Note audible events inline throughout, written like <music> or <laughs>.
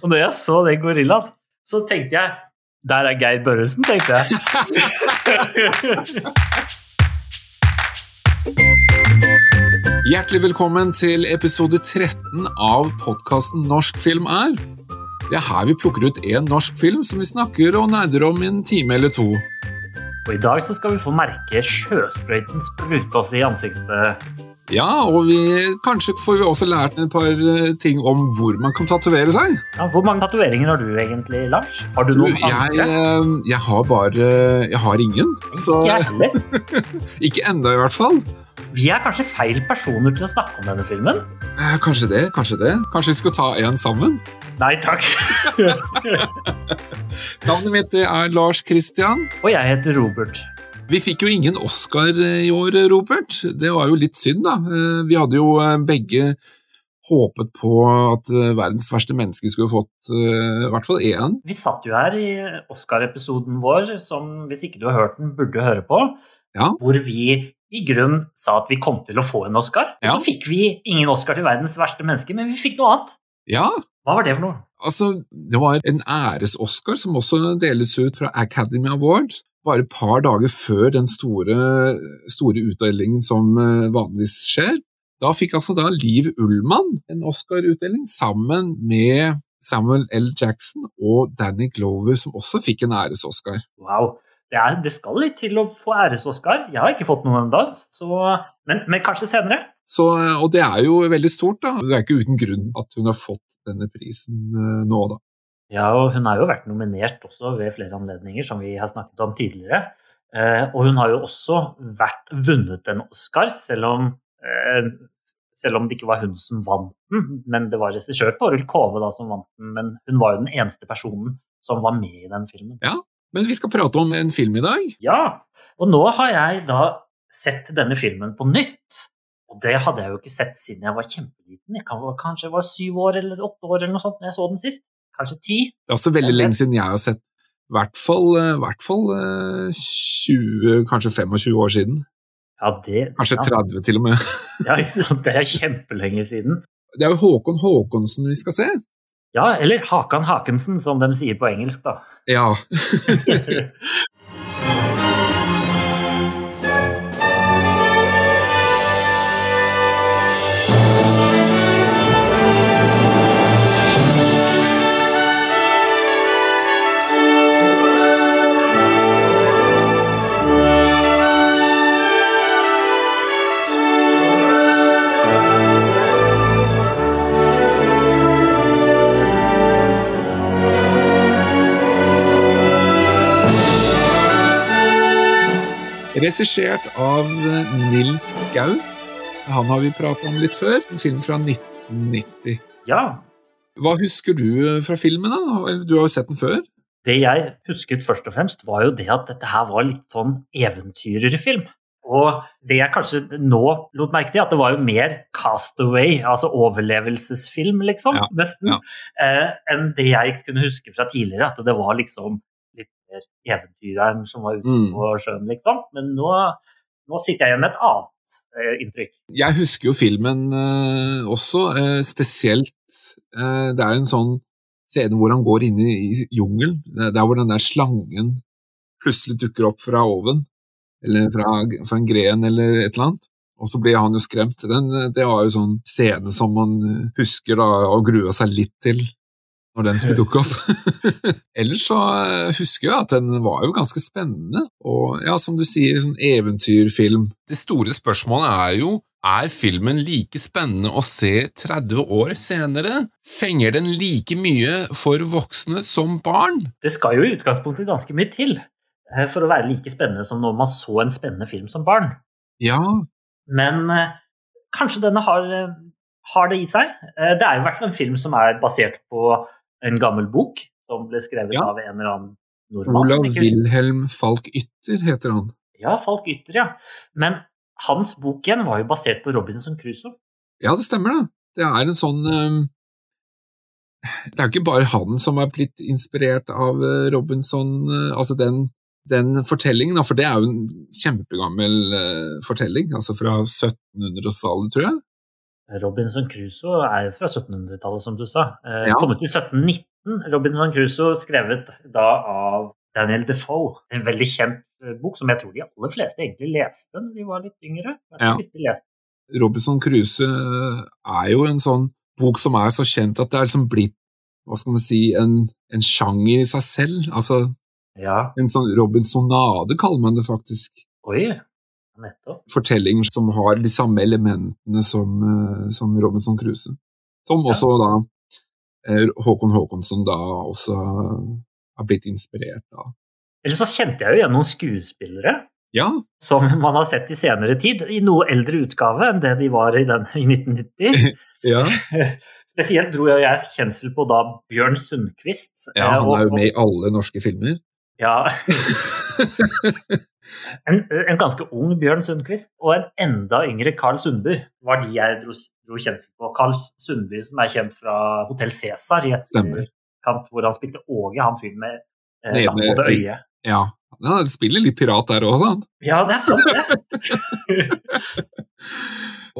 Og når jeg så den gorillaen, så tenkte jeg Der er Geir Børresen, tenkte jeg. <laughs> Hjertelig velkommen til episode 13 av podkasten Norsk film er. Det er her vi plukker ut én norsk film som vi snakker og nerder om i en time eller to. Og i dag så skal vi få merke sjøsprøyten sprute oss i ansiktet. Ja, og vi, kanskje får vi også lært et par eh, ting om hvor man kan tatovere seg. Ja, hvor mange tatoveringer har du egentlig, Lars? Har du Du, noen jeg, andre? eh, jeg har bare Jeg har ingen. Så Ikke heller. <laughs> ikke enda, i hvert fall. Vi er kanskje feil personer til å snakke om denne filmen? Eh, Kanskje det, kanskje det. Kanskje vi skal ta en sammen? Nei takk. <laughs> Navnet mitt er Lars Christian. Og jeg heter Robert. Vi fikk jo ingen Oscar eh, i år, Robert. Det var jo litt synd, da. Eh, Vi hadde jo eh, begge håpet på at verdens verste menneske skulle fått i hvert fall én. Vi satt jo her i Oscar-episoden vår, som hvis ikke du har hørt den, burde høre på, Ja. hvor vi i grunn sa at vi kom til å få en Oscar. Ja. Og så fikk vi ingen Oscar til verdens verste menneske, men vi fikk noe annet. Ja, Hva var det for noe? altså det var en æres-Oscar som også deles ut fra Academy Awards. Bare et par dager før den store, store utdelingen som eh, vanligvis skjer. Da fikk altså da Liv Ullmann en Oscar-utdeling sammen med Samuel L. Jackson og Danny Glover, som også fikk en æres-Oscar. Wow. Det, er, det skal litt til å få æres-Oscar. Jeg har ikke fått noen ennå, men, men kanskje senere. Så, og det er jo veldig stort, da. Det er ikke uten grunn at hun har fått denne prisen eh, nå, da. Ja, og hun har jo vært nominert også ved flere anledninger, som vi har snakket om tidligere. Eh, og hun har jo også vært, vunnet en Oscar, selv om, eh, selv om det ikke var hun som vant den. Men det var regissør Toril Kove da, som vant den, men hun var jo den eneste personen som var med i den filmen. Ja, Men vi skal prate om en film i dag. Ja, og nå har jeg da sett denne filmen på nytt. Og det hadde jeg jo ikke sett siden jeg var kjempeliten. Jeg kan, kanskje var syv år eller åtte år eller noe sånt når jeg så den sist. Kanskje ti. Det er også veldig lenge siden jeg har sett i hvert fall, eh, hvert fall eh, 20, kanskje 25 år siden. Ja, det, Kanskje ja, 30 til og med. <laughs> Ja, det er kjempelenge siden. Det er jo Håkon Håkonsen vi skal se. Ja, eller Hakan Hakensen, som de sier på engelsk, da. Ja. <laughs> <laughs> Regissert av eh, Nils Gau. Han har vi pratet om litt før. En film fra 1990. ja, Hva husker du eh, fra filmen? da? Du har jo sett den før? det jeg husket først og fremst, var jo det at dette her var litt sånn eventyrerfilm. Og det jeg kanskje nå lot merke til, at det var jo mer castaway, altså overlevelsesfilm, liksom, Ja, nesten, ja. eh, enn det jeg kunne huske fra tidligere, at det var liksom mer eventyreren som var ute Mm. på sjøen, liksom. Men nå, nå sitter jeg igjen med et annet eh, inntrykk. Jeg husker jo filmen eh, også, eh, spesielt eh, Det er en sånn scene hvor han går inn i, i jungelen, der hvor den der slangen plutselig dukker opp fra oven, eller fra, fra en gren eller et eller annet. Og så blir han jo skremt. Den, det var jo sånn scene som man husker da, og grua seg litt til når den skulle <laughs> dukke opp. <laughs> Ellers så eh, husker jeg at den var jo ganske spennende, og ja, som du sier, sånn eventyrfilm. Det store spørsmålet er jo er filmen like spennende å se 30 år senere? Fenger den like mye for voksne som barn? Det skal jo i utgangspunktet ganske mye til eh, for å være like spennende som når man så en spennende film som barn. Ja, Men eh, kanskje denne har, har det i seg. Det er jo i hvert fall en film som er basert på en gammel bok som ble skrevet Ja. av en eller annen nordmann. Olav Wilhelm Falk Ytter heter han. Ja, Falk Ytter, ja. Men hans bok igjen var jo basert på Robinson Crusoe. Ja, det stemmer det. Det er en sånn ehm, Det er jo ikke bare han som er blitt inspirert av eh, Robinson, eh, altså den, den fortellingen, for det er jo en kjempegammel eh, fortelling, altså fra 1700-tallet, tror jeg. Robinson Crusoe er jo fra 1700-tallet, som du sa. Eh, Ja. Kommet i 1719, Robinson Crusoe, skrevet da av Daniel Defoe. En veldig kjent eh, bok som jeg tror de aller fleste egentlig leste når de var litt yngre. Ja. Robinson Crusoe er jo en sånn bok som er så kjent at det er liksom blitt hva skal man si, en, en sjanger i seg selv. Altså Ja, en sånn Robinsonade, kaller man det faktisk. oi, nettopp. Fortellinger som har de samme elementene som, eh, som Robinson Crusoe. Som Ja. også da eh, Håkon Håkonsson da også har blitt inspirert av. Eller så kjente jeg jo igjen noen skuespillere Ja, som man har sett i senere tid, i noe eldre utgave enn det de var i, den, i 1990. <laughs> ja. <laughs> Spesielt dro jeg kjensel på da Bjørn Sundquist. ja eh, han er jo med i alle norske filmer. Ja. <laughs> en, en ganske ung Bjørn Sundquist og en enda yngre Carl Sundby var de jeg dro, dro kjensel på. Carl Sundby som er kjent fra Hotell Cæsar i et etterkant hvor han spilte Åge, han fyren med eh, Nede- på det øyet. Ja, han spiller litt pirat der òg, han. Ja, det er sant, det. <laughs>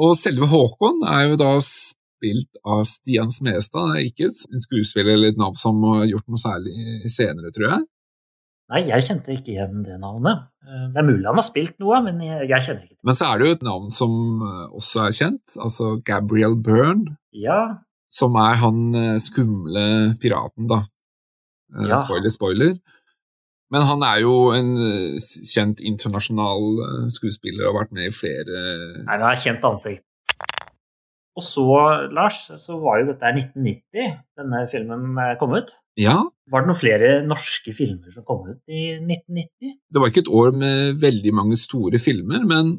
Og selve Håkon er jo da spilt av Stian Smestad, er ikke en skuespiller eller et navn som har gjort noe særlig senere, tror jeg. Nei, jeg kjente ikke igjen det navnet. Eh, Det er mulig han har spilt noe, men jeg, jeg kjenner ikke det. Men så er det jo et navn som eh, også er kjent, altså Gabriel Byrne, Ja, som er han eh, skumle piraten, da. Ja. Spoiler, spoiler. Men han er jo en kjent internasjonal skuespiller og har vært med i flere nei, Han er kjent ansikt. Og så, Lars, så var jo dette her 1990 denne filmen eh, kom ut. Ja, Var det noen flere norske filmer som kom ut i 1990? det var ikke et år med veldig mange store filmer, men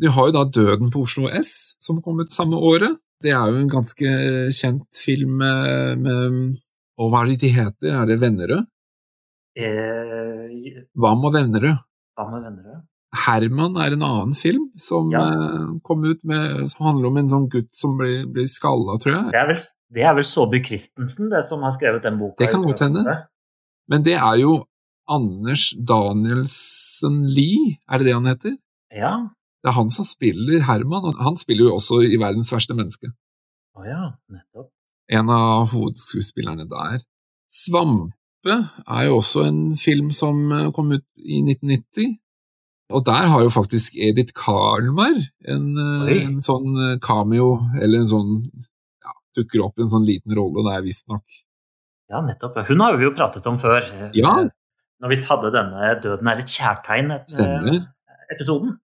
de har jo da Døden på Oslo S, som kom ut samme året. Det er jo en ganske kjent film med Og hva er det de heter? Er det Vennerød? Eh, Hva med Vennerød? hva med Vennerød? Herman er en annen film som Ja. eh, kom ut med, som handler om en sånn gutt som blir, blir skalla, tror jeg. Det er vel, det er vel Saabye Christensen det som har skrevet den boka? Det kan godt hende. Men det er jo Anders Danielsen Lie, er det det han heter? Ja. Det er han som spiller Herman, og han spiller jo også i Verdens verste menneske. Å ja, nettopp. En av hovedskuespillerne der. Svampe er jo også en film som eh, kom ut i 1990. Og der har jo faktisk Edith Karlmar en, eh, en sånn eh, cameo, eller en sånn ja, Dukker opp i en sånn liten rolle der, visstnok. Ja, nettopp. Hun har vi jo pratet om før. eh, Ja. Når vi hadde denne 'Døden er et kjærtegn'-episoden.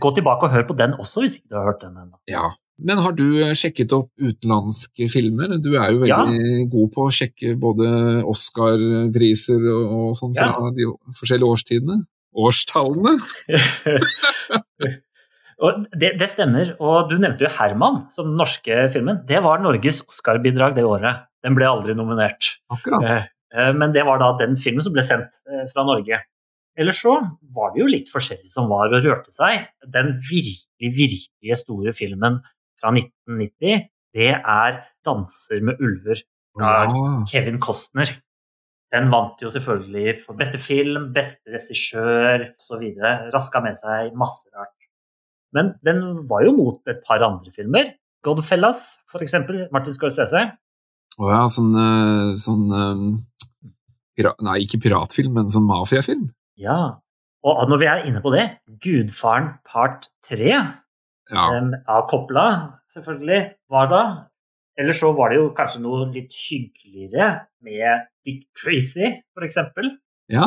Gå tilbake og hør på den også, hvis ikke du har hørt den ennå. Ja. Men har du eh, sjekket opp utenlandske filmer? Du er jo veldig god på å sjekke både Oscar-priser og, og sånn fra Ja. de forskjellige årstidene. Årstallene? <laughs> det, det stemmer. Og du nevnte jo 'Herman' som den norske filmen. Det var Norges Oscar-bidrag det året. Den ble aldri nominert. Akkurat. Eh, eh, Men det var da den filmen som ble sendt eh, fra Norge. Ellers så var det jo litt forskjellig som var og rørte seg. Den virkelig, virkelig store filmen fra 1990, det er 'Danser med ulver' av Ja. Kevin Costner. Den vant jo selvfølgelig for beste film, beste regissør osv. Raska med seg masse rart. Men den var jo mot et par andre filmer. 'Godfellas', f.eks. Martin Scorsese. Å ja, sånn, eh, sånn eh, pira Nei, ikke piratfilm, men sånn mafiafilm. Ja. Og når vi er inne på det, 'Gudfaren part 3' Ja. um, av Coppola, selvfølgelig, var da. Eller så var det jo kanskje noe litt hyggeligere med Dick Tracy, f.eks. ja.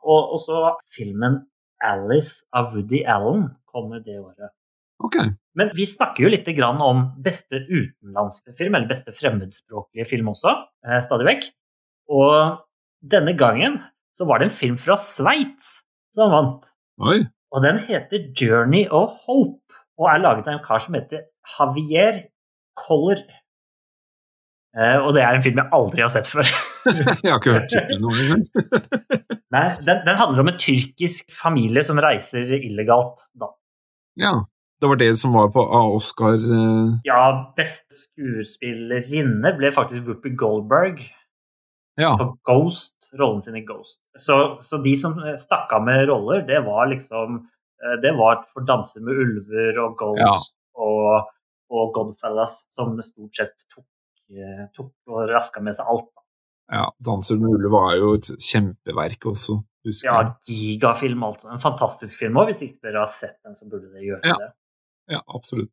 Og, og så filmen 'Alice' av Woody Allen kom det året. Ok. Men vi snakker jo litt grann om beste utenlandske film, eller beste fremmedspråklige film også, eh, stadig vekk. Og denne gangen så var det en film fra Sveits som vant. Oi. Og den heter 'Journey of Hope', og er laget av en kar som heter Javier Coller. Eh, og det er en film jeg aldri har sett før. <laughs> Jeg har ikke hørt tittelen noen gang. <laughs> Nei, den, den handler om en tyrkisk familie som reiser illegalt. Da. Ja. Det var det som var på Oscar uh... Ja, beste skuespillerinne ble faktisk Whoopi Goldberg Ja. på Ghost, rollen sin i Ghost. Så, så de som stakk av med roller, det var liksom eh, Det var for 'Danser med ulver' og Ghost Ja. og, og Godfellas, som stort sett tok, eh, tok og raska med seg alt. Ja, 'Danser med ulve' var jo et kjempeverk også, husker jeg. Ja, gigafilm, altså. En fantastisk film òg. Hvis ikke dere har sett den, så burde dere gjøre Ja. det. Ja, absolutt.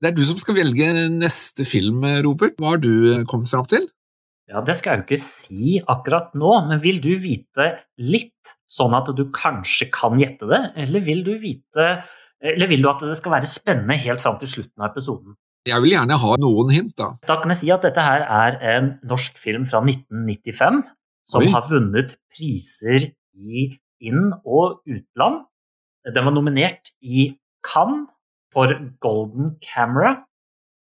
Det er du som skal velge neste film, Robert. Hva har du eh, kommet fram til? Ja, det skal jeg jo ikke si akkurat nå, men vil du vite litt, sånn at du kanskje kan gjette det, eller vil du vite eller vil du at det skal være spennende helt fram til slutten av episoden? Jeg vil gjerne ha noen hint, da. Da kan jeg si at dette her er en norsk film fra 1995 som Oi. har vunnet priser i inn- og utland. Den var nominert i Cannes for Golden Camera,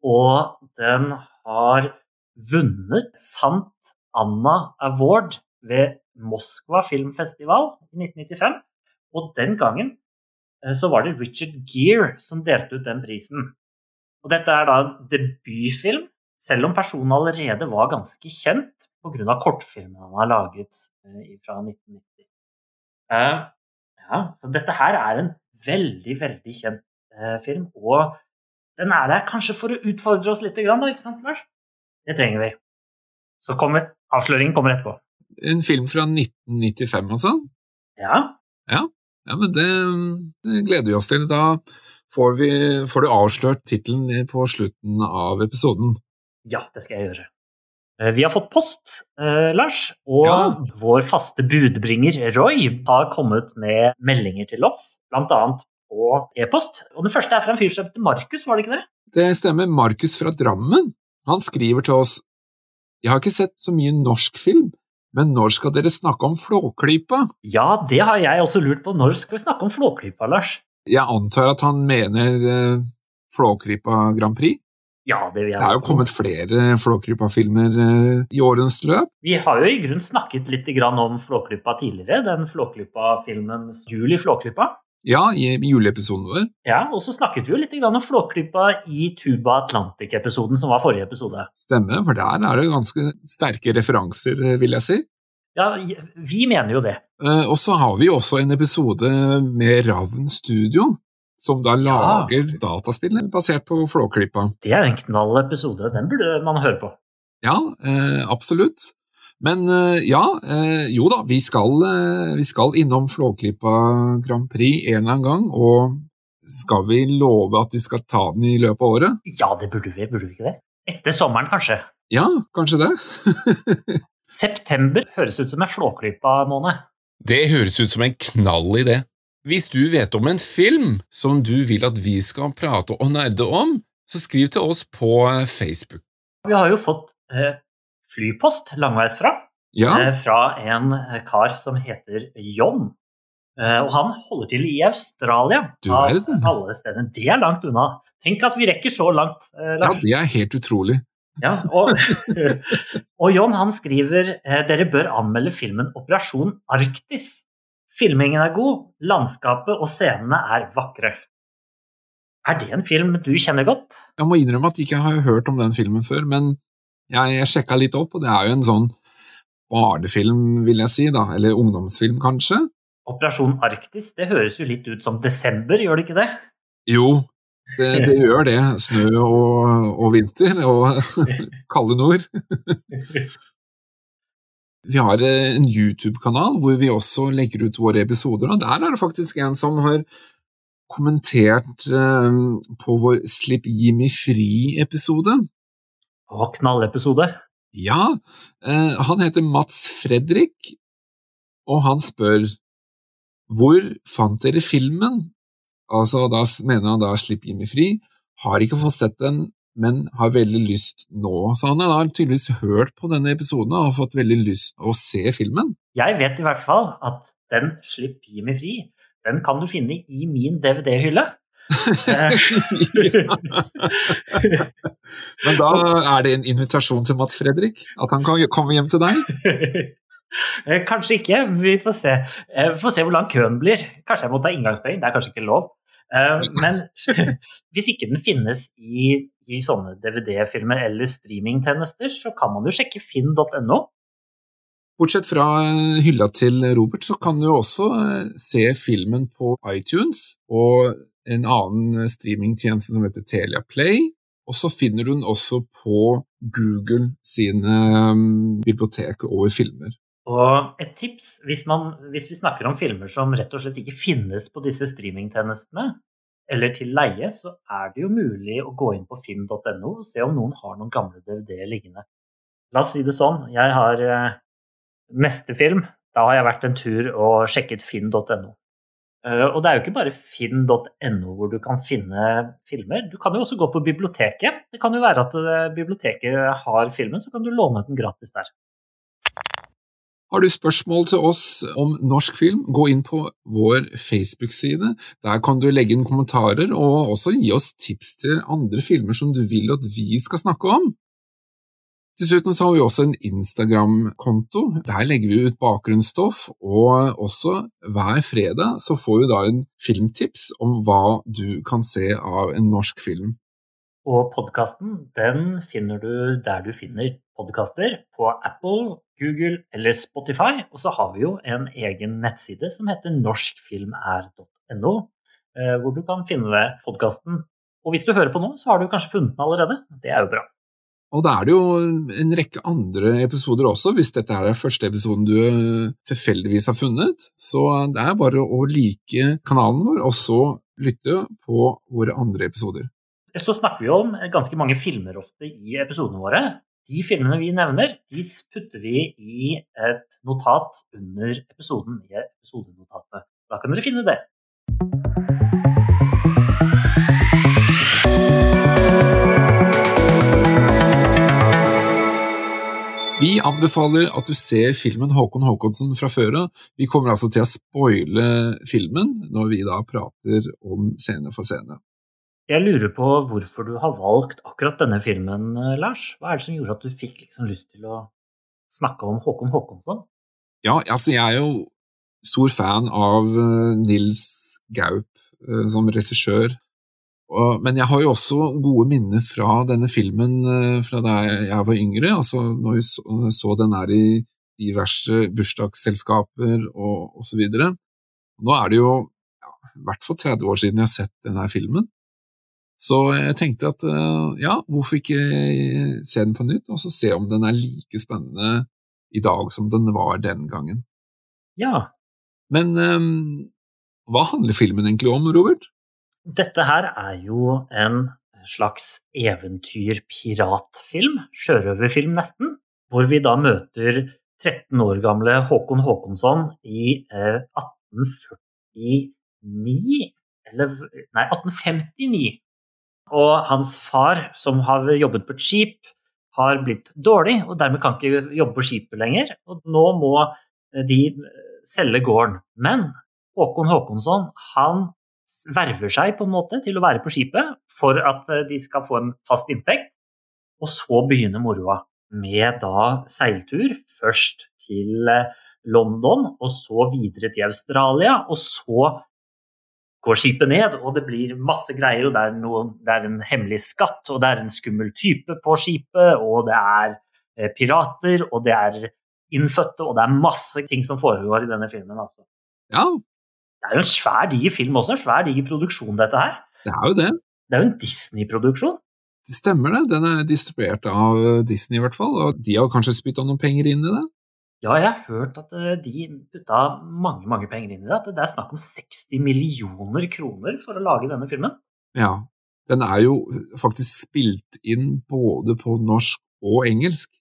og den har vunnet Sant Anna Award ved Moskva filmfestival i 1995. Og den gangen eh, så var det Richard Gere som delte ut den prisen. Og dette er da en debutfilm, selv om personen allerede var ganske kjent pga. kortfilmen han har laget eh, fra 1990. Eh, ja, så dette her er en veldig, veldig kjent eh, film, og den er der kanskje for å utfordre oss litt, da, ikke sant, Lars? Det trenger vi. Så kommer avsløringen kommer etterpå. En film fra 1995, altså? Ja, Ja, men det, det gleder vi oss til. Da får, vi, får du avslørt tittelen på slutten av episoden. Ja, det skal jeg gjøre. Eh, Vi har fått post, eh, Lars, og Ja. vår faste budbringer Roy har kommet med meldinger til oss, bl.a. på e-post. Og Den første er fra en fyr som heter Markus, var det ikke det? Det stemmer. Markus fra Drammen. Han skriver til oss Jeg har ikke sett så mye norsk film, men når skal dere snakke om Flåklypa? Ja, det har jeg også lurt på. Når skal vi snakke om Flåklypa, Lars? Jeg antar at han mener eh, Flåklypa Grand Prix? Ja, det vil jeg Det er jo kommet flere Flåklypa-filmer eh, i årens løp. Vi har jo i grunnen snakket litt grann om Flåklypa tidligere, den Flåklypa-filmen Jul i Flåklypa. Ja, i juleepisoden vår. Ja, og så snakket vi jo litt grann om Flåklypa i Tuba Atlantic-episoden, som var forrige episode. Stemmer, for der er det ganske sterke referanser, eh, vil jeg si. Ja, vi mener jo det. Eh, Og så har vi også en episode med Ravn Studio, som da lager dataspill basert på Flåklypa. Det er en knall episode, den burde man høre på. Ja, eh, absolutt. Men eh, ja, eh, jo da, vi skal, vi skal innom Flåklypa Grand Prix en eller annen gang, og skal vi love at vi skal ta den i løpet av året? Ja, det burde vi, burde vi ikke det? Etter sommeren, kanskje. Ja, kanskje det. <laughs> September høres ut som en Flåklypa-måned. Det høres ut som en knall idé. Hvis du vet om en film som du vil at vi skal prate og nerde om, så skriv til oss på eh, Facebook. Vi har jo fått eh, flypost langveisfra, Ja, eh, fra en kar som heter John. Eh, og han holder til i Australia, Du er verden. alle stedene. Det er langt unna. Tenk at vi rekker så langt. Eh, ja, det er helt utrolig. Ja, og, <laughs> og John han skriver eh, dere bør anmelde filmen Operasjon Arktis. Filmingen er god, landskapet og scenene er vakre. Er det en film du kjenner godt? Jeg må innrømme at jeg ikke har hørt om den filmen før, men jeg, jeg sjekka litt opp, og det er jo en sånn barnefilm, vil jeg si, da, eller ungdomsfilm, kanskje? Operasjon Arktis, det høres jo litt ut som desember, gjør det ikke det? Jo, det, det gjør det. Snø og, og vinter og <laughs> kalde nord. Vi har en YouTube-kanal hvor vi også legger ut våre episoder, og der er det faktisk en som har kommentert eh, på vår Slipp Jimmy fri-episode. Knallepisode. Ja, eh, han heter Mats Fredrik, og han spør hvor fant dere filmen? Altså, da mener han da Slipp Jimmy fri. Har ikke fått sett den, men har veldig lyst nå. Så han har tydeligvis hørt på denne episoden og har fått veldig lyst å se filmen. Jeg vet i hvert fall at den Slipp Jimmy fri, den kan du finne i min DVD-hylle. <laughs> Men da er det en invitasjon til Mats Fredrik, at han kan komme hjem til deg. <laughs> Eh, Kanskje ikke, vi får se. Eh, Vi får se hvor lang køen blir. Kanskje jeg må ta inngangspenger, det er kanskje ikke lov. Eh, Men <laughs> hvis ikke den finnes i, i sånne DVD-filmer eller streamingtjenester, så kan man jo sjekke finn.no. Bortsett fra hylla til Robert, så kan du også se filmen på iTunes og en annen streamingtjeneste som heter Telia Play. Og så finner du den også på Google sine um, bibliotek over filmer. Og et tips, hvis, man, hvis, vi snakker om filmer som rett og slett ikke finnes på disse streamingtjenestene, eller til leie, så er det jo mulig å gå inn på finn.no og se om noen har noen gamle DVD-er liggende. La oss si det sånn, jeg har eh, neste film, da har jeg vært en tur og sjekket finn.no. Eh, og det er jo ikke bare finn.no hvor du kan finne filmer. Du kan jo også gå på biblioteket. Det kan jo være at eh, biblioteket har filmen, så kan du låne den gratis der. Har du spørsmål til oss om norsk film, gå inn på vår Facebook-side. Der kan du legge inn kommentarer, og også gi oss tips til andre filmer som du vil at vi skal snakke om. Dessuten så har vi også en Instagram-konto. Der legger vi ut bakgrunnsstoff, og også hver fredag så får vi da en filmtips om hva du kan se av en norsk film. Og podkasten den finner du der du finner podkaster, på Apple, Google eller Spotify. Og så har vi jo en egen nettside som heter norskfilmær.no, eh, hvor du kan finne podkasten. Og hvis du hører på nå, så har du kanskje funnet den allerede. Det er jo bra. Og da er det jo en rekke andre episoder også, hvis dette er den første episoden du eh, tilfeldigvis har funnet. Så det er bare å like kanalen vår, og så lytte på våre andre episoder. Så snakker vi om ganske mange filmer ofte i episodene våre. De filmene vi nevner, de putter vi i et notat under episoden i episodenotatet. Da kan dere finne det. Vi anbefaler at du ser filmen Håkon Håkonsen fra før av. Vi kommer altså til å spoile filmen når vi da prater om scene for scene. Jeg lurer på hvorfor du har valgt akkurat denne filmen, eh, Lars. Hva er det som gjorde at du fikk liksom lyst til å snakke om Håkon Håkonsson? Ja, altså jeg er jo stor fan av eh, Nils Gaup eh, som regissør. Men jeg har jo også gode minner fra denne filmen fra da jeg var yngre. altså Når vi så, den her i diverse bursdagsselskaper og osv. Nå er det jo i hvert fall 30 år siden jeg har sett denne filmen. Så jeg tenkte at eh, ja, hvorfor ikke se den på nytt, og så se om den er like spennende i dag som den var den gangen. Ja. Men um, hva handler filmen egentlig om, Robert? Dette her er jo en slags eventyr-piratfilm, sjørøverfilm nesten, hvor vi da møter 13 år gamle Håkon Håkonsson i eh, 1849 Eller nei, 1859 og hans far, som har jobbet på et skip, har blitt dårlig og dermed kan ikke jobbe på skipet lenger. Og nå må de selge gården. Men Håkon Håkonsson han verver seg på en måte til å være på skipet for at de skal få en fast inntekt. Og så begynner moroa med da seiltur. Først til London, og så videre til Australia, og så går skipet ned, og det blir masse greier. og det er, noe, det er, en hemmelig skatt, og det er en skummel type på skipet, og det er eh, pirater, og det er innfødte, og det er masse ting som foregår i denne filmen. Altså. Ja. Det er jo en svær, diger film også. En svær, diger produksjon, dette her. Det er jo det. Det er jo en Disney-produksjon. Det stemmer det. Den er distribuert av Disney, i hvert fall. Og de har kanskje spytta noen penger inn i det? Ja, jeg har hørt at eh, de putta mange mange penger inn i det. At det er snakk om 60 millioner kroner for å lage denne filmen. Ja. Den er jo faktisk spilt inn både på norsk og engelsk.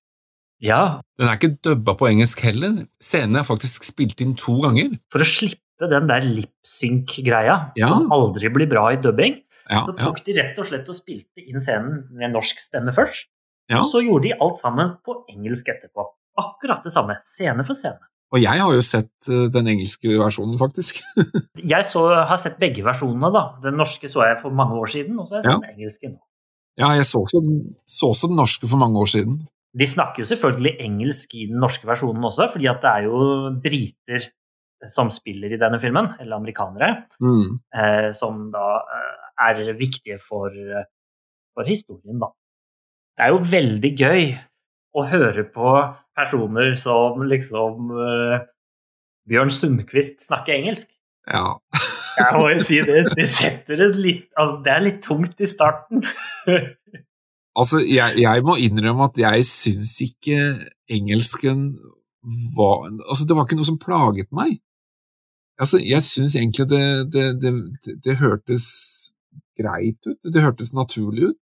Ja. Den er ikke dubba på engelsk heller. Scenen er faktisk spilt inn to ganger. For å slippe den der lipsync-greia, ja. som aldri blir bra i dubbing, ja, så tok ja. de rett og slett og spilte inn scenen med norsk stemme først. Ja. Og så gjorde de alt sammen på engelsk etterpå. Akkurat det samme, scene for scene. Og jeg har jo sett uh, den engelske versjonen, faktisk. <laughs> jeg så, har sett begge versjonene, da. Den norske så jeg for mange år siden, og så har jeg sett Ja. den engelske nå. Ja, jeg så også, så også den norske for mange år siden. De snakker jo selvfølgelig engelsk i den norske versjonen også, fordi at det er jo briter som spiller i denne filmen, eller amerikanere, Mm. eh, som da eh, er viktige for, eh, for historien, da. Det er jo veldig gøy å høre på personer som liksom uh, Bjørn Sundquist snakker engelsk. Ja. <laughs> Jeg må jo si det, det setter det litt altså Det er litt tungt i starten. <laughs> Altså, jeg, jeg må innrømme at jeg syns ikke engelsken var Altså, det var ikke noe som plaget meg. Altså, jeg syns egentlig det, det, det, det, hørtes greit ut. Det hørtes naturlig ut.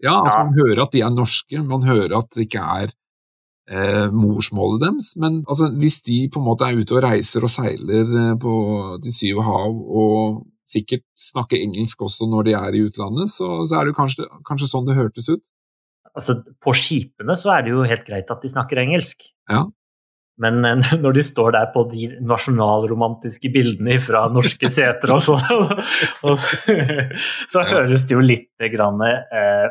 Ja, altså, Ja. man hører at de er norske, man hører at det ikke er eh, morsmålet deres, men altså, hvis de på en måte er ute og reiser og seiler eh, på de syv hav, og sikkert snakker engelsk også når de er i utlandet, så, så er det kanskje, kanskje sånn det hørtes ut. Altså, på skipene så er det jo helt greit at de snakker engelsk. Ja. Men eh, <laughs> når de står der på de nasjonalromantiske bildene fra norske seter og sånn, <laughs> så, så høres det jo litt grann, eh,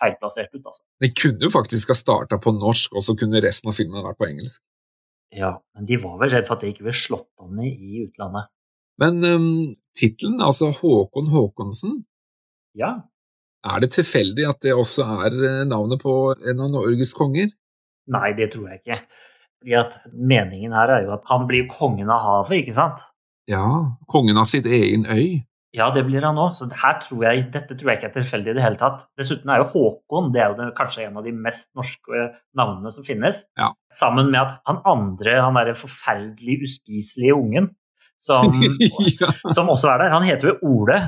feilplassert ut, altså. Den kunne jo faktisk ha starta på norsk, og så kunne resten av filmen vært på engelsk. Ja, men de var vel redd for at det ikke ble slått an i i utlandet. Men um, tittelen, altså Håkon Håkonsen, Ja, er det tilfeldig at det også er eh, navnet på en av Norges konger? nei, det tror jeg ikke. Fordi at meningen her er jo at han blir kongen av havet, ikke sant? Ja, kongen av sitt egen øy. Ja, det blir han òg, så tror jeg, dette tror jeg ikke er tilfeldig i det hele tatt. Dessuten er jo Håkon det er jo det, kanskje en av de mest norske navnene som finnes. Ja. Sammen med at han andre, han derre forferdelig uspiselige ungen, som, <laughs> ja. som også er der, han heter jo Ole,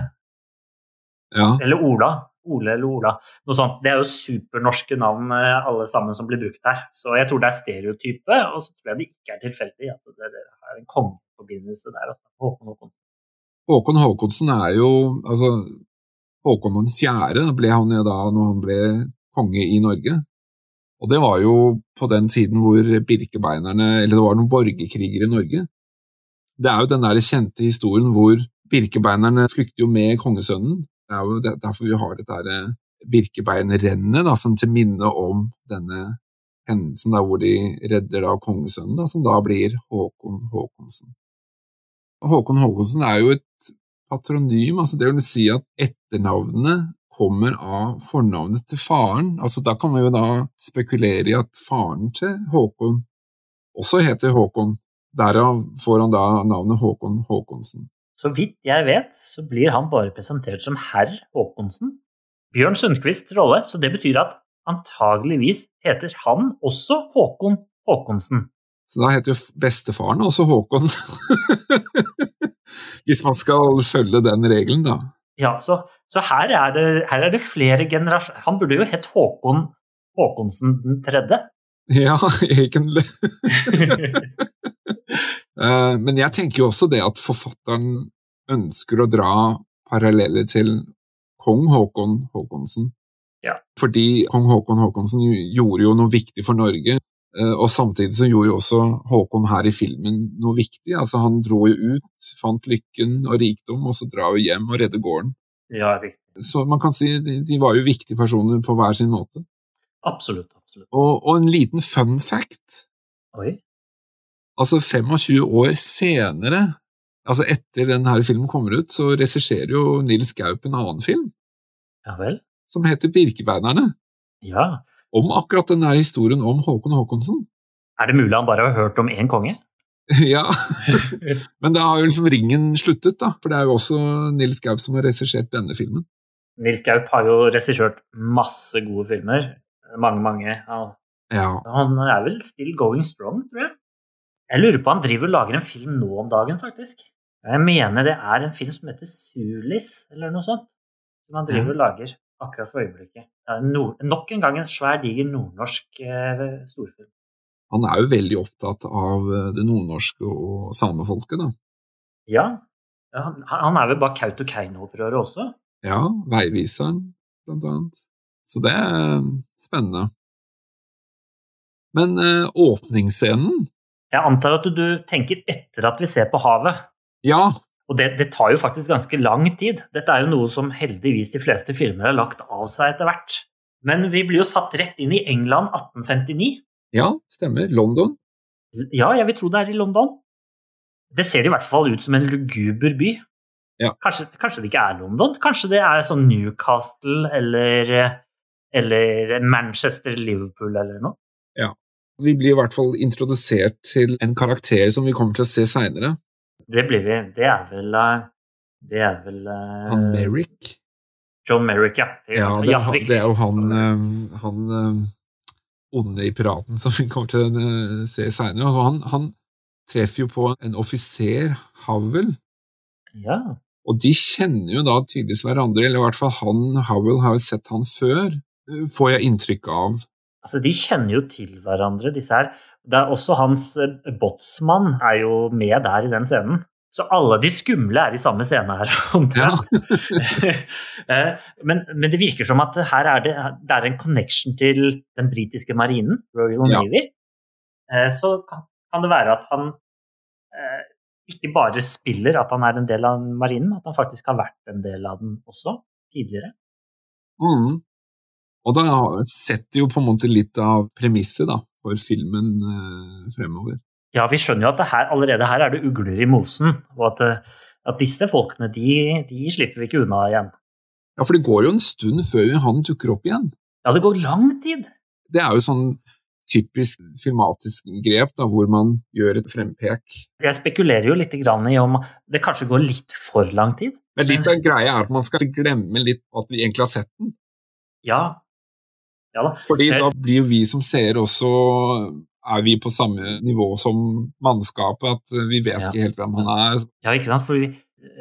ja. eller Ola. Ole eller Ola. Noe sånt. Det er jo supernorske navn eh, alle sammen som blir brukt her. Så jeg tror det er stereotype, og så tror jeg det ikke er tilfeldig at det er en kongeforbindelse der. Håkon Håkon. Håkon Håkonsen er jo altså Håkon den fjerde ble han jo da når han ble konge i Norge. Og det var jo på den tiden hvor birkebeinerne Eller det var noen borgerkriger i Norge. Det er jo den der kjente historien hvor birkebeinerne flykter jo med kongesønnen. Det er jo derfor vi har dette her, eh, birkebeinrennet, da, som til minne om denne hendelsen da, hvor de redder da kongesønnen, da, som da blir Håkon Håkonsen. Håkon Håkonsen er jo et patronym, altså det vil si at etternavnet kommer av fornavnet til faren. Altså Da kan man jo da spekulere i at faren til Håkon også heter Håkon. Derav får han da navnet Håkon Håkonsen. Så vidt jeg vet, så blir han bare presentert som herr Håkonsen. Bjørn Sundquists rolle, så det betyr at antageligvis heter han også Håkon Håkonsen. Så da heter jo bestefaren også Håkon. <laughs> Hvis man skal følge den regelen, da. Ja, så, så her, er det, her er det flere generasjoner Han burde jo hett Håkon Håkonsen den tredje. <laughs> Ja, egentlig. <laughs> Eh, Men jeg tenker jo også det at forfatteren ønsker å dra paralleller til kong Håkon Håkonsen. Ja. Fordi kong Håkon Håkonsen gjorde jo noe viktig for Norge, og samtidig så gjorde jo også Håkon her i filmen noe viktig. Altså Han dro jo ut, fant lykken og rikdom, og så drar jo hjem og redder gården. Ja, riktig. Så man kan si de, de var jo viktige personer på hver sin måte. Absolutt. absolutt. Og, og en liten fun fact Oi. Altså 25 år senere, altså etter denne filmen kommer ut, så regisserer jo Nils Gaup en annen film Ja vel. som heter Birkebeinerne, Ja. Om akkurat denne historien om Håkon Håkonsen. Er det mulig han bare har hørt om én konge? <laughs> ja, <laughs> men da har jo liksom ringen sluttet, da, for det er jo også Nils Gaup som har regissert denne filmen. Nils Gaup har jo regissert masse gode filmer. Mange, mange. Ja, han er vel still going strong, tror jeg. Jeg lurer på han driver og lager en film nå om dagen, faktisk. Jeg mener det er en film som heter Sulis, eller noe sånt. Som han driver og lager akkurat for øyeblikket. Ja, nord nok en gang en svær, diger nordnorsk eh, storfilm. han er jo veldig opptatt av eh, det nordnorske og samefolket, da. Ja, ja, han, han er vel bak Kautokeino-opprøret også. Ja, Veiviseren, blant annet. Så det er spennende. Men eh, åpningsscenen Jeg antar at du, du tenker etter at vi ser på havet. Ja, Og det, det tar jo faktisk ganske lang tid. Dette er jo noe som heldigvis de fleste filmer har lagt av seg etter hvert. Men vi blir jo satt rett inn i England 1859. ja, stemmer. London. Ja, jeg vil tro det er i London. Det ser i hvert fall ut som en luguber by. Ja. Kanskje, kanskje det ikke er London? Kanskje det er sånn Newcastle eller, eller Manchester, Liverpool eller noe? Ja. Vi blir i hvert fall introdusert til en karakter som vi kommer til å se seinere. Det blir vi. Det er vel eh, Det er vel eh, Han Merrick. John Merrick, ja. Ja, det, Ja, er, det er jo han, eh, han onde i piraten som vi kommer til å se seinere. Han, han treffer jo på en offiser, Howell, Ja. og de kjenner jo da tydeligvis hverandre, eller i hvert fall han, Howell, har jo sett han før, får jeg inntrykk av. Altså, de kjenner jo til hverandre, disse her. Det er også hans eh, botsmann er jo med der i den scenen. Så alle de skumle er i samme scene her, <laughs> omtrent. <laughs> Eh, men, men det virker som at her er det, det er en connection til den britiske marinen, Royal Ja. Navy. Eh, Så kan, kan det være at han eh, ikke bare spiller at han er en del av marinen, at han faktisk har vært en del av den også tidligere. Mm. Og da setter jo på en måte litt av premisset da, for filmen eh, fremover. Ja, vi skjønner jo at det her, allerede her er det ugler i mosen, og at, eh, at disse folkene, de, de slipper vi ikke unna igjen. Ja, for det går jo en stund før han dukker opp igjen. Ja, det går lang tid. Det er jo sånn typisk filmatisk grep, da, hvor man gjør et frempek. Jeg spekulerer jo litt grann i om det kanskje går litt for lang tid. Men litt av greia er at man skal glemme litt at vi egentlig har sett den. Ja. Ja da. Fordi Eh. da blir jo vi som seere også Er vi på samme nivå som mannskapet, at vi vet Ja. ikke helt hvem han er. Ja, ikke sant? For vi,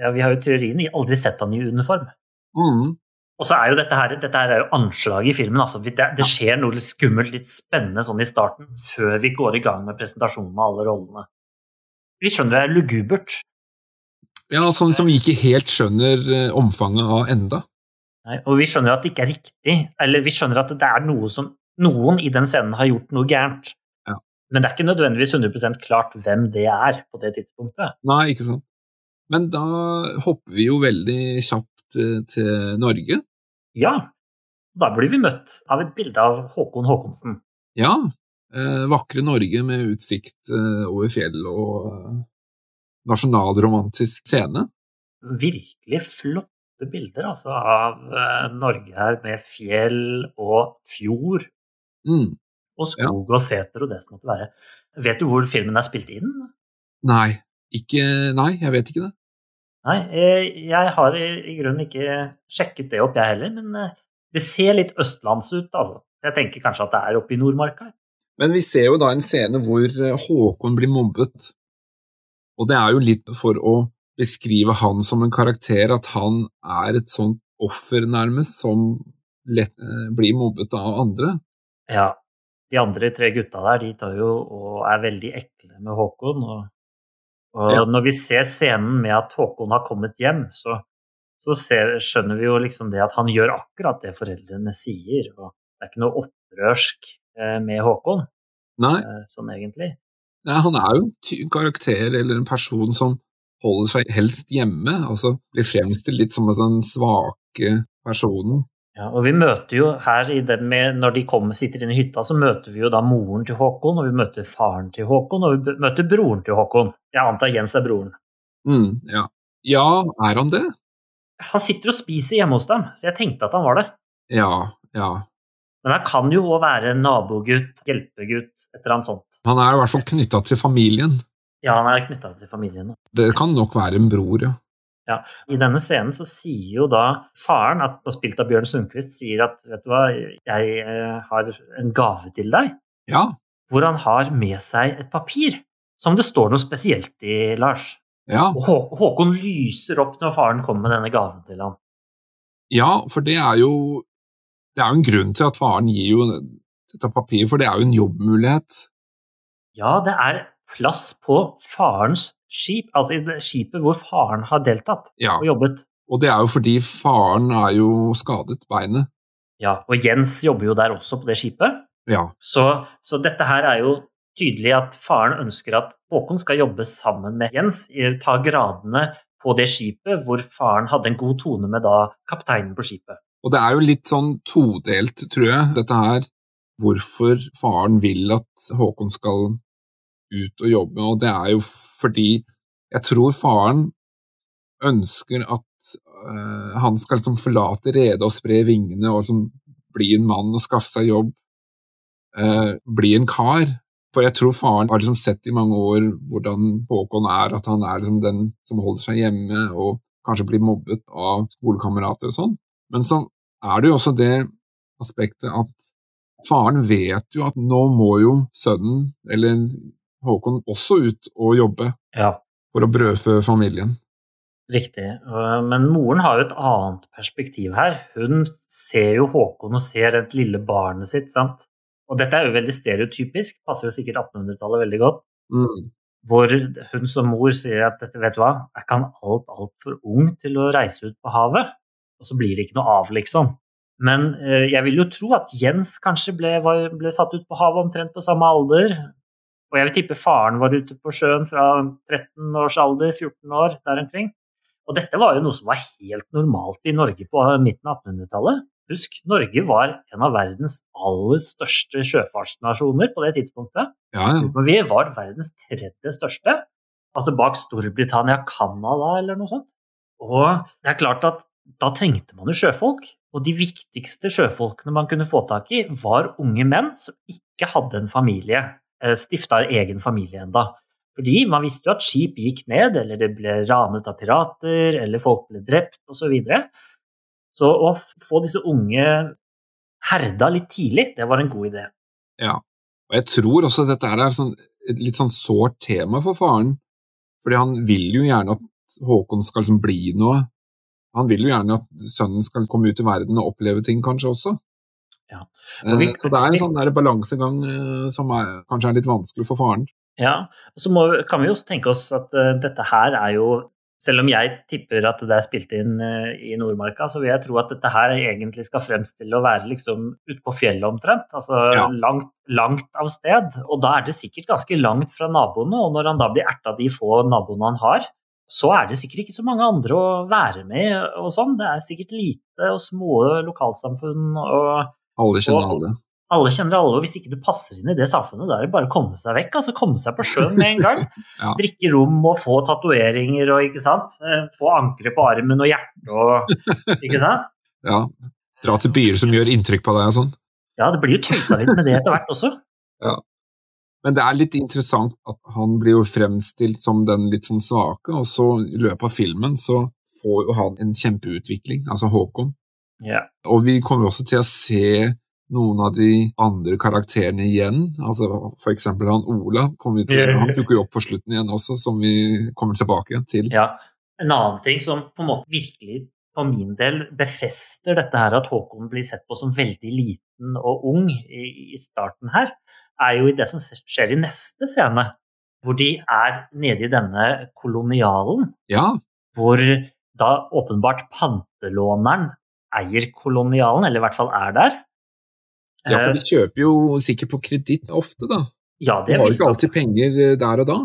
ja, vi har jo teorien vi har aldri sett han i uniform. Mm. Og så er jo dette her, dette her er jo anslaget i filmen. Altså. Det, det skjer noe litt skummelt, litt spennende sånn i starten, før vi går i gang med presentasjonen av alle rollene. Vi skjønner det er lugubert. Ja, sånn som vi ikke helt skjønner eh, omfanget av enda. Nei, og vi skjønner at det ikke er riktig, eller vi skjønner at det er noe som noen i den scenen har gjort noe gærent. Ja. Men det er ikke nødvendigvis 100% klart hvem det er på det tidspunktet. Nei, ikke sant. Men da hopper vi jo veldig kjapt eh, til Norge. Ja, da blir vi møtt av et bilde av Håkon Håkonsen. Ja, eh, vakre Norge med utsikt eh, over fjell og nasjonalromantisk scene. Virkelig flotte bilder altså, av eh, Norge her, med fjell og fjord Mm. og skog og seter og det som måtte være. Vet du hvor filmen er spilt inn? Nei, ikke Nei, jeg vet ikke det. Nei, eh, jeg har i, grunnen ikke sjekket det opp, jeg heller, men eh, det ser litt østlands ut, altså. Jeg tenker kanskje at det er oppe i Nordmarka. Men vi ser jo da en scene hvor Håkon blir mobbet. Og det er jo litt for å beskrive han som en karakter, at han er et sånt offer, nærmest, som lett eh, blir mobbet av andre. Ja, de andre tre gutta der, de tar jo og er veldig ekle med Håkon. Og, og Ja. når vi ser scenen med at Håkon har kommet hjem, så, så ser, skjønner vi jo liksom det at han gjør akkurat det foreldrene sier. Og det er ikke noe opprørsk eh, med Håkon, Nei, eh, sånn egentlig. nei han er jo en karakter, eller en person som holder seg helst hjemme, altså blir fremstilt litt som den svake personen. Ja, og vi møter jo her i det med, Når de kommer, sitter inne i hytta, så møter vi jo da moren til Håkon, og vi møter faren til Håkon, og vi møter broren til Håkon. Jeg antar Jens er broren. Mm, ja. ja, er han det? Han sitter og spiser hjemme hos dem, så jeg tenkte at han var det. Ja, ja. Men han kan jo òg være nabogutt, hjelpegutt, et eller annet sånt. Han er i hvert fall knytta til familien. Ja, han er knytta til familien. Det kan nok være en bror, ja. ja. I denne scenen så sier jo da faren, at, spilt av Bjørn Sundquist, sier at vet du hva, jeg eh, har en gave til deg. Ja, Hvor han har med seg et papir som det står noe spesielt i, Lars. ja. Hå Håkon lyser opp når faren kommer med denne gaven til ham. Ja, for det er jo Det er jo en grunn til at faren gir jo dette papiret, for det er jo en jobbmulighet. Ja, det er plass på farens skip, altså i skipet hvor faren har deltatt Ja, og jobbet. og det er jo fordi faren er jo skadet beinet. Ja, og Jens jobber jo der også på det skipet. Ja, Så, så dette her er jo tydelig at faren ønsker at Håkon skal jobbe sammen med Jens, i- ta gradene på det skipet hvor faren hadde en god tone med da kapteinen på skipet. og det er jo litt sånn todelt, tror jeg, dette her. Hvorfor faren vil at Håkon skal ut og jobbe, og det er jo fordi jeg tror faren ønsker at uh, han skal liksom forlate redet og spre vingene og liksom bli en mann og skaffe seg jobb. Uh, bli en kar. For jeg tror faren har liksom sett i mange år hvordan Håkon er, at han er liksom den som holder seg hjemme og kanskje blir mobbet av skolekamerater og sånn. Men så er det jo også det aspektet at faren vet jo at nå må jo sønnen, eller Håkon, også ut og jobbe Ja, for å brødfø familien. riktig. Men moren har jo et annet perspektiv her. Hun ser jo Håkon og ser det lille barnet sitt, sant. Og dette er jo veldig stereotypisk, passer jo sikkert 1800-tallet veldig godt. Mm. Hvor hun som mor sier at dette, vet du hva, er ikke han alt altfor ung til å reise ut på havet? Og så blir det ikke noe av, liksom. Men eh, jeg vil jo tro at Jens kanskje ble, var, ble satt ut på havet omtrent på samme alder. Og jeg vil tippe faren var ute på sjøen fra 13 års alder, 14 år, der omkring. Og dette var jo noe som var helt normalt i Norge på midten av 1800-tallet. Husk, Norge var en av verdens aller største sjøfartsnasjoner på det tidspunktet. Ja, ja. Men vi var verdens tredje største, altså bak Storbritannia, Canada eller noe sånt. Og det er klart at da trengte man jo sjøfolk, og de viktigste sjøfolkene man kunne få tak i, var unge menn som ikke hadde en familie, eh, stifta egen familie enda. Fordi man visste jo at skip gikk ned, eller det ble ranet av pirater, eller folk ble drept osv. Så, videre. så å få disse unge herda litt tidlig, det var en god idé. Ja, og jeg tror også dette er sånn, et litt sånn sårt tema for faren, fordi han vil jo gjerne at Håkon skal liksom bli noe. Han vil jo gjerne at sønnen skal komme ut i verden og oppleve ting kanskje også. Ja. Eh, vi- Så det er en sånn der balansegang eh, som er, kanskje er litt vanskelig for faren. Ja, og så må, kan vi jo tenke oss at eh, dette her er jo Selv om jeg tipper at det er spilt inn i Nordmarka, så vil jeg tro at dette her egentlig skal fremstille å være liksom ute på fjellet omtrent. Altså Ja. langt, langt av sted. Og da er det sikkert ganske langt fra naboene, og når han da blir erta de få naboene han har, så er det sikkert ikke så mange andre å være med og sånn. Det er sikkert lite og små lokalsamfunn og Alle kjenner alle. alle kjenner alle, og hvis ikke du passer inn i det samfunnet, da er det bare å komme seg vekk. altså Komme seg på sjøen med en gang. <laughs> Ja. Drikke rom og få tatoveringer og ikke sant. Eh, Få ankre på armen og hjerte og Ikke sant. <laughs> Ja. Dra til byer som gjør inntrykk på deg og sånn. Ja, det blir jo tøysa litt med det etter hvert også. <laughs> Men det er litt interessant at han blir jo fremstilt som den litt sånn svake, og så i løpet av filmen så får jo han en kjempeutvikling, altså Håkon. Ja. Og vi kommer også til å se noen av de andre karakterene igjen, altså for eksempel han Ola, kommer vi til, yeah. han dukker jo opp på slutten igjen også, som vi kommer tilbake til. ja. En annen ting som på en måte virkelig for min del befester dette her at Håkon blir sett på som veldig liten og ung i, i starten her, er jo i det som skjer i neste scene, hvor de er nede i denne kolonialen. Ja, hvor da åpenbart pantelåneren eier kolonialen, eller i hvert fall er der. ja for Eh, de kjøper jo sikkert på kreditt ofte da. ja, De har jo ikke alltid penger eh, der og da.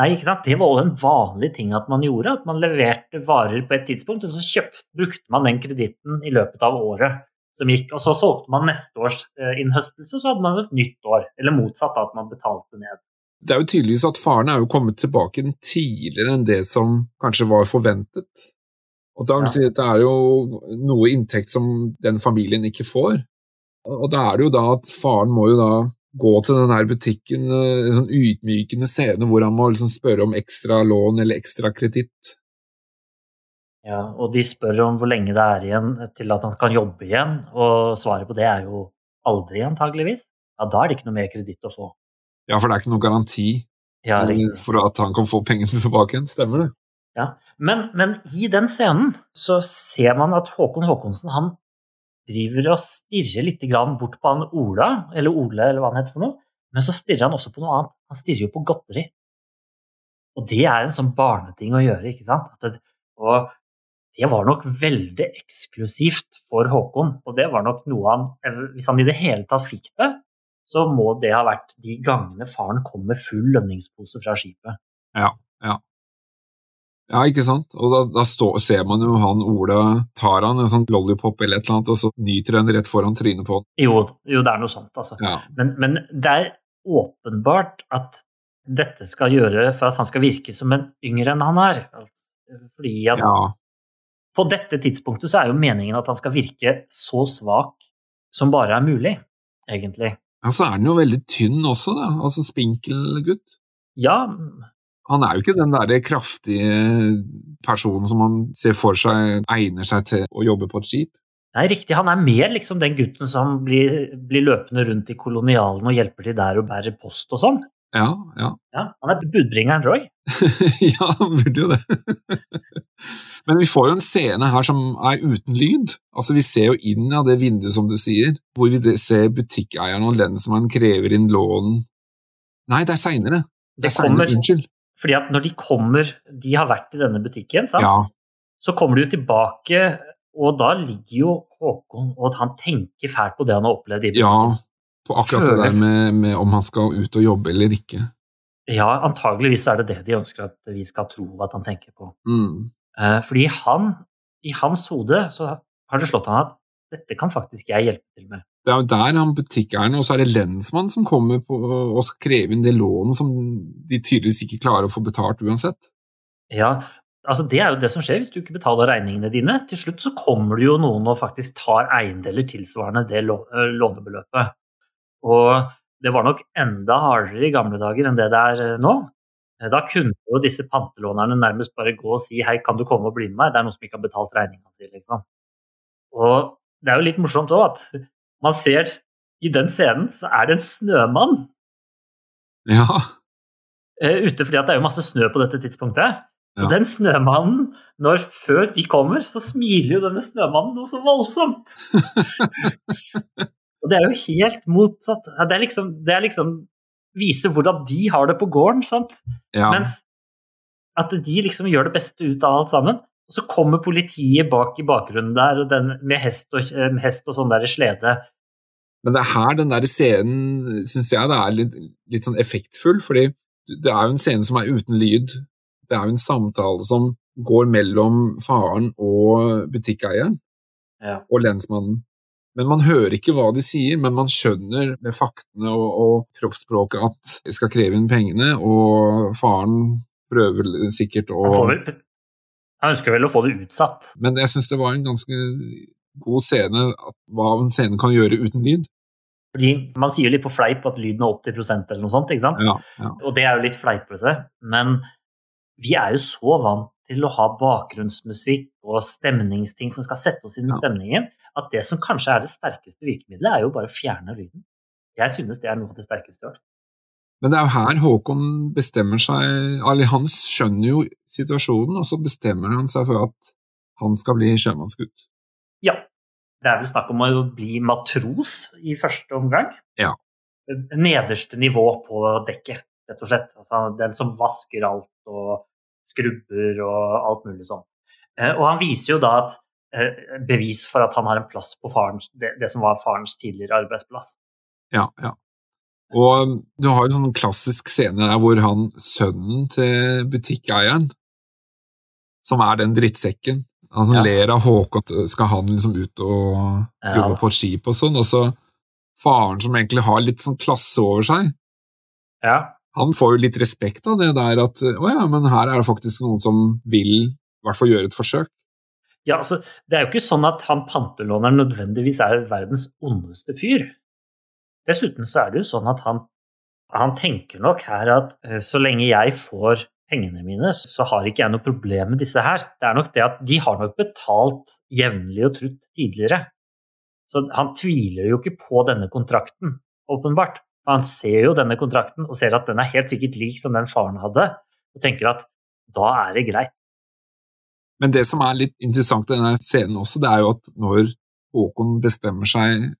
Nei, ikke sant? Det var jo en vanlig ting at man gjorde, at man leverte varer på et tidspunkt, og så kjøpt, brukte man den kreditten i løpet av året som gikk, og så solgte man neste års eh, innhøstelse, så hadde man et nytt år, eller motsatt at man betalte ned. Det er jo tydeligvis at faren er jo kommet tilbake tidligere enn det som kanskje var forventet. Og da vil si at det er jo noe inntekt som den familien ikke får. Og da er det jo da at faren må jo da gå til den her butikken, eh, en sånn ydmykende scene hvor han må liksom spørre om ekstra lån eller ekstra kreditt. Ja, og de spør om hvor lenge det er igjen til at han kan jobbe igjen, og svaret på det er jo aldri, antageligvis. Ja, da er det ikke noe mer kreditt å få. Ja, for det er ikke noen garanti Ja, eh, for at han kan få pengene <laughs> tilbake igjen, stemmer det? Ja. Men, men i den scenen så ser man at Håkon Håkonsen han driver og stirrer litt bort på han Ola, eller Ole, eller hva han heter for noe. Men så stirrer han også på noe annet. Han stirrer jo på godteri. Og det er en sånn barneting å gjøre, ikke sant? Det, og det var nok veldig eksklusivt for Håkon. Og det var nok noe han Hvis han i det hele tatt fikk det, så må det ha vært de gangene faren kom med full lønningspose fra skipet. Ja, ikke sant? Og da, da stå, ser man jo han Ola tar han en sånn lollipop eller et eller annet, og så nyter den rett foran trynet på han. Jo, jo det er noe sånt, altså. Ja. Men, men det er åpenbart at dette skal gjøre for at han skal virke som en yngre enn han er. Altså, Fordi at ja. på dette tidspunktet så er jo meningen at han skal virke så svak som bare er mulig, egentlig. Ja, så er den jo veldig tynn også, da. Altså spinkel gutt. Ja, Han er jo ikke den derre kraftige personen som man ser for seg egner seg til å jobbe på et skip. Nei, riktig. Han er mer liksom den gutten som blir, blir løpende rundt i kolonialen og hjelper til der og bærer post og sånn. Ja, ja. Ja, han er budbringeren Roy. <laughs> ja, han burde jo det. <laughs> Men vi får jo en scene her som er uten lyd. Altså, Vi ser jo inn av det vinduet, som du sier, hvor vi ser butikkeieren og lensmannen krever inn lån. Nei, det er seinere. Det Det er kommer- Unnskyld. Fordi at når de kommer De har vært i denne butikken, sant? Ja, så kommer de jo tilbake, og da ligger jo Håkon og at han tenker fælt på det han har opplevd. i ja, på akkurat det der med, med om han skal ut og jobbe eller ikke. Ja, antageligvis er det det de ønsker at vi skal tro at han tenker på. Mm. Eh, fordi han, i hans hode så har det slått han at dette kan faktisk jeg hjelpe til med. Det er jo der han butikkeieren, og så er det lensmannen som kommer på, og skal kreve inn det lånet som de tydeligvis ikke klarer å få betalt uansett. Ja, altså Det er jo det som skjer hvis du ikke betaler regningene dine. Til slutt så kommer det jo noen og faktisk tar eiendeler tilsvarende det øh, lånebeløpet. Og det var nok enda hardere i gamle dager enn det det er øh, nå. Eh, Da kunne jo disse pantelånerne nærmest bare gå og si hei, kan du komme og bli med meg, det er noen som ikke har betalt regninga si. Liksom. Og det er jo litt morsomt òg at man ser i den scenen så er det en snømann Ja, eh, ute fordi at det er jo masse snø på dette tidspunktet. Ja. Og den snømannen, når før de kommer, så smiler jo denne snømannen noe så voldsomt. <laughs> og det er jo helt motsatt. Det er liksom, det er liksom Vise hvordan de har det på gården, sant. ja. Mens at de liksom gjør det beste ut av alt sammen. Og så kommer politiet bak i bakgrunnen der og den, med hest og, eh, hest og sånn der slede. Men det er her den der scenen syns jeg det er litt, litt sånn effektfull, fordi det er jo en scene som er uten lyd. Det er jo en samtale som går mellom faren og butikkeieren Ja. og lensmannen. Men man hører ikke hva de sier, men man skjønner med faktene og, og kroppsspråket at de skal kreve inn pengene, og faren prøver sikkert å Han, får vel, han ønsker vel å få det utsatt. Men jeg syns det var en ganske god scene, at, hva en scene kan gjøre uten lyd. Fordi Man sier litt på fleip at lyden er 80% eller noe sånt. ikke sant? Ja, ja. Og det er jo litt fleipete, men vi er jo så vant til å ha bakgrunnsmusikk og stemningsting som skal sette oss i Ja. stemningen, at det som kanskje er det sterkeste virkemidlet, er jo bare å fjerne lyden. Jeg synes det er noe av det sterkeste jeg har. Men det er jo her Håkon bestemmer seg eller Han skjønner jo situasjonen, og så bestemmer han seg for at han skal bli sjømannsgutt. Ja. Det er vel snakk om å bli matros i første omgang. Ja. Nederste nivå på dekket, rett og slett. Altså den som vasker alt og skrubber og alt mulig sånn. Og han viser jo da at eh, bevis for at han har en plass på farens, det, det som var farens tidligere arbeidsplass. Ja, ja. Og um, du har en sånn klassisk scene der hvor han, sønnen til butikkeieren, som er den drittsekken, han som Ja. ler av Håkon, skal han liksom ut og Ja. jobbe på et skip og sånn, og så faren som egentlig har litt sånn klasse over seg, Ja. han får jo litt respekt av det der at å ja, men her er det faktisk noen som vil i hvert fall gjøre et forsøk. Ja, altså, det er jo ikke sånn at han pantelåneren nødvendigvis er verdens ondeste fyr. Dessuten så er det jo sånn at han, han tenker nok her at eh, så lenge jeg får pengene mine, så har ikke jeg noe problem med disse her. Det er nok det at de har nok betalt jevnlig og trutt tidligere. Så han tviler jo ikke på denne kontrakten, åpenbart. Han ser jo denne kontrakten og ser at den er helt sikkert lik som den faren hadde, og tenker at da er det greit. Men det som er litt interessant i denne scenen også, det er jo at når Håkon bestemmer seg,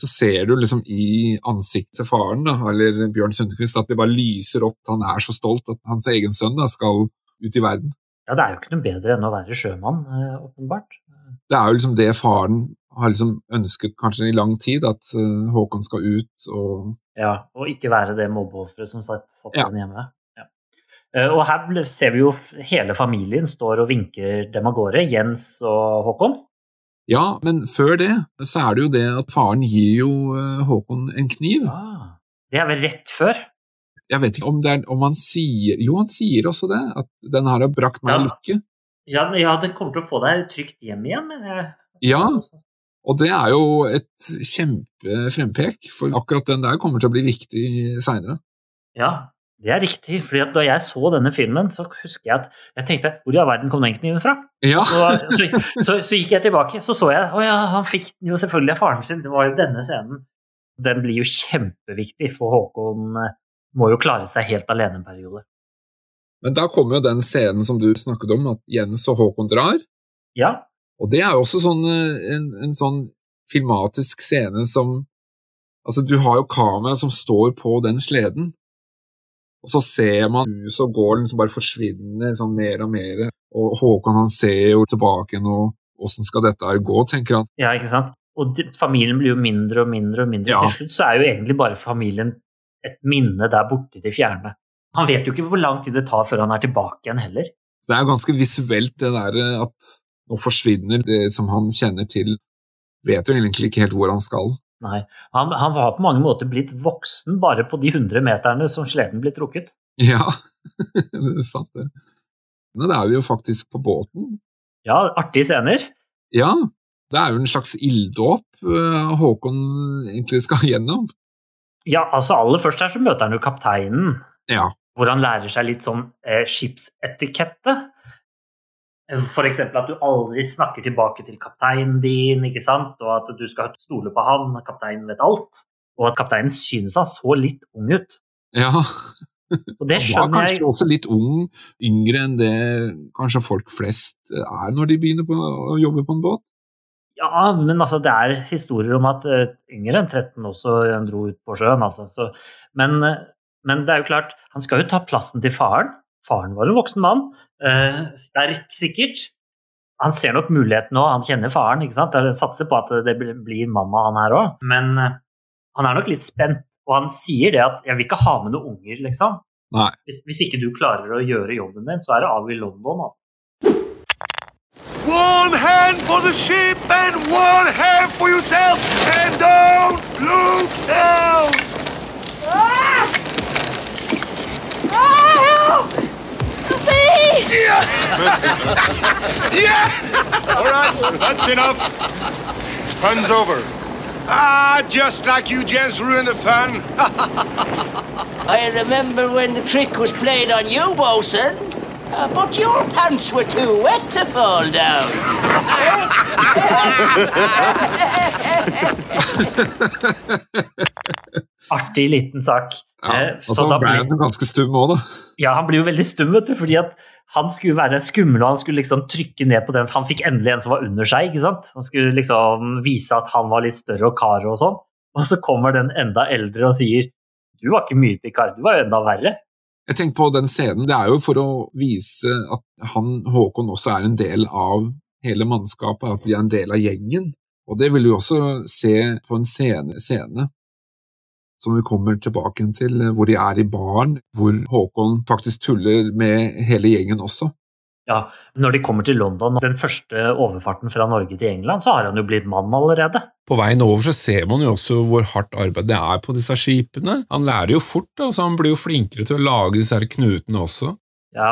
så ser du liksom i ansiktet til faren, da, eller Bjørn Sundquist, at det bare lyser opp. Han er så stolt at hans egen sønn da, skal ut i verden. Ja, det er jo ikke noe bedre enn å være sjømann, eh, åpenbart. Det er jo liksom det faren har liksom ønsket kanskje i lang tid, at eh, Håkon skal ut og Ja, og ikke være det mobbeofferet som satt, satt Ja. igjen hjemme. Ja. Eh, Og her ser vi jo hele familien står og vinker dem av gårde, Jens og Håkon. Ja, men før det så er det jo det at faren gir jo eh, Håkon en kniv. Ah, det er vel rett før? Jeg vet ikke om, det er, om han sier Jo, han sier også det, at den her har brakt meg Ja. lykke. Ja, ja, den kommer til å få deg trygt hjem igjen, mener jeg. Ja, og det er jo et kjempefrempek, for akkurat den der kommer til å bli viktig seinere. Ja, Det er riktig. fordi at Da jeg så denne filmen, så husker jeg at jeg tenkte Hvor i all verden kom den kniven fra? Ja. Så, så, så, så gikk jeg tilbake, så så jeg Å ja, han fikk den jo selvfølgelig av faren sin. Det var jo denne scenen. Den blir jo kjempeviktig, for Håkon eh, må jo klare seg helt alene en periode. Men da kommer jo den scenen som du snakket om, at Jens og Håkon drar. Ja, Og det er jo også sånn, eh, en, en sånn filmatisk scene som Altså, du har jo kamera som står på den sleden, og så ser man huset og gården som bare forsvinner sånn mer og mer. Og Håkon han ser jo tilbake igjen, og åssen skal dette her gå, tenker han. ja, ikke sant? Og de, familien blir jo mindre og mindre og mindre. Ja. Til slutt så er jo egentlig bare familien et minne der borte i det fjerne. Han vet jo ikke hvor lang tid det tar før han er tilbake igjen heller. Det er jo ganske visuelt, det der at nå forsvinner det som han kjenner til. Vet jo egentlig ikke helt hvor han skal. Nei, han, han har på mange måter blitt voksen bare på de 100 meterne som sleden blir trukket. Ja, <laughs> det er sant, det. Men da er vi jo faktisk på båten. Ja, artige scener. Ja, det er jo en slags ilddåp eh, Håkon egentlig skal <laughs> gjennom. Ja, altså aller først her så møter han jo kapteinen, Ja, hvor han lærer seg litt sånn eh, skipsetikette. Eksempel at du aldri snakker tilbake til kapteinen din, ikke sant? og at du skal stole på han, kapteinen vet alt. Og at kapteinen synes han så litt ung ut. ja. Og det Han var kanskje jeg. også litt ung, yngre enn det kanskje folk flest er når de begynner på å jobbe på en båt. Ja, men altså, det er historier om at eh, yngre enn 13 også dro ut på sjøen. Altså. Så, men, eh, men det er jo klart, han skal jo ta plassen til faren. Faren var en voksen mann. eh, sterk, sikkert. Han ser nok muligheten nå, han kjenner faren. ikke sant? Jeg satser på at det blir- mann av han her òg. Men eh, han er nok litt spent, og han sier det at 'jeg vil ikke ha med noen unger', liksom. Nei. Hvis, hvis ikke du klarer å gjøre jobben din, så er det av i London. altså. One hand for the ship and one hand for yourself, and don't look down. Yeah. <laughs> yeah. All right, that's enough. Fun's over. Ah, just like you gents ruined the fun. <laughs> I remember when the trick was played on you, Bosun. Uh, but your pants were too wet to fall down. <laughs> Artig liten sak. Ja, Eh, og så så ble han ganske stum òg, da. Ja, han blir jo veldig stum, vet du, fordi at han skulle være skummel, og han skulle liksom trykke ned på den. Han fikk endelig en som var under seg, ikke sant? Han skulle liksom vise at han var litt større og kar og sånn. Og så kommer den enda eldre og sier du var ikke mye til kar, du var jo enda verre. Jeg tenker på den scenen, Det er jo for å vise at han, Håkon også er en del av hele mannskapet, at de er en del av gjengen. Og det vil du også se på en scene, scene som vi kommer tilbake til, hvor de er i baren, hvor Håkon faktisk tuller med hele gjengen også. Ja, Når de kommer til London, den første overfarten fra Norge til England, så har han jo blitt mann allerede. På veien over så ser man jo også hvor hardt arbeid det er på disse skipene. Han lærer jo fort, da, så han blir jo flinkere til å lage disse her knutene også. Ja,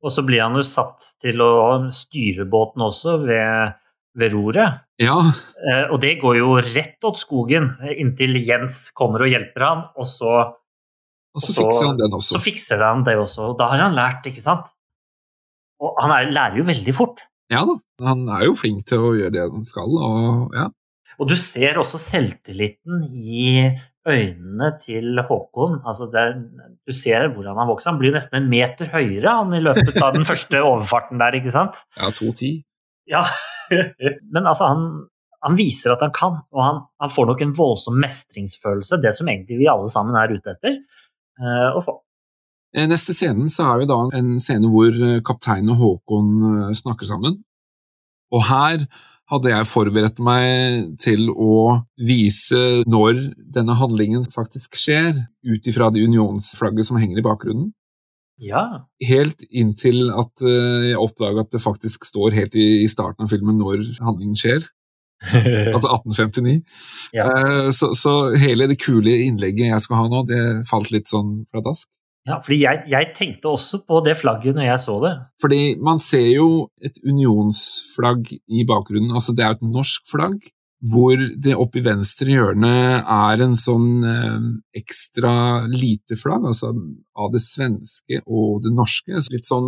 Og så blir han jo satt til å styre båten også ved, ved roret. Ja, Eh, og det går jo rett åt skogen eh, inntil Jens kommer og hjelper han, og så, og så Så- fikser han den så fikser han det også. Og da har han lært, ikke sant? Og han er, lærer jo veldig fort. Ja da, han er jo flink til å gjøre det han skal, og ja. Og du ser også selvtilliten i øynene til Håkon. Altså det, du ser hvordan han vokser. Han blir nesten en meter høyere han i løpet av den <laughs> første overfarten der, ikke sant? Ja, 2-10. Ja, <laughs> men altså han, han viser at han kan, og han, han får nok en voldsom mestringsfølelse, det som egentlig vi alle sammen er ute etter uh, å få. Eh, Neste scenen så er vi da en scene hvor eh, kapteinen og Håkon snakker sammen. Og her hadde jeg forberedt meg til å vise når denne handlingen faktisk skjer, ut ifra det unionsflagget som henger i bakgrunnen. Ja, Helt inntil at eh, jeg oppdaga at det faktisk står helt i, starten av filmen når handlingen skjer, <laughs> altså 1859. Ja. Eh, Så, så hele det kule innlegget jeg skal ha nå, det falt litt sånn pladask. ja fordi jeg, jeg tenkte også på det flagget når jeg så det. Fordi man ser jo et unionsflagg i bakgrunnen. Altså det er et norsk flagg, hvor det oppe i venstre hjørne er en sånn eh, ekstra lite flagg, altså av det svenske og det norske. Så litt sånn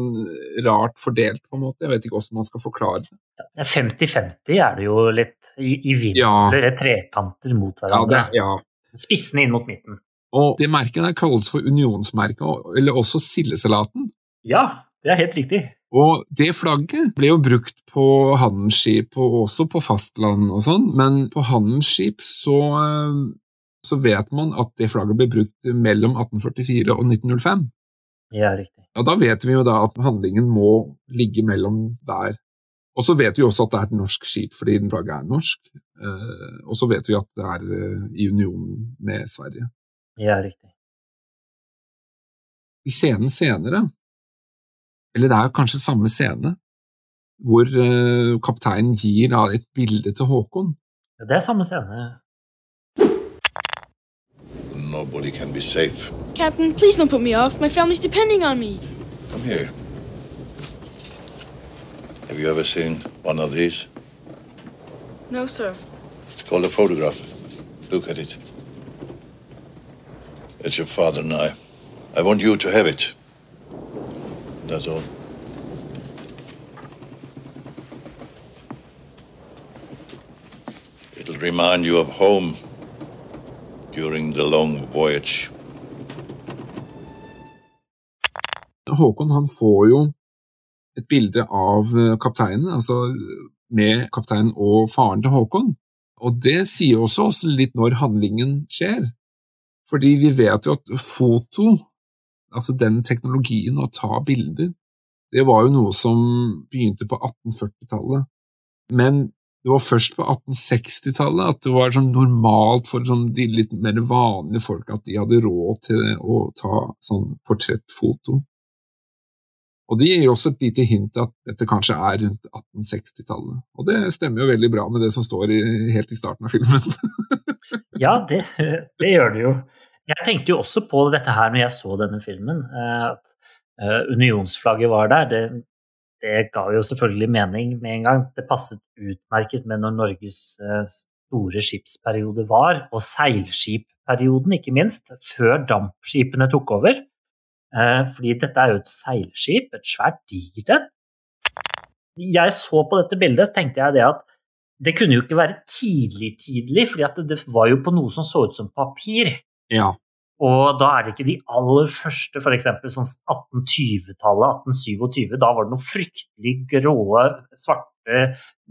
rart fordelt, på en måte. Jeg vet ikke hvordan man skal forklare det. 50-50 er det jo litt i, i vinkler, Ja. trekanter mot Ja, hverandre. det, ja. Spissene inn mot midten. Og det merket der kalles for unionsmerket, eller også sildesalaten. Ja, det er helt riktig. Og det flagget ble jo brukt på handelsskip og også på fastland og sånn, men på handelsskip så, eh, så vet man at det flagget ble brukt mellom 1844 og 1905. Ja, riktig. Ja, da vet vi jo da at handlingen må ligge mellom der. Og så vet vi også at det er et norsk skip, fordi den flagget er norsk. Eh, og så vet vi at det er eh, i unionen med Sverige. Ja, riktig. I scenen senere, eller det er kanskje samme scene, hvor eh, kapteinen gir da et bilde til Håkon. Ja, Det er samme scene. Nobody can be safe. Captain, please don't put me off. My family's depending on me. Come here. Have you ever seen one of these? No, sir. It's called a photograph. Look at it. It's your father and I. I want you to have it. That's all. It'll remind you of home during the long voyage. Håkon han får jo et bilde av eh, kapteinen, altså med kapteinen og faren til Håkon. Og det sier også oss litt når handlingen skjer. Fordi vi vet jo at foto, altså den teknologien å ta bilder, det var jo noe som begynte på 1840-tallet. Men det var først på 1860-tallet at det var sånn normalt for sånn de litt mer vanlige folk at de hadde råd til å ta sånn portrettfoto. Og det gir også et lite hint at dette kanskje er rundt 1860-tallet. Og det stemmer jo veldig bra med det som står i, helt i starten av filmen. <laughs> Ja, det, det gjør det jo. Jeg tenkte jo også på dette her når jeg så denne filmen. eh, At eh, unionsflagget var der. Det, det ga jo selvfølgelig mening med en gang. Det passet utmerket med når Norges eh, store skipsperiode var, og seilskipperioden, ikke minst, før dampskipene tok over. Fordi dette er jo et seilskip, et svært digert et. Jeg så på dette bildet, tenkte jeg det at det kunne jo ikke være tidlig-tidlig, for det var jo på noe som så ut som papir. Ja. Og da er det ikke de aller første, f.eks. sånn 1820-tallet, 1827. Da var det noe fryktelig gråe, svarte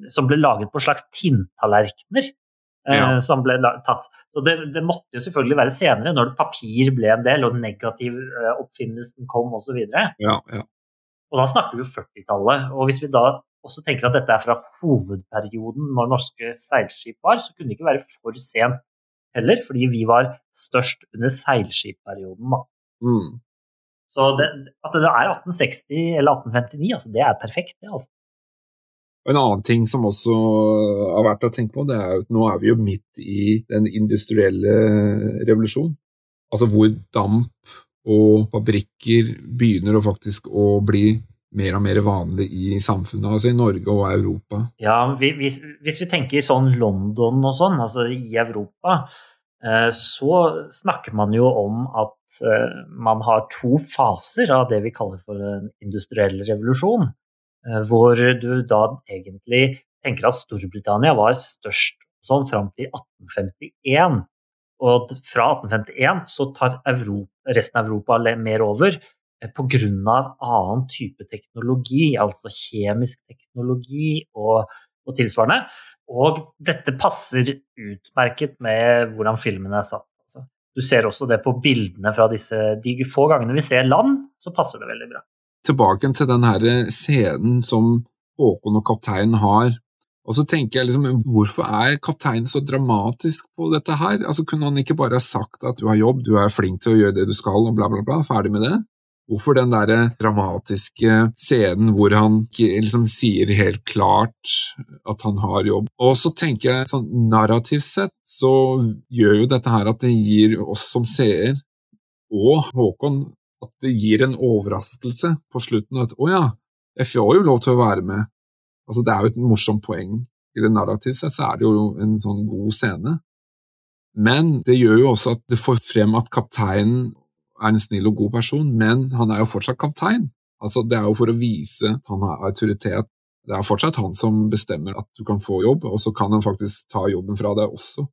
som ble laget på slags tinntallerkener. eh, Ja. Som ble tatt. Så det, det måtte jo selvfølgelig være senere, når papir ble en del, og negativoppfinnelsen kom osv. Ja, ja. Og da snakker vi jo 40-tallet. Og hvis vi da også tenker at dette er fra hovedperioden når norske seilskip var, så kunne det ikke være for sent heller, fordi vi var størst under seilskipperioden. Da. Mm. Så det, at det er 1860 eller 1859, altså, det er perfekt, det. Altså. En annen ting som også har vært å tenke på, det er at nå er vi jo midt i den industrielle revolusjonen. Altså hvor damp og fabrikker begynner å faktisk å bli mer og mer vanlig i samfunnet, altså i Norge og Europa. Ja, hvis, hvis vi tenker sånn London og sånn, altså i Europa, eh, så snakker man jo om at eh, man har to faser av det vi kaller for en industriell revolusjon. eh, Hvor du da egentlig tenker at Storbritannia var størst sånn fram til 1851. Og fra 1851 så tar Europa, resten av Europa mer over pga. annen type teknologi, altså kjemisk teknologi og, og tilsvarende. Og dette passer utmerket med hvordan filmen er satt. Altså. Du ser også det på bildene fra disse De få gangene vi ser land, så passer det veldig bra. Tilbake til den her scenen som Håkon og kapteinen har. Og så tenker jeg liksom, Hvorfor er kapteinen så dramatisk på dette her? Altså Kunne han ikke bare sagt at du har jobb, du er flink til å gjøre det du skal, og bla, bla, bla, ferdig med det? Hvorfor den der dramatiske scenen hvor han liksom sier helt klart at han har jobb? Og så tenker jeg sånn narrativt sett så gjør jo dette her at det gir oss som seer, og Håkon, at det gir en overraskelse på slutten. At å ja, jeg får jo lov til å være med. Altså Det er jo et morsomt poeng. I det narrativt sett så er det jo en sånn god scene. Men det gjør jo også at det får frem at kapteinen er en snill og god person, men han er jo fortsatt kaptein. Altså, det er jo for å vise at han har autoritet. Det er fortsatt han som bestemmer at du kan få jobb, og så kan han faktisk ta jobben fra deg også.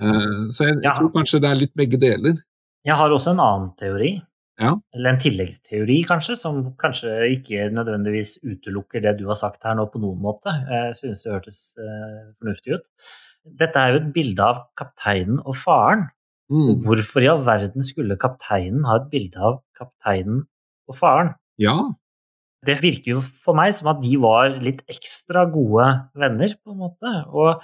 Eh, Så jeg, jeg tror kanskje det er litt begge deler. Jeg har også en annen teori. Ja. Eller en tilleggsteori, kanskje, som kanskje ikke nødvendigvis utelukker det du har sagt her nå på noen måte. Jeg synes det hørtes eh, fornuftig ut. Dette er jo et bilde av kapteinen og faren. Og Mm. hvorfor i all verden skulle kapteinen ha et bilde av kapteinen og faren? Ja, Det virker jo for meg som at de var litt ekstra gode venner, på en måte. Og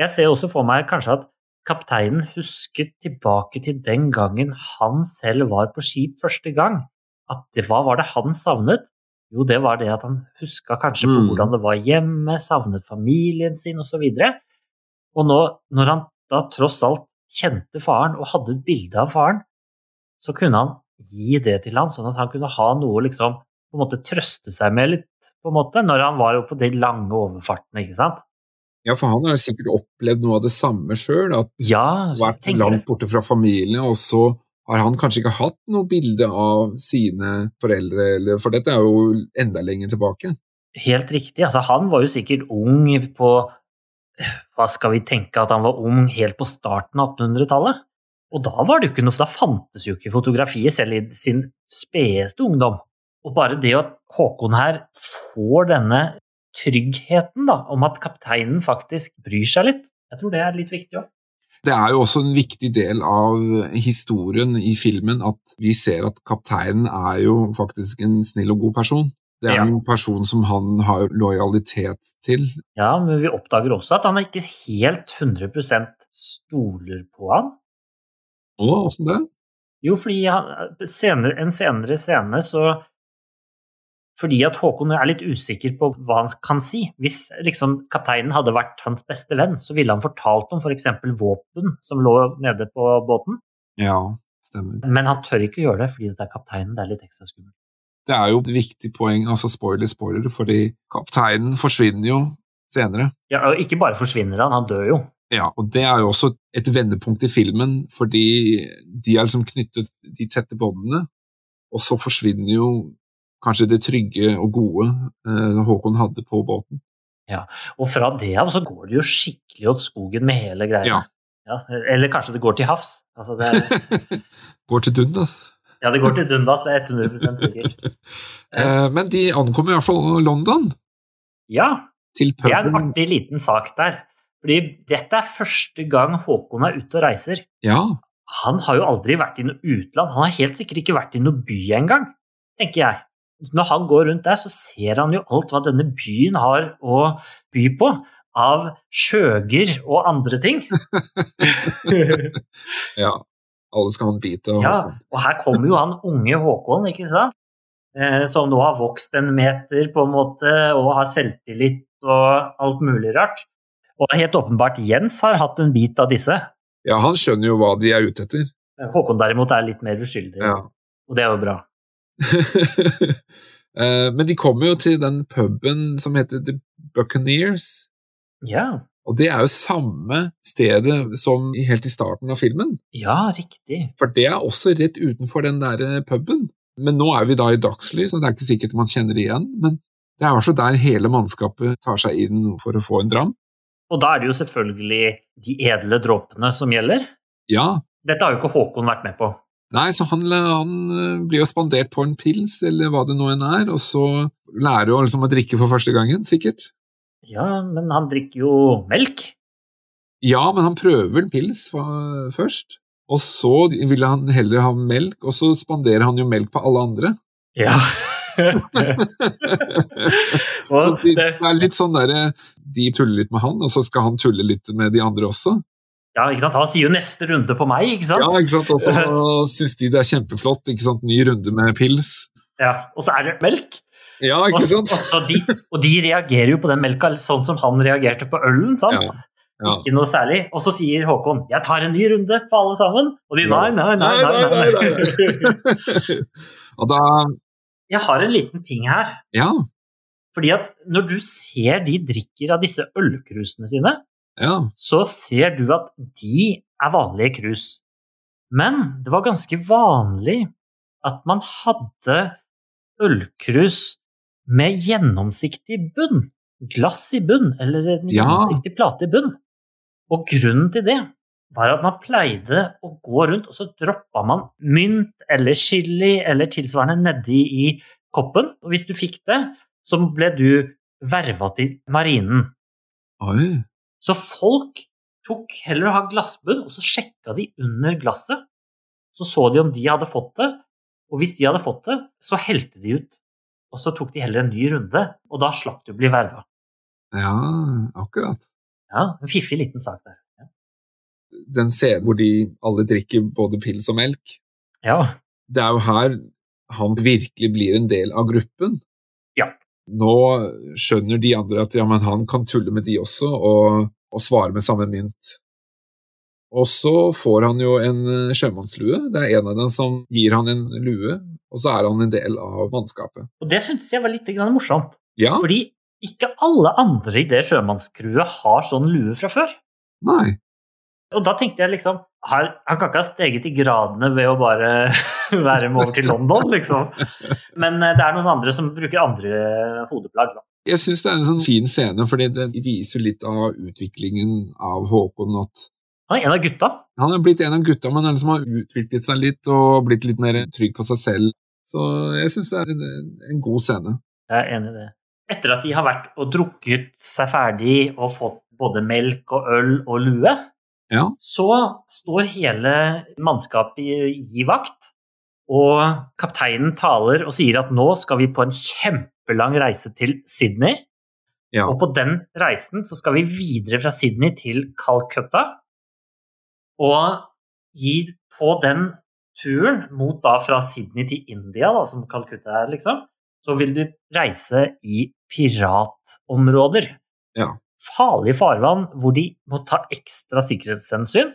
jeg ser også for meg kanskje at kapteinen husket tilbake til den gangen han selv var på skip første gang. At det, hva var det han savnet? Jo, det var det at han huska kanskje på Mm. hvordan det var hjemme, savnet familien sin osv. Og nå, når han da tross alt kjente faren og hadde et bilde av faren, så kunne han gi det til han, sånn at han kunne ha noe liksom på en måte trøste seg med litt, på en måte, når han var på de lange overfartene, ikke sant? ja, for han har sikkert opplevd noe av det samme sjøl, at Ja, vært langt borte fra familien, og så har han kanskje ikke hatt noe bilde av sine foreldre, eller, for dette er jo enda lenger tilbake. Helt riktig. Altså, han var jo sikkert ung på Hva skal vi tenke at han var ung helt på starten av 1800-tallet? Og da var det jo ikke noe, for da fantes jo ikke fotografiet selv i sin spedeste ungdom. Og bare det at Håkon her får denne tryggheten da, om at kapteinen faktisk bryr seg litt, jeg tror det er litt viktig òg. Det er jo også en viktig del av historien i filmen at vi ser at kapteinen er jo faktisk en snill og god person. Det er Ja. en person som han har lojalitet til. Ja, men vi oppdager også at han ikke helt 100% stoler på han. Å, åssen det? Jo, fordi han, senere, en senere scene så Fordi at Håkon er litt usikker på hva han kan si. Hvis liksom kapteinen hadde vært hans beste venn, så ville han fortalt om f.eks. våpen som lå nede på båten. Ja, stemmer. Men han tør ikke gjøre det fordi det er kapteinen. Det er litt ekstra skummelt. Det er jo et viktig poeng, altså spoiler, spoiler, fordi kapteinen forsvinner jo senere. Ja, og ikke bare forsvinner han, han dør jo. Ja, og det er jo også et vendepunkt i filmen, fordi de har liksom knyttet de tette båndene, og så forsvinner jo kanskje det trygge og gode eh, Håkon hadde på båten. Ja, Og fra det av så går det jo skikkelig åt skogen med hele greia. Ja. Ja, eller kanskje det går til havs. Altså det, <laughs> Går til dundas. Ja, det går til dundas, det er 100 sikkert. <laughs> Eh, men de ankommer i hvert fall London, Ja, til Det er en artig liten sak der. Fordi dette er første gang Håkon er ute og reiser. Ja, Han har jo aldri vært i noe utland. Han har helt sikkert ikke vært i noen by engang, tenker jeg. Når han går rundt der, så ser han jo alt hva denne byen har å by på av skjøger og andre ting. <laughs> <laughs> ja. Alle skal ha en bit av ja, og her kommer jo han unge Håkon, ikke sant? Eh, som nå har vokst en meter på en måte, og har selvtillit og alt mulig rart. Og helt åpenbart Jens har hatt en bit av disse. Ja, han skjønner jo hva de er ute etter. Håkon derimot er litt mer uskyldig, Ja. og det er jo bra. <laughs> Eh, Men de kommer jo til den puben som heter The Buccaneers. Ja, Og det er jo samme stedet som helt i starten av filmen. ja riktig. For det er også rett utenfor den der eh, puben. Men nå er vi da i dagslys, og det er ikke sikkert man kjenner det igjen. Men det er altså der hele mannskapet tar seg inn for å få en dram. Og da er det jo selvfølgelig de edle dråpene som gjelder. Ja, Dette har jo ikke Håkon vært med på. Nei, så han, han eh, blir jo spandert på en pils, eller hva det nå enn er, og så lærer jo liksom å drikke for første gangen, sikkert. Ja, men han drikker jo melk. Ja, men han prøver en pils først, og så vil han heller ha melk, og så spanderer han jo melk på alle andre. Ja. <laughs> <laughs> Så de, det, det er litt sånn derre De tuller litt med han, og så skal han tulle litt med de andre også. ja, ikke sant? Han sier jo 'neste runde på meg', ikke sant? Ja, ikke sant? Og så <laughs> syns de det er kjempeflott, ikke sant? Ny runde med pils. Ja, Og så er det melk. Ja, ikke sant? og, de, og de reagerer jo på den melka sånn som han reagerte på ølen. sant? Ja, ja. Ikke noe særlig. Og så sier Håkon 'jeg tar en ny runde på alle sammen'. Og de nei, nei. Nei, nei, nei, nei, nei, <laughs> Og da Jeg har en liten ting her. Ja, Fordi at når du ser de drikker av disse ølkrusene sine, Ja. så ser du at de er vanlige krus. Men det var ganske vanlig at man hadde ølkrus med gjennomsiktig bunn. Glass i bunn, eller en Ja. gjennomsiktig plate i bunn. Og grunnen til det var at man pleide å gå rundt, og så droppa man mynt eller chili eller tilsvarende nedi i koppen. Og hvis du fikk det, så ble du verva til marinen. Oi. Så folk tok heller å ha glassbunn, og så sjekka de under glasset. Så så de om de hadde fått det, og hvis de hadde fått det, så helte de ut. Og så tok de heller en ny runde, og da slapp du å bli verva. Ja, akkurat. Ja, en fiffig liten sak der. Ja. Den scenen hvor de alle drikker både pils og melk, ja. det er jo her han virkelig blir en del av gruppen. Ja. Nå skjønner de andre at ja, men han kan tulle med de også, og, og svare med samme mynt. Og så får han jo en eh, sjømannslue. Det er en av dem som gir han en lue, og så er han en del av mannskapet. Og det syntes jeg var litt grann morsomt. Ja, Fordi ikke alle andre i det sjømannscrewet har sånn lue fra før. nei. Og da tenkte jeg liksom her, Han kan ikke ha steget i gradene ved å bare <laughs> være med over til London, liksom. Men eh, det er noen andre som bruker andre hodeplagg, da. Jeg syns det er en sånn fin scene, fordi det viser litt av utviklingen av Håkon. At Han er en av gutta. han er blitt en av gutta, men han liksom har utviklet seg litt og blitt litt mer trygg på seg selv. Så jeg syns det er en, en god scene. Jeg er enig i det. Etter at de har vært og drukket seg ferdig og fått både melk og øl og lue, Ja. så står hele mannskapet i, i vakt, og kapteinen taler og sier at nå skal vi på en kjempelang reise til Sydney. Ja. Og på den reisen så skal vi videre fra Sydney til Calcutta. Og gi på den turen mot da fra Sydney til India, da, som Calcutta er, liksom, så vil du reise i piratområder. Ja. Farlige farvann hvor de må ta ekstra sikkerhetshensyn.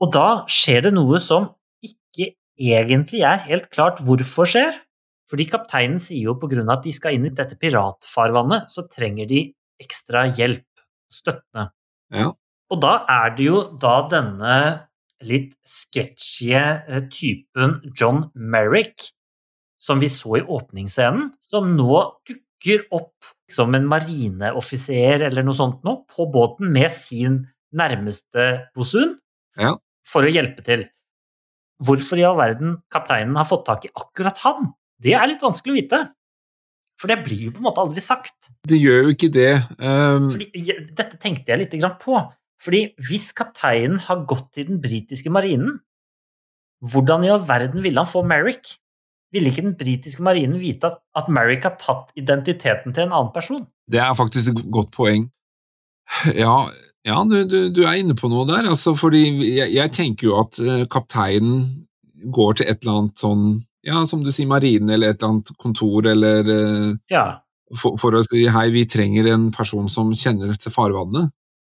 Og da skjer det noe som ikke egentlig er helt klart hvorfor skjer. Fordi kapteinen sier jo pga. at de skal inn i dette piratfarvannet, så trenger de ekstra hjelp, støttende. Ja. Og da er det jo da denne litt sketchy eh, typen John Merrick, som vi så i åpningsscenen, som nå dukker opp som en marineoffiser eller noe sånt nå, på båten med sin nærmeste bosun Ja. for å hjelpe til. Hvorfor i all verden kapteinen har fått tak i akkurat han, det er litt vanskelig å vite. For det blir jo på en måte aldri sagt. Det gjør jo ikke det. Um, Fordi, dette tenkte jeg litt grann på. Fordi hvis kapteinen har gått til den britiske marinen, hvordan i all verden ville han få Merrick? Ville ikke den britiske marinen vite at, at Merrick har tatt identiteten til en annen person? det er faktisk et godt poeng. Ja, ja du, du, du er inne på noe der. Altså, fordi jeg, jeg tenker jo at eh, kapteinen går til et eller annet sånn ja, som du sier, marinen eller et eller annet kontor, eller eh, Ja, for, for å si hei, vi trenger en person som kjenner til farvannet.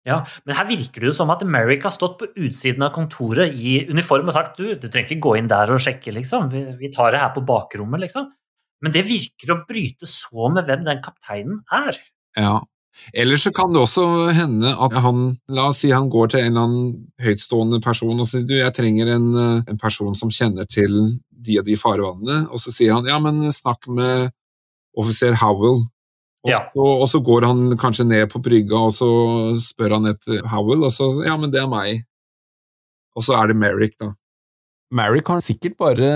Ja. Men her virker det jo som at Merrick har stått på utsiden av kontoret i uniform og sagt du, du trenger ikke gå inn der og sjekke, liksom. Vi, vi tar det her på bakrommet, liksom. Men det virker å bryte så med hvem den kapteinen er. Ja. Eller så kan det også hende at han, la oss si han går til en eller annen høytstående person og sier du, jeg trenger en, eh, en person som kjenner til de og de farvannene, og så sier han ja, men snakk med offiser Howell. Og, Ja. så, og så går han kanskje ned på brygga, og så spør han etter Howell, og så ja, men det er meg. Og så er det Merrick, da. Merrick har sikkert bare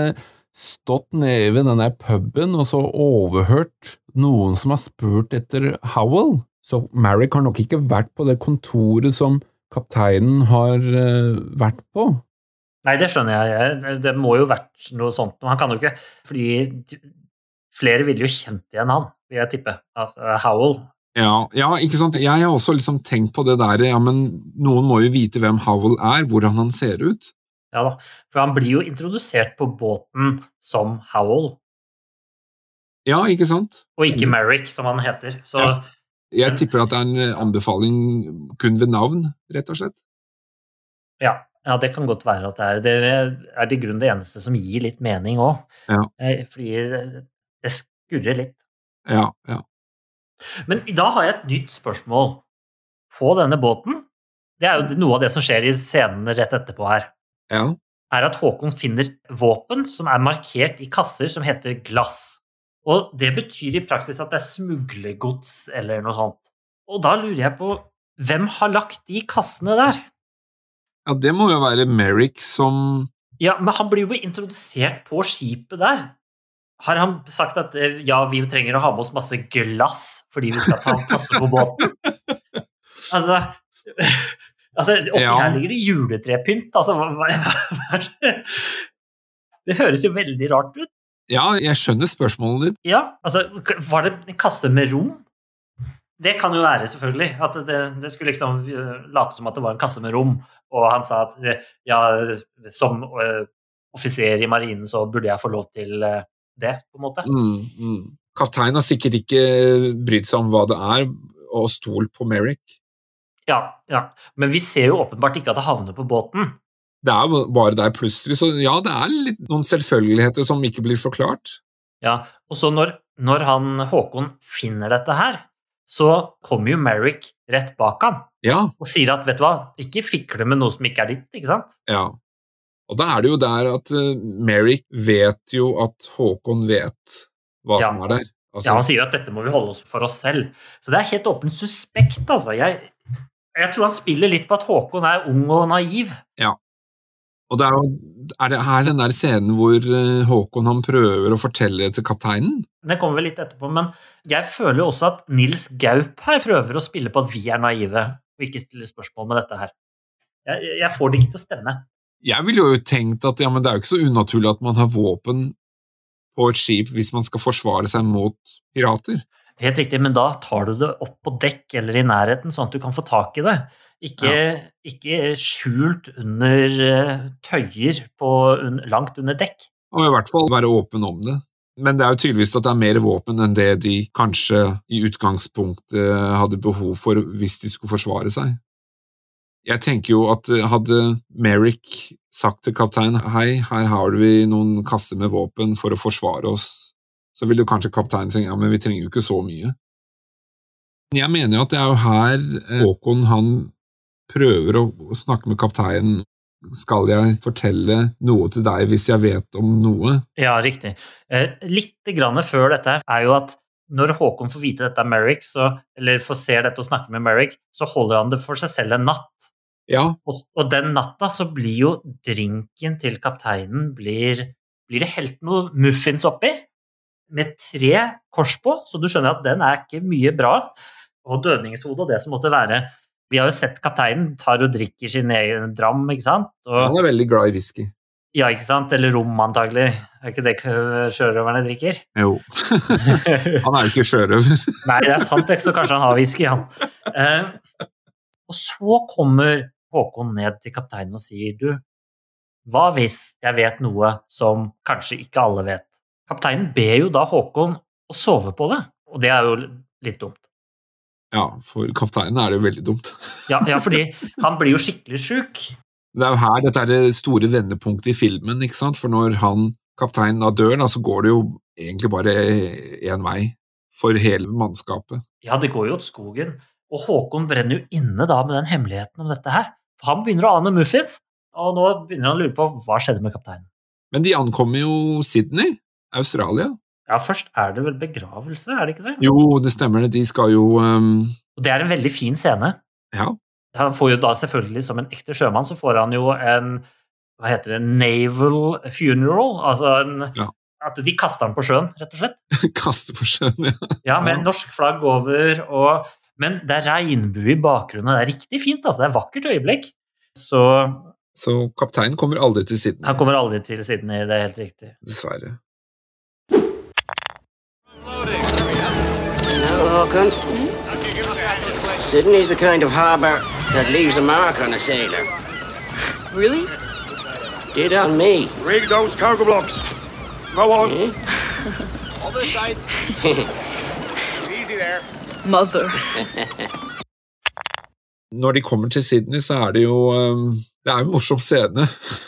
stått nede ved den der puben og så overhørt noen som har spurt etter Howell. Så Merrick har nok ikke vært på det kontoret som kapteinen har eh, vært på. Nei, det skjønner jeg. Det- Det må jo vært noe sånt. Han kan jo ikke Fordi flere ville jo kjent igjen han, vil jeg tippe. Altså, Howell. Ja, ja, ikke sant. Jeg har også liksom tenkt på det der, ja, men noen må jo vite hvem Howell er, hvordan han ser ut. Ja da. For han blir jo introdusert på båten som Howell, Ja, ikke sant? og ikke Merrick, som han heter. Så Ja. Jeg tipper at det er en anbefaling kun ved navn, rett og slett. ja, ja, det kan godt være at det er Det er i grunnen det eneste som gir litt mening òg. Ja. Fordi det- det skurrer litt. Ja, ja. Men da har jeg et nytt spørsmål. På denne båten, det er jo noe av det som skjer i scenene rett etterpå her, Ja. er at Håkon finner våpen som er markert i kasser som heter glass. Og det betyr i praksis at det er smuglergods eller noe sånt. Og da lurer jeg på hvem har lagt de kassene der? ja, det må jo være Merrick som Ja, men han blir jo introdusert på skipet der. Har han sagt at eh, ja, vi trenger å ha med oss masse glass fordi vi skal ta passe på båten? <laughs> Altså, altså Oppi Ja. her ligger det juletrepynt. Altså, hva, hva, hva det? høres jo veldig rart ut. Ja, jeg skjønner spørsmålet ditt. Ja, altså, Var det en kasse med rom? Det kan jo være, selvfølgelig. At det, det skulle liksom eh, late som at det var en kasse med rom. Og han sa at eh, ja, som offiser i marinen så burde jeg få lov til det, på en måte. Mm, mm. Kapteinen har sikkert ikke brydd seg om hva det er, og stolt på Merrick. Ja, ja. Men vi ser jo åpenbart ikke at det havner på båten. Det er bare der plutselig, så ja, det er litt, noen selvfølgeligheter som ikke blir forklart. Ja, Og så når, når han Håkon finner dette her, så kommer jo Merrick rett bak han Ja, og sier at vet du hva, ikke fikle med noe som ikke er ditt, ikke sant? ja. Og da er det jo der at eh, Merrick vet jo at Håkon vet hva Ja. som er der. Altså, Ja, Han sier at dette må vi holde oss for oss selv. Så det er helt åpen suspekt, altså. Jeg, jeg tror han spiller litt på at Håkon er ung og naiv. Ja. Og det er jo er det her den der scenen hvor eh, Håkon han prøver å fortelle det til kapteinen? Det kommer vel litt etterpå, men jeg føler jo også at Nils Gaup her prøver å spille på at vi er naive, og ikke stiller spørsmål med dette her. Jeg, jeg får det ikke til å stemme. Jeg ville jo tenkt at ja, men det er jo ikke så unaturlig at man har våpen på et skip hvis man skal forsvare seg mot pirater. Helt riktig, men da tar du det opp på dekk eller i nærheten, sånn at du kan få tak i det. Ikke, ikke skjult under eh, tøyer på, langt under dekk. Og i hvert fall være åpen om det. Men det er jo tydeligvis at det er mer våpen enn det de kanskje i utgangspunktet hadde behov for hvis de skulle forsvare seg. Jeg tenker jo at eh, hadde Merrick sagt til kapteinen hei, her har vi noen kasser med våpen for å forsvare oss, så ville kanskje kapteinen si ja, men vi trenger jo ikke så mye. Jeg mener jo at det er jo her eh, Håkon han prøver å snakke med kapteinen skal jeg fortelle noe til deg hvis jeg vet om noe? Ja, riktig. Eh, litt grann før dette er jo at når Håkon får vite dette av Merrick, så, eller får se dette og snakke med Merrick, så holder han det for seg selv en natt. Ja, Og, og den natta så blir jo drinken til kapteinen blir, blir det helt noe muffins oppi, med tre kors på, så du skjønner at den er ikke mye bra. Og dødningshodet og det som måtte være. Vi har jo sett kapteinen tar og drikker sin egen dram, ikke sant? Og, han er veldig glad i whisky. ja, ikke sant? Eller rom, antagelig. Er ikke det sjørøverne drikker? Jo, <laughs> han er jo ikke sjørøver. Nei, det er sant, så kanskje han har whisky, han. Eh, og så kommer Håkon ned til kapteinen og sier du, hva hvis jeg vet noe som kanskje ikke alle vet? Kapteinen ber jo da Håkon å sove på det, og det er jo litt dumt. Ja, for kapteinen er det jo veldig dumt. Ja, ja <laughs> fordi han blir jo skikkelig sjuk. Det er jo her dette er det store vendepunktet i filmen, ikke sant? For når han, kapteinen da dør, da, så går det jo egentlig bare én vei for hele mannskapet. Ja, det går jo til skogen. Og Håkon brenner jo inne da med den hemmeligheten om dette her. Han begynner å ane muffins, og nå begynner han å lure på hva skjedde med kapteinen. Men de ankommer jo Sydney, Australia. Ja, først er det vel begravelse, er det ikke det? Jo, det stemmer det, de skal jo um, Og det er en veldig fin scene. Ja, Han får jo da selvfølgelig, som en ekte sjømann, så får han jo en hva heter det, naval funeral. Altså en, Ja. at de kaster han på sjøen, rett og slett. <laughs> Kaster på sjøen, ja. Ja, med norsk flagg over, og, men det er regnbue i bakgrunnen. Det er riktig fint, altså. Det er et vakkert øyeblikk. Så Så kapteinen kommer aldri til Sydney, han kommer aldri til Sydney, det er helt riktig. dessverre. Håkon. Sydney's the kind of harbour that leaves a mark on a sailor. Really? Did on me. Rig those cargo blocks. Go on. Eh? Other side. <laughs> Easy there. Mother. Når de kommer til Sydney, så er det jo um, Det er jo en morsom scene.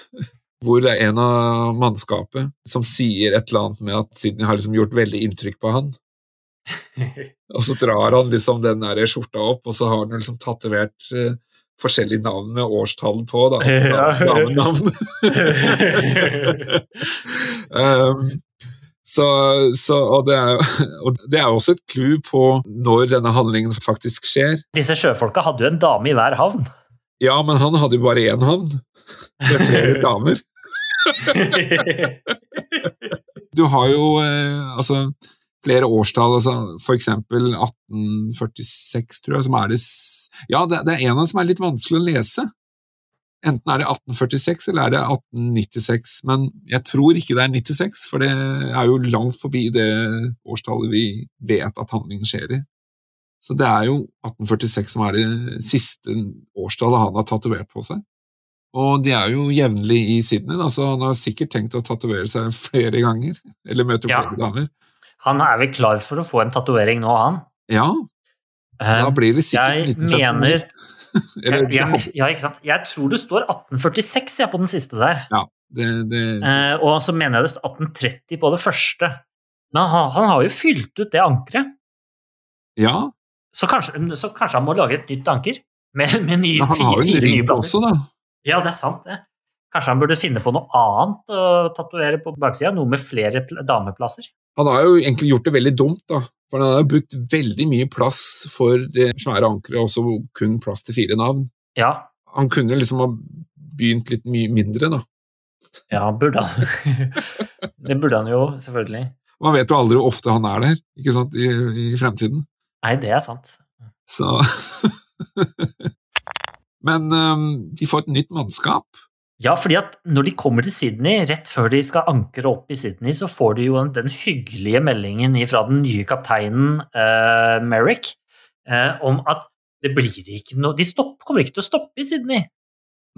<laughs> Hvor det er en av mannskapet som sier et eller annet med at Sydney har liksom gjort veldig inntrykk på han. <laughs> Og så drar han liksom den der skjorta opp, og så har han liksom tatovert eh, forskjellige navn med årstall på, da. Ja. Damenavn. <laughs> um, så, så, og, det er, <laughs> og det er også et clou på når denne handlingen faktisk skjer. Disse sjøfolka hadde jo en dame i hver havn. Ja, men han hadde jo bare én havn, med flere <laughs> damer. Du har jo eh, altså, flere årstall, altså, for eksempel 1846, tror jeg, som er det Ja, det, det er en av dem som er litt vanskelig å lese. Enten er det 1846 eller er det 1896, men jeg tror ikke det er 96, for det er jo langt forbi det årstallet vi vet at handlingen skjer i. Så det er jo 1846 som er det siste årstallet han har tatovert på seg. Og de er jo jevnlig i Sydney, da, så han har sikkert tenkt å tatovere seg flere ganger. Eller møte Ja. flere damer. Han er vel klar for å få en tatovering nå, han. Ja, så da Eh, blir det sikkert Jeg 1959. mener <laughs> Eller, jeg, Ja, ikke sant. Jeg tror det står 1846 jeg, på den siste der. det, det, Eh, og så mener jeg det står 1830 på det første. Men han, han har jo fylt ut det ankeret. ja, Så kanskje, så kanskje han må lage et nytt anker? Med, med nye, men han har jo en plasser. også, da. Ja, det er sant, det. Kanskje han burde finne på noe annet å tatovere på baksida? Noe med flere dameplasser? Han har jo egentlig gjort det veldig dumt, da. For han har brukt veldig mye plass for det svære ankeret, også kun plass til fire navn. Ja, Han kunne liksom ha begynt litt mye mindre, da. ja burde han. <laughs> det burde han jo, selvfølgelig. Man vet jo aldri hvor ofte han er der ikke sant, i, i fremtiden. Nei, det er sant. Så <laughs> Men um, de får et nytt mannskap. Ja, fordi at når de kommer til Sydney, rett før de skal ankre opp i Sydney, så får de jo den hyggelige meldingen fra den nye kapteinen eh, Merrick eh, om at det blir ikke noe De stopp, kommer ikke til å stoppe i Sydney.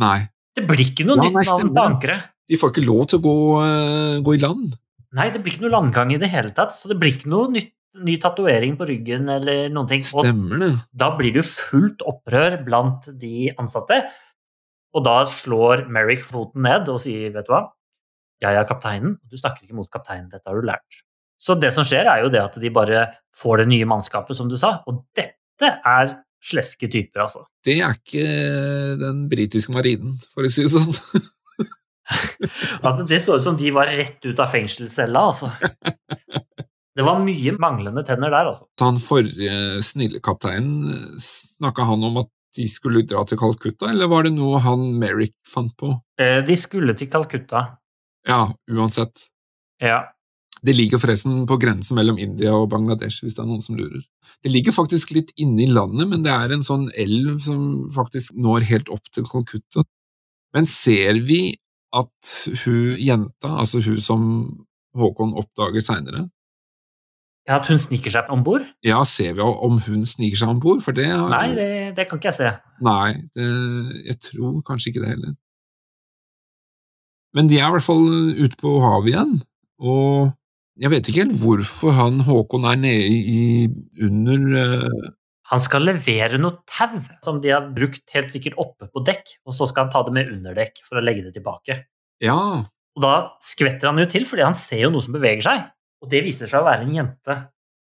Nei, Det blir ikke noe Ja, nytt navn på ankeret. de får ikke lov til å gå, uh, gå i land. Nei, det blir ikke noe landgang i det hele tatt, så det blir ikke noe nytt, ny tatovering på ryggen eller noen ting. Og Stemmer det. da blir det jo fullt opprør blant de ansatte. Og da slår Merrick foten ned og sier, vet du hva, jeg er kapteinen, du snakker ikke mot kapteinen, dette har du lært. Så det som skjer, er jo det at de bare får det nye mannskapet, som du sa, og dette er sleske typer, altså. Det er ikke den britiske marinen, for å si det sånn. <laughs> altså det så ut som de var rett ut av fengselscella, altså. Det var mye manglende tenner der, altså. Han forrige snille kapteinen, snakka han om at de skulle dra til Calcutta, eller var det noe han Merrick fant på? Eh, De skulle til Calcutta. Ja, uansett. Ja. Det ligger forresten på grensen mellom India og Bangladesh, hvis det er noen som lurer. Det ligger faktisk litt inne i landet, men det er en sånn elv som faktisk når helt opp til Calcutta. Men ser vi at hun jenta, altså hun som Håkon oppdager seinere, ja, at hun sniker seg om bord? ja, ser vi om hun sniker seg om bord? For det har Nei, det, det kan ikke jeg se. Nei, det, jeg tror kanskje ikke det heller. Men de er i hvert fall ute på havet igjen, og jeg vet ikke helt hvorfor han Håkon er nede i, under uh... Han skal levere noe tau som de har brukt helt sikkert oppe på dekk, og så skal han ta det med under dekk for å legge det tilbake. Ja, Og da skvetter han jo til, fordi han ser jo noe som beveger seg, og det viser seg å være en jente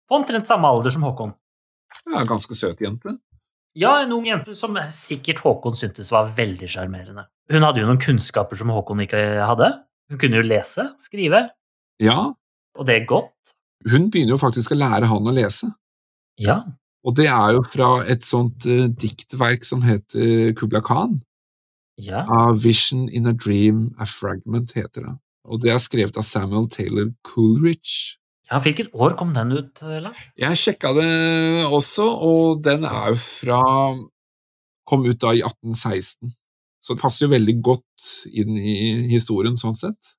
på omtrent samme alder som Håkon. er en ganske søt jente. Ja, en ung jente som sikkert Håkon syntes var veldig sjarmerende. Hun hadde jo noen kunnskaper som Håkon ikke hadde. Hun kunne jo lese, skrive, Ja, og det er godt. hun begynner jo faktisk å lære han å lese. Ja. Og det er jo fra et sånt uh, diktverk som heter Kubla Khan. ja. A Vision in a Dream, A Fragment heter det. Og det er skrevet av Samuel Taylor Coolridge. ja hvilket år kom den ut, Lars? Jeg sjekka det også, og den er jo fra Kom ut da i 1816. Så det passer jo veldig godt inn i historien sånn sett.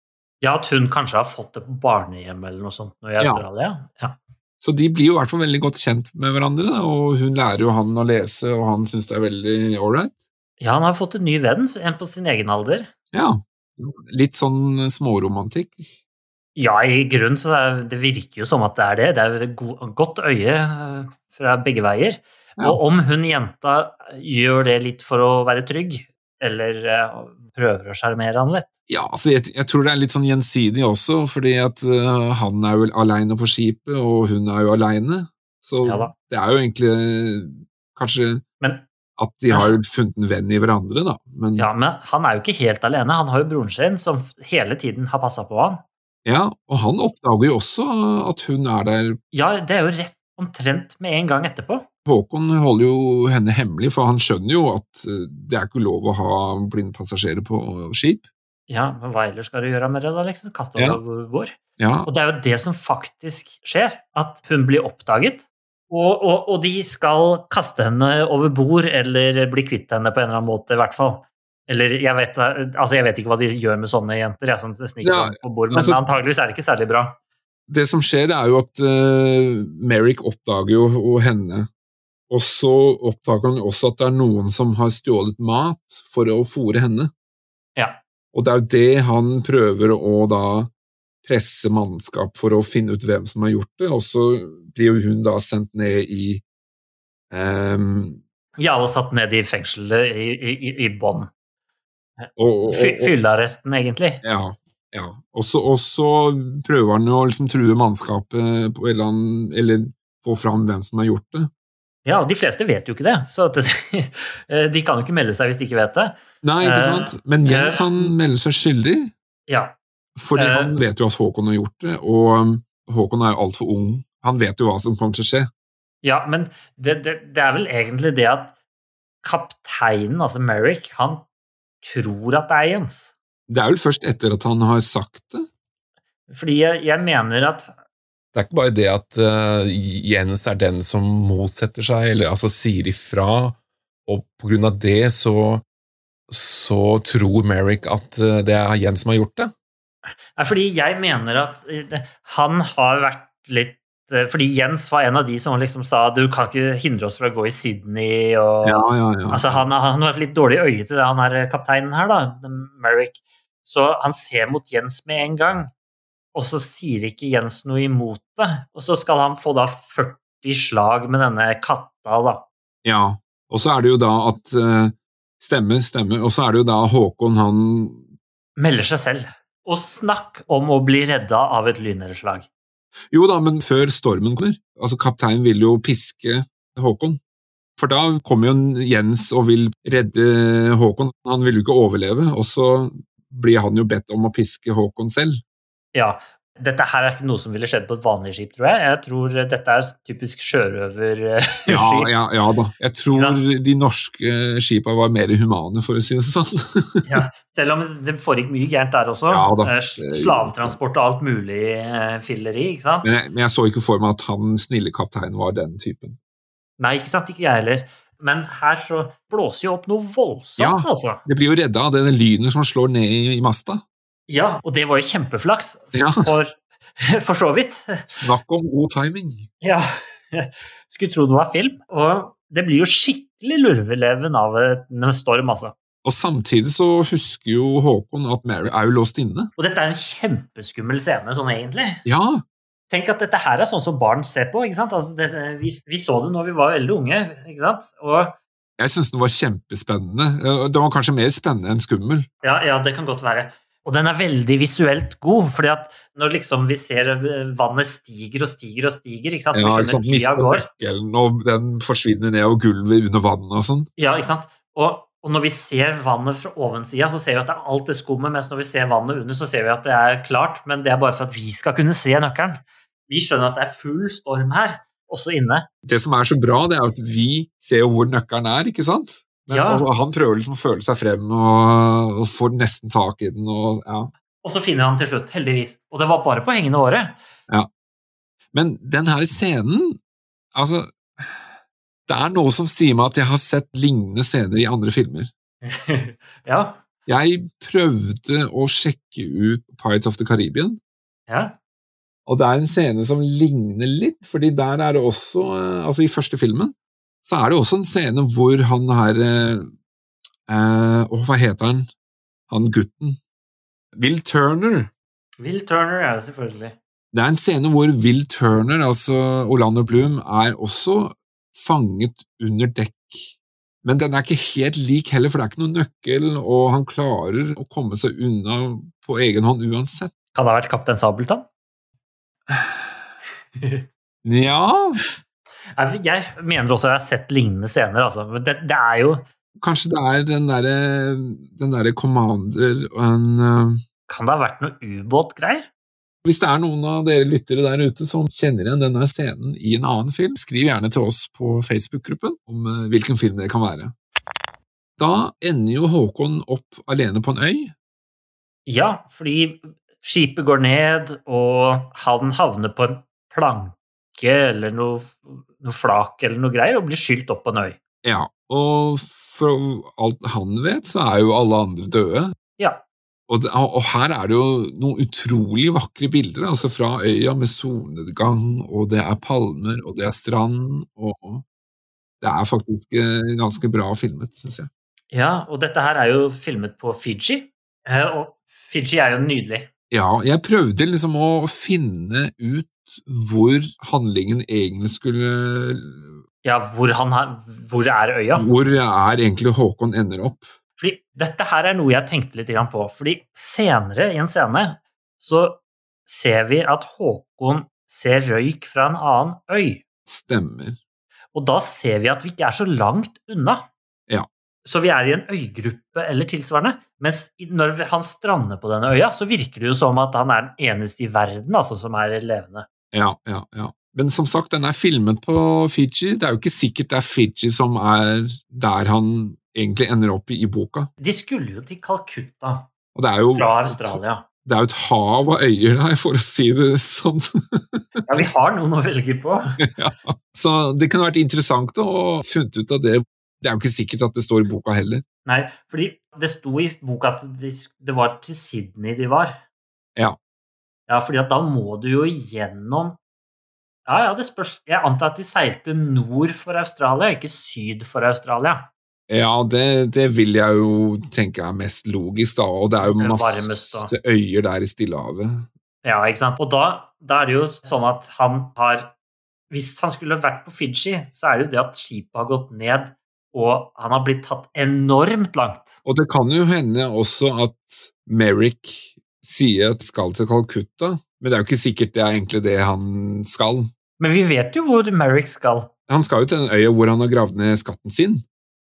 Ja, at hun kanskje har fått det på barnehjem eller noe sånt i Ja. Australia? Ja. Så de blir jo i hvert fall veldig godt kjent med hverandre, da, og hun lærer jo han å lese, og han syns det er veldig ålreit. ja, han har fått en ny venn, en på sin egen alder. Ja. Litt sånn småromantikk. Ja, i grunnen så det virker jo som at det er det. Det er et go- godt øye eh, fra begge veier. Ja. Og om hun jenta gjør det litt for å være trygg, eller eh, prøver å sjarmere han litt Ja, altså jeg, jeg tror det er litt sånn gjensidig også, fordi at uh, han er vel aleine på skipet, og hun er jo aleine. Så Ja det er jo egentlig kanskje Men, at de har funnet en venn i hverandre, da. Men ja, men han er jo ikke helt alene. Han har jo broren sin som hele tiden har passa på han. Ja, og han oppdager jo også at hun er der. Ja, det er jo rett omtrent med en gang etterpå. Håkon holder jo henne hemmelig, for han skjønner jo at eh, det er ikke lov å ha blinde passasjerer på skip. Ja, men hva ellers skal du gjøre med det, da, liksom? Kaste Ja. over bord? Ja, Og det er jo det som faktisk skjer, at hun blir oppdaget, og, og, og de skal kaste henne over bord eller bli kvitt henne på en eller annen måte, i hvert fall. Eller jeg vet, altså jeg vet ikke hva de gjør med sånne jenter, jeg, som sniker Ja, på bord, men altså- antageligvis er det ikke særlig bra. det som skjer, er jo at uh, Merrick oppdager jo og henne, og så oppdager han også at det er noen som har stjålet mat for å fòre henne. Ja. Og det er jo det han prøver å da presse mannskap for å finne ut hvem som har gjort det, og så blir jo hun da sendt ned i um, Ja, og satt ned i fengselet i, i, i, bånn. Fyllearresten, egentlig. Ja. ja. Og så prøver han jo å liksom true mannskapet på eller annen Eller få fram hvem som har gjort det. Ja, de fleste vet jo ikke det, så at <laughs> de kan jo ikke melde seg hvis de ikke vet det. Nei, ikke Eh, sant? Men Jens han melder seg skyldig, Ja, fordi Eh. han vet jo at Håkon har gjort det, og um, Håkon er jo altfor ung. Han vet jo hva som kommer til å skje. Ja, men det, det, det er vel egentlig det at kapteinen, altså Merrick, han tror at det er Jens. Det er vel først etter at han har sagt det. Fordi jeg, jeg mener at Det er ikke bare det at uh, Jens er den som motsetter seg, eller altså sier ifra, og på grunn av det så, så tror Merrick at uh, det er Jens som har gjort det. Nei, fordi jeg mener at eh, han har vært litt eh, Fordi Jens var en av de som liksom sa du kan ikke hindre oss fra å gå i Sydney og Ja, ja, ja. Altså, han, han har litt dårlig øye til det, han er kapteinen her, da, Merrick. Så han ser mot Jens med en gang, og så sier ikke Jens noe imot det. Og så skal han få da 40 slag med denne katta, da. ja. Og så er det jo da at Stemmer, stemmer. Og så er det jo da Håkon, han Melder seg selv. Og snakk om å bli redda av et lynnedslag. Jo da, men før stormen kommer. Altså, kapteinen vil jo piske Håkon. For da kommer jo Jens og vil redde Håkon. Han vil jo ikke overleve, og så blir han jo bedt om å piske Håkon selv. Ja, dette her er ikke noe som ville skjedd på et vanlig skip, tror jeg. Jeg tror dette er typisk sjørøverskip. <laughs> Ja, ja, ja da. Jeg tror de norske skipa var mer humane, for å si det sånn. <laughs> Ja, selv om det foregikk mye gærent der også. Ja. Eh, Slavetransport og alt mulig eh, filleri, ikke sant? Men jeg, men jeg så ikke for meg at han snille kapteinen var den typen. Nei, ikke sant, ikke jeg heller. Men her så blåser jo opp noe voldsomt, Ja. altså. Det blir jo redda av denne lynet som slår ned i, i masta. Ja, og det var jo kjempeflaks, Ja. for, for så vidt. Snakk om god timing. Ja, skulle tro det var film. Og det blir jo skikkelig lurveleven av en storm, altså. Og samtidig så husker jo Håkon at Mary er jo låst inne. Og dette er en kjempeskummel scene, sånn egentlig. Ja, Tenk at dette her er sånn som barn ser på. ikke sant? Altså, det, vi, vi så det når vi var veldig unge. ikke sant? Og jeg syns den var kjempespennende. Det Den var kanskje mer spennende enn skummel. Ja, ja, det kan godt være. Og den er veldig visuelt god, fordi at når liksom vi ser eh, vannet stiger og stiger og stiger, ikke sant? Ja, ikke sant? tida går. og den forsvinner ned og gulvet under vannet og sånn. Ja, ikke sant? Og, og når vi ser vannet fra ovensida, så ser vi at det er alt det skummet, mens når vi ser vannet under, så ser vi at det er klart, men det er bare for at vi skal kunne se nøkkelen. Vi skjønner at det er full storm her, også inne. Det som er så bra, det er at vi ser jo hvor nøkkelen er, ikke sant? Men, Ja. og han prøver liksom å føle seg frem og, og får nesten tak i den. Og, ja. Og så finner han til slutt, heldigvis. Og det var bare på hengende året. Men den her scenen Altså, det er noe som sier meg at jeg har sett lignende scener i andre filmer. <laughs> ja, Jeg prøvde å sjekke ut Pirates of the Caribbean, ja. og det er en scene som ligner litt, fordi der er det også eh, Altså, i første filmen så er det også en scene hvor han her eh, eh, Å, hva heter han? Han gutten? Will Turner. Will Turner er det selvfølgelig. Det er en scene hvor Will Turner, altså Orlando Bloom, er også fanget under dekk. Men den er ikke helt lik heller, for det er ikke noen nøkkel, og han klarer å komme seg unna på egen hånd uansett. Kan det ha vært Kaptein Sabeltann? Nja Jeg mener også jeg har sett lignende scener. Altså. Men Det, det er jo Kanskje det er den derre den derre Commander og en uh... Kan det ha vært noe ubåtgreier? Hvis det er noen av dere lyttere der ute som kjenner igjen denne scenen i en annen film, skriv gjerne til oss på Facebook-gruppen om eh, hvilken film det kan være. Da ender jo Håkon opp alene på en øy. Ja, fordi skipet går ned, og han havner på en planke eller noe, noe flak eller noe greier, og blir skylt opp på en øy. Ja, og for alt han vet, så er jo alle andre døde. Ja. Og, det, og her er det jo noen utrolig vakre bilder, altså fra øya med solnedgang, og det er palmer, og det er strand, og det er faktisk eh, ganske bra filmet, syns jeg. ja, og dette her er jo filmet på Fiji, eh, og Fiji er jo nydelig. Ja, jeg prøvde liksom å finne ut hvor handlingen egentlig skulle Ja, hvor, han har, hvor er øya? Hvor er egentlig Håkon ender opp? Fordi dette her er noe jeg tenkte litt på. Fordi senere i en scene så ser vi at Håkon ser røyk fra en annen øy. Stemmer. Og da ser vi at vi ikke er så langt unna. Ja. Så vi er i en øygruppe eller tilsvarende. Mens når han strander på denne øya, så virker det jo som at han er den eneste i verden altså, som er levende. Ja, ja, ja. Men som sagt, den er filmet på Fiji. Det er jo ikke sikkert det er Fiji som er der han egentlig ender opp i, i boka. De skulle jo til Calcutta Og det er jo, fra Australia. det er jo et hav av øyer der, for å si det sånn. Ja, vi har noen å velge på. <laughs> Så det kunne vært interessant å funnet ut av det. Det er jo ikke sikkert at det står i boka heller. Nei, fordi det sto i boka at det var til Sydney de var. Ja. Ja, fordi at da må du jo gjennom Ja, ja, det spørs Jeg antar at de seilte nord for Australia, ikke syd for Australia. Ja, det, det vil jeg jo tenke er mest logisk, da. Og det er jo Det masse øyer der i Stillehavet. Ja, ikke sant. Og da, da er det jo sånn at han har Hvis han skulle vært på Fiji, så er det jo det at skipet har gått ned, og han har blitt tatt enormt langt. Og det kan jo hende også at Merrick sier at skal til Calcutta, men det er jo ikke sikkert det er egentlig det han skal. Men vi vet jo hvor Merrick skal. Han skal jo til den øya hvor han har gravd ned skatten sin.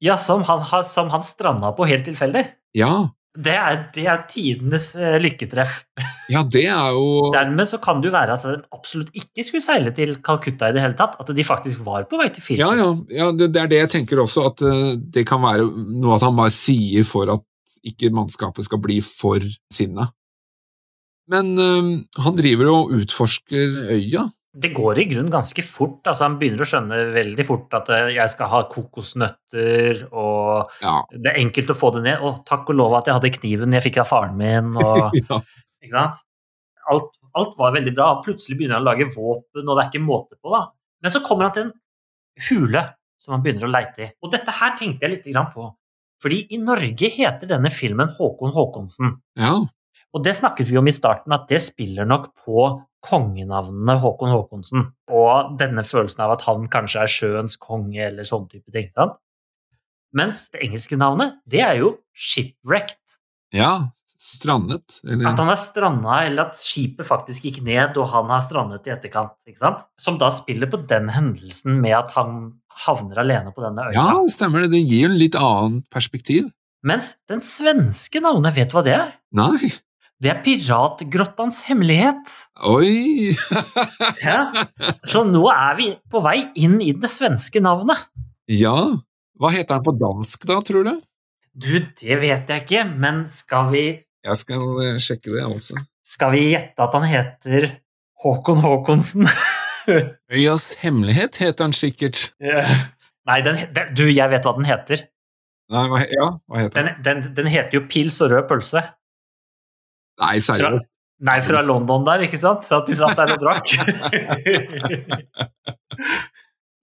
Ja, som han, har- som han stranda på helt tilfeldig. Ja, Det er, det er tidenes eh, lykketreff. <laughs> ja det er jo Dermed så kan det jo være at de absolutt ikke skulle seile til Calcutta i det hele tatt. At de faktisk var på vei til Fiji. Ja, ja, ja det, det er det jeg tenker også, at eh, det kan være noe at han bare sier for at ikke mannskapet skal bli for sinna. Men øh, han driver og utforsker øya. Det går i grunnen ganske fort. altså Han begynner å skjønne veldig fort at eh, jeg skal ha kokosnøtter, og Ja. det er enkelt å få det ned. Og takk og lov at jeg hadde kniven jeg fikk av faren min. og <laughs> ja. Ikke sant? Alt, alt var veldig bra. Plutselig begynner han å lage våpen, og det er ikke måte på. da. Men så kommer han til en hule som han begynner å leite i. Og dette her tenkte jeg litt på. Fordi i Norge heter denne filmen Håkon Håkonsen. ja. Og det snakket vi om i starten, at det spiller nok på kongenavnene Håkon Håkonsen. Og denne følelsen av at han kanskje er sjøens konge, eller sånn type ting. sant? Mens det engelske navnet, det er jo shipwrecked. Ja, strandet. Eller, At han er stranda, eller at skipet faktisk gikk ned, og han har strandet i etterkant. ikke sant? Som da spiller på den hendelsen med at han havner alene på denne øya. ja, stemmer det. Det gir jo en litt annet perspektiv. Mens den svenske navnet, vet du hva det er? Nei, Det er Piratgrottens hemmelighet. oi! <laughs> Ja. Så nå er vi på vei inn i det svenske navnet. ja, hva heter han på dansk da, tror du? Du, det vet jeg ikke, men skal vi, Jeg skal eh, sjekke det altså. skal vi gjette at han heter Håkon Håkonsen? <laughs> Øyas hemmelighet heter han sikkert. Nei, den, den, du, jeg vet hva den heter. Nei, hva, ja, hva heter Den, den, den heter jo Pils og rød pølse. Nei, seriøst. nei, fra London der, ikke sant? Så at de satt der og drakk. <laughs>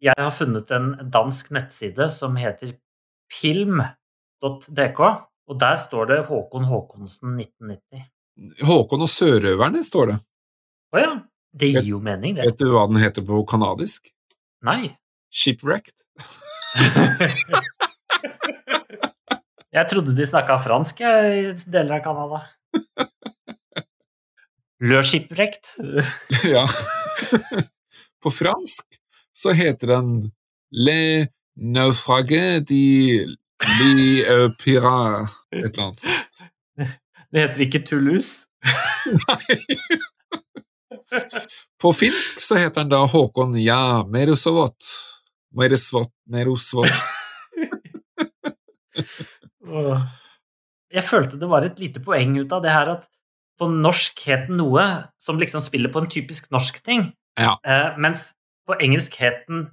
Jeg har funnet en dansk nettside som heter pilm.dk, og der står det Håkon Håkonsen 1990. Håkon og sørøverne, står det. Å ja, det gir jo mening, det. Vet du hva den heter på kanadisk? Nei. Shipwrecked. <laughs> Jeg trodde de snakka fransk i deler av Canada. Shipwrecked. <laughs> ja. <laughs> på fransk? så heter den Le naufrage de li pira Et eller annet sånt. <laughs> Det heter ikke Toulouse. Nei. På finsk så heter den da Håkon Ja Merusovot. Merusvot, Merosvot. Jeg følte det var et lite poeng ut av det her at på norsk het den noe som liksom spiller på en typisk norsk ting, Ja. eh, mens på engelsk het den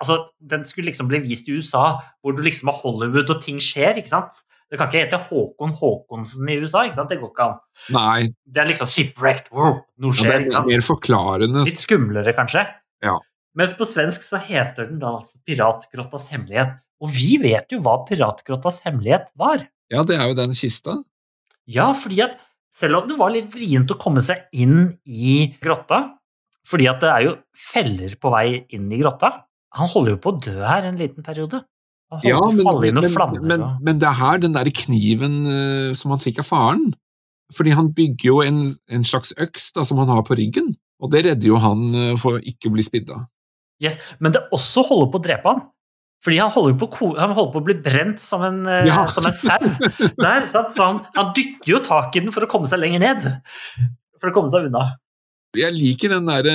Altså, den skulle liksom bli vist i USA, hvor du liksom har Hollywood og ting skjer, ikke sant? Det kan ikke hete Håkon Håkonsen i USA, ikke sant? Det går ikke an. Nei, Det er liksom shipwrecked, wow, noe ja, det er mer forklarende. Litt skumlere, kanskje. Ja. Mens på svensk så heter den da altså Piratgrottas hemmelighet. Og vi vet jo hva Piratgrottas hemmelighet var. Ja, det er jo den kista. Ja, fordi at selv om det var litt vrient å komme seg inn i grotta, fordi at det er jo feller på vei inn i grotta Han holder jo på å dø her en liten periode. Han Ja, å men, men, flammer. men, men det er her den der kniven eh, som han fikk av faren. Fordi han bygger jo en, en slags øks da, som han har på ryggen, og det redder jo han eh, for å ikke bli spidda. Yes. Men det også holder på å drepe han. Fordi han holder, på, han holder på å bli brent som en, eh, Ja. som en sau. Der? Så han, han dytter jo tak i den for å komme seg lenger ned. For å komme seg unna. Jeg liker den der,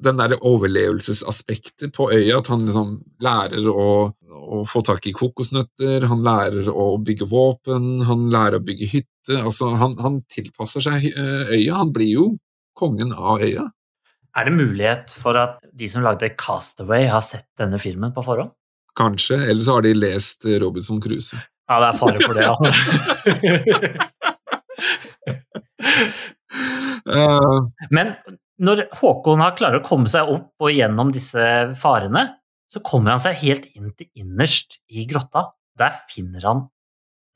den der overlevelsesaspektet på øya, at han liksom lærer å, å få tak i kokosnøtter, han lærer å bygge våpen, han lærer å bygge hytte. Altså, han, han tilpasser seg eh, øya, han blir jo kongen av øya. Er det mulighet for at de som lagde Castaway, har sett denne filmen på forhånd? Kanskje, eller så har de lest eh, Robinson Crusoe. Ja, det er fare for det, altså. <laughs> Eh, Men når Håkon har klarer å komme seg opp og gjennom disse farene, så kommer han seg helt inn til innerst i grotta. Der finner han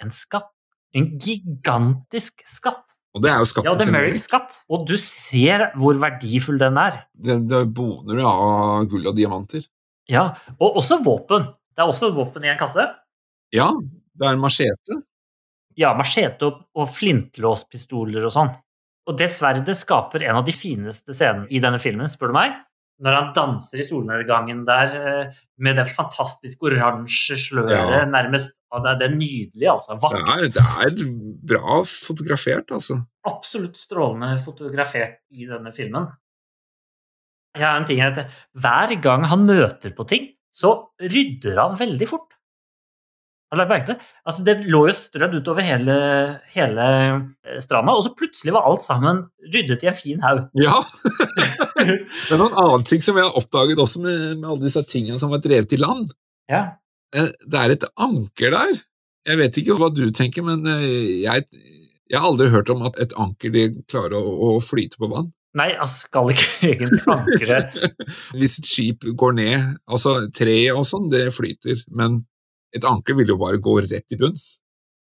en skatt. En gigantisk skatt. og det er jo skatten Ja, det er Merricks skatt. Og du ser hvor verdifull den er. Det, det boner av gull og diamanter. Ja, Og også våpen. Det er også våpen i en kasse. Ja, det er en machete. Ja, machete og, og flintlåspistoler og sånn. Og det sverdet skaper en av de fineste scenene i denne filmen, spør du meg. Når han danser i solnedgangen der eh, med det fantastiske oransje sløret, Ja. nærmest. Det, er- det er nydelig, altså. Vakkert. Det, det er bra fotografert, altså. Absolutt strålende fotografert i denne filmen. Jeg har en ting at Hver gang han møter på ting, så rydder han veldig fort. Har du lagt merke til det? Altså, det lå jo strødd utover hele, hele eh, stranda, og så plutselig var alt sammen ryddet i en fin haug. <laughs> Ja. Det er noen annen ting som jeg har oppdaget også med, med alle disse tingene som var drevet i land. Ja. Eh, Det er et anker der. Jeg vet ikke hva du tenker, men eh, jeg, jeg har aldri hørt om at et anker de klarer å, å flyte på vann. Nei, jeg skal ikke <laughs> egentlig ankre <laughs> Hvis et skip går ned, altså treet og sånn, det flyter, men et anker vil jo bare gå rett i bunns.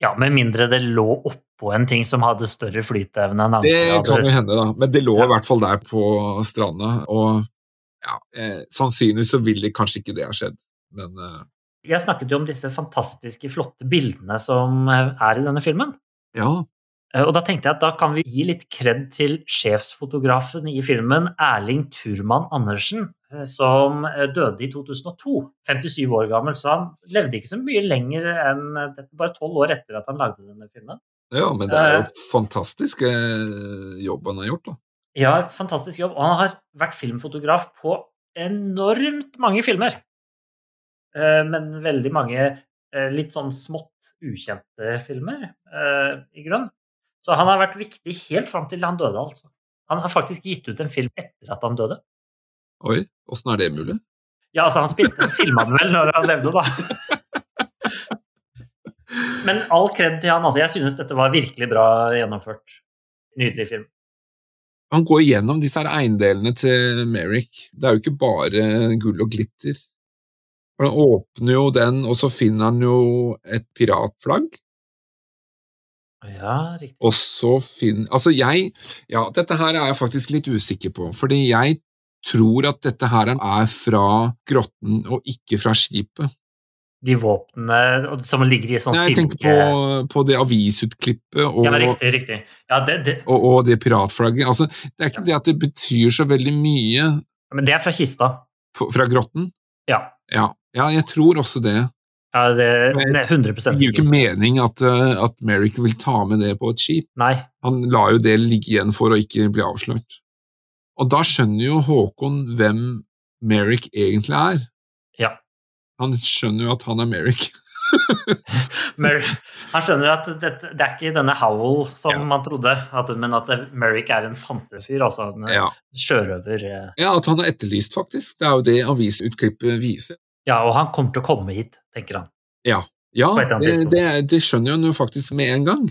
Ja, med mindre det lå oppå en ting som hadde større flyteevne enn Det andre. kan jo hende, da, men det lå Ja. i hvert fall der på stranda, og ja, eh, sannsynligvis så vil det kanskje ikke det ha skjedd, men eh, Jeg snakket jo om disse fantastiske, flotte bildene som eh, er i denne filmen. ja, Og da tenkte jeg at da kan vi gi litt kred til sjefsfotografen i filmen, Erling Turman Andersen, eh, som eh, døde i 2002, 57 år gammel. Så han levde ikke så mye lenger enn eh, bare tolv år etter at han lagde denne filmen. ja, men det er jo Eh. fantastisk eh, jobb han har gjort, da. Ja, fantastisk jobb. Og han har vært filmfotograf på enormt mange filmer. Eh, Men veldig mange eh, litt sånn smått ukjente filmer, eh, i grunn. Så han har vært viktig helt fram til han døde, altså. Han har faktisk gitt ut en film etter at han døde. Oi, åssen er det mulig? Ja, altså, han spilte filma den vel når han levde, da. Men all kred til han, altså. Jeg synes dette var virkelig bra gjennomført. Nydelig film. Han går gjennom disse her eiendelene til Merrick. Det er jo ikke bare gull og glitter. Han åpner jo den, og så finner han jo et piratflagg. Ja, riktig. Og så finner Altså, jeg Ja, dette her er jeg faktisk litt usikker på, fordi jeg tror at dette her er fra grotten og ikke fra skipet. De våpnene som ligger i sånn Nei, jeg tenker på, på det avisutklippet og, Ja, riktig, riktig. Ja, det, det, og, og det piratflagget. Altså, det er ikke det at det betyr så veldig mye. men det er fra kista. Fra grotten? Ja. Ja. ja, jeg tror også det. Ja det, det er 100 Det gir jo ikke mening at, eh, at Merrick vil ta med det på et skip. Nei. Han la jo det ligge igjen for å ikke bli avslørt. Og da skjønner jo Håkon hvem Merrick egentlig er. Ja. Han skjønner jo at han er Merrick. <laughs> Mer han skjønner at det, det er ikke denne Howell som Ja. man trodde, at, men at Merrick er en fantefyr, altså en Ja. sjørøver. eh. ja, at han er etterlyst, faktisk. Det er jo det avisutklippet viser. Ja, og han kommer til å komme hit, tenker han. Ja, annet det, det, det skjønner han jo faktisk med en gang.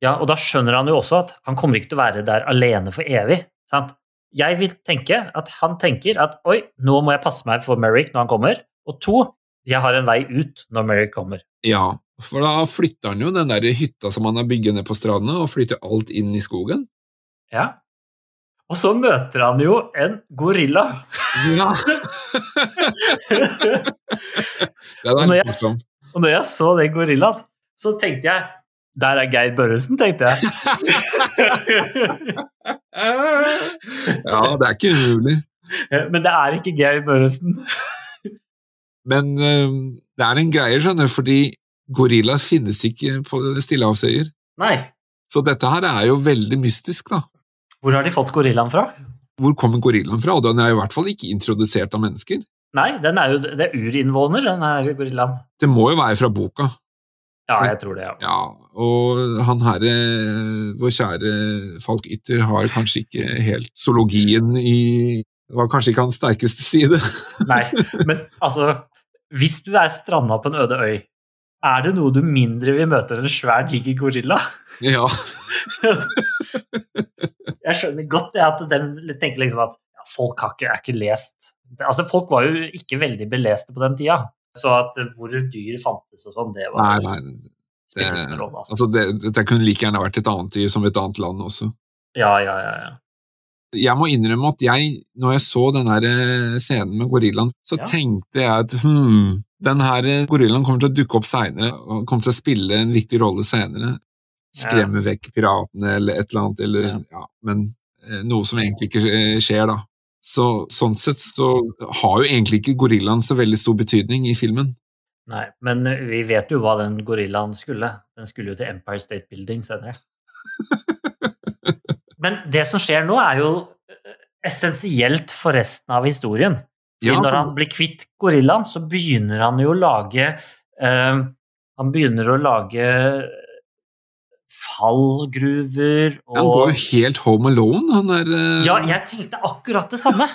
Ja, og da skjønner han jo også at han kommer ikke til å være der alene for evig. sant? Jeg vil tenke at han tenker at oi, nå må jeg passe meg for Merrick når han kommer. Og to, jeg har en vei ut når Merrick kommer. Ja, for da flytter han jo den der hytta som han har bygget ned på strandene, og flytter alt inn i skogen. Ja. Og så møter han jo en gorilla. Ja! <laughs> det er når morsomt. Og når jeg så den gorillaen, så tenkte jeg Der er Geir Børresen, tenkte jeg. <laughs> Ja, det er ikke umulig. Men det er ikke Geir Børresen. Men eh, det er en greie, skjønner du, fordi gorillaer finnes ikke på Stillehavsøyer. Nei. Så dette her er jo veldig mystisk, da. Hvor har de fått gorillaen fra? Hvor kommer gorillaen fra? Og den er i hvert fall ikke introdusert av mennesker. Nei, den er jo, det er urinnvåner, den her gorillaen. Det må jo være fra boka. Ja, jeg tror det, ja. Ja, og han herre, vår kjære Falk Ytter, har kanskje ikke helt zoologien i Det var kanskje ikke hans sterkeste side. Nei, <laughs> men altså Hvis du er stranda på en øde øy, er det noe du mindre vil møte enn en svær, digger gorilla? ja. <laughs> Jeg skjønner godt det at de tenker liksom at ja, folk har ikke, er ikke lest Altså, folk var jo ikke veldig beleste på den tida. Så at hvor dyr fantes og sånn, det var Nei, nei. Det, spilte. Altså. altså det, det, kunne like gjerne vært et annet dyr som et annet land også. Ja, ja, ja, ja. Jeg må innrømme at jeg, når jeg så den her eh, scenen med gorillaen, så Ja. tenkte jeg at hmm, den her eh, gorillaen kommer til å dukke opp seinere, og kommer til å spille en viktig rolle seinere. Skremme vekk piratene eller et eller annet, eller Ja. ja, Men eh, noe som egentlig ikke eh, skjer, da. Så, sånn sett så har jo egentlig ikke gorillaen så veldig stor betydning i filmen. Nei, men vi vet jo hva den gorillaen skulle. Den skulle jo til Empire State Building senere. <laughs> Men det som skjer nå, er jo essensielt for resten av historien. Fordi for... når han blir kvitt gorillaen, så begynner han jo å lage eh, Han begynner å lage fallgruver og Han går jo helt home alone, han der eh, Ja, jeg tenkte akkurat det samme.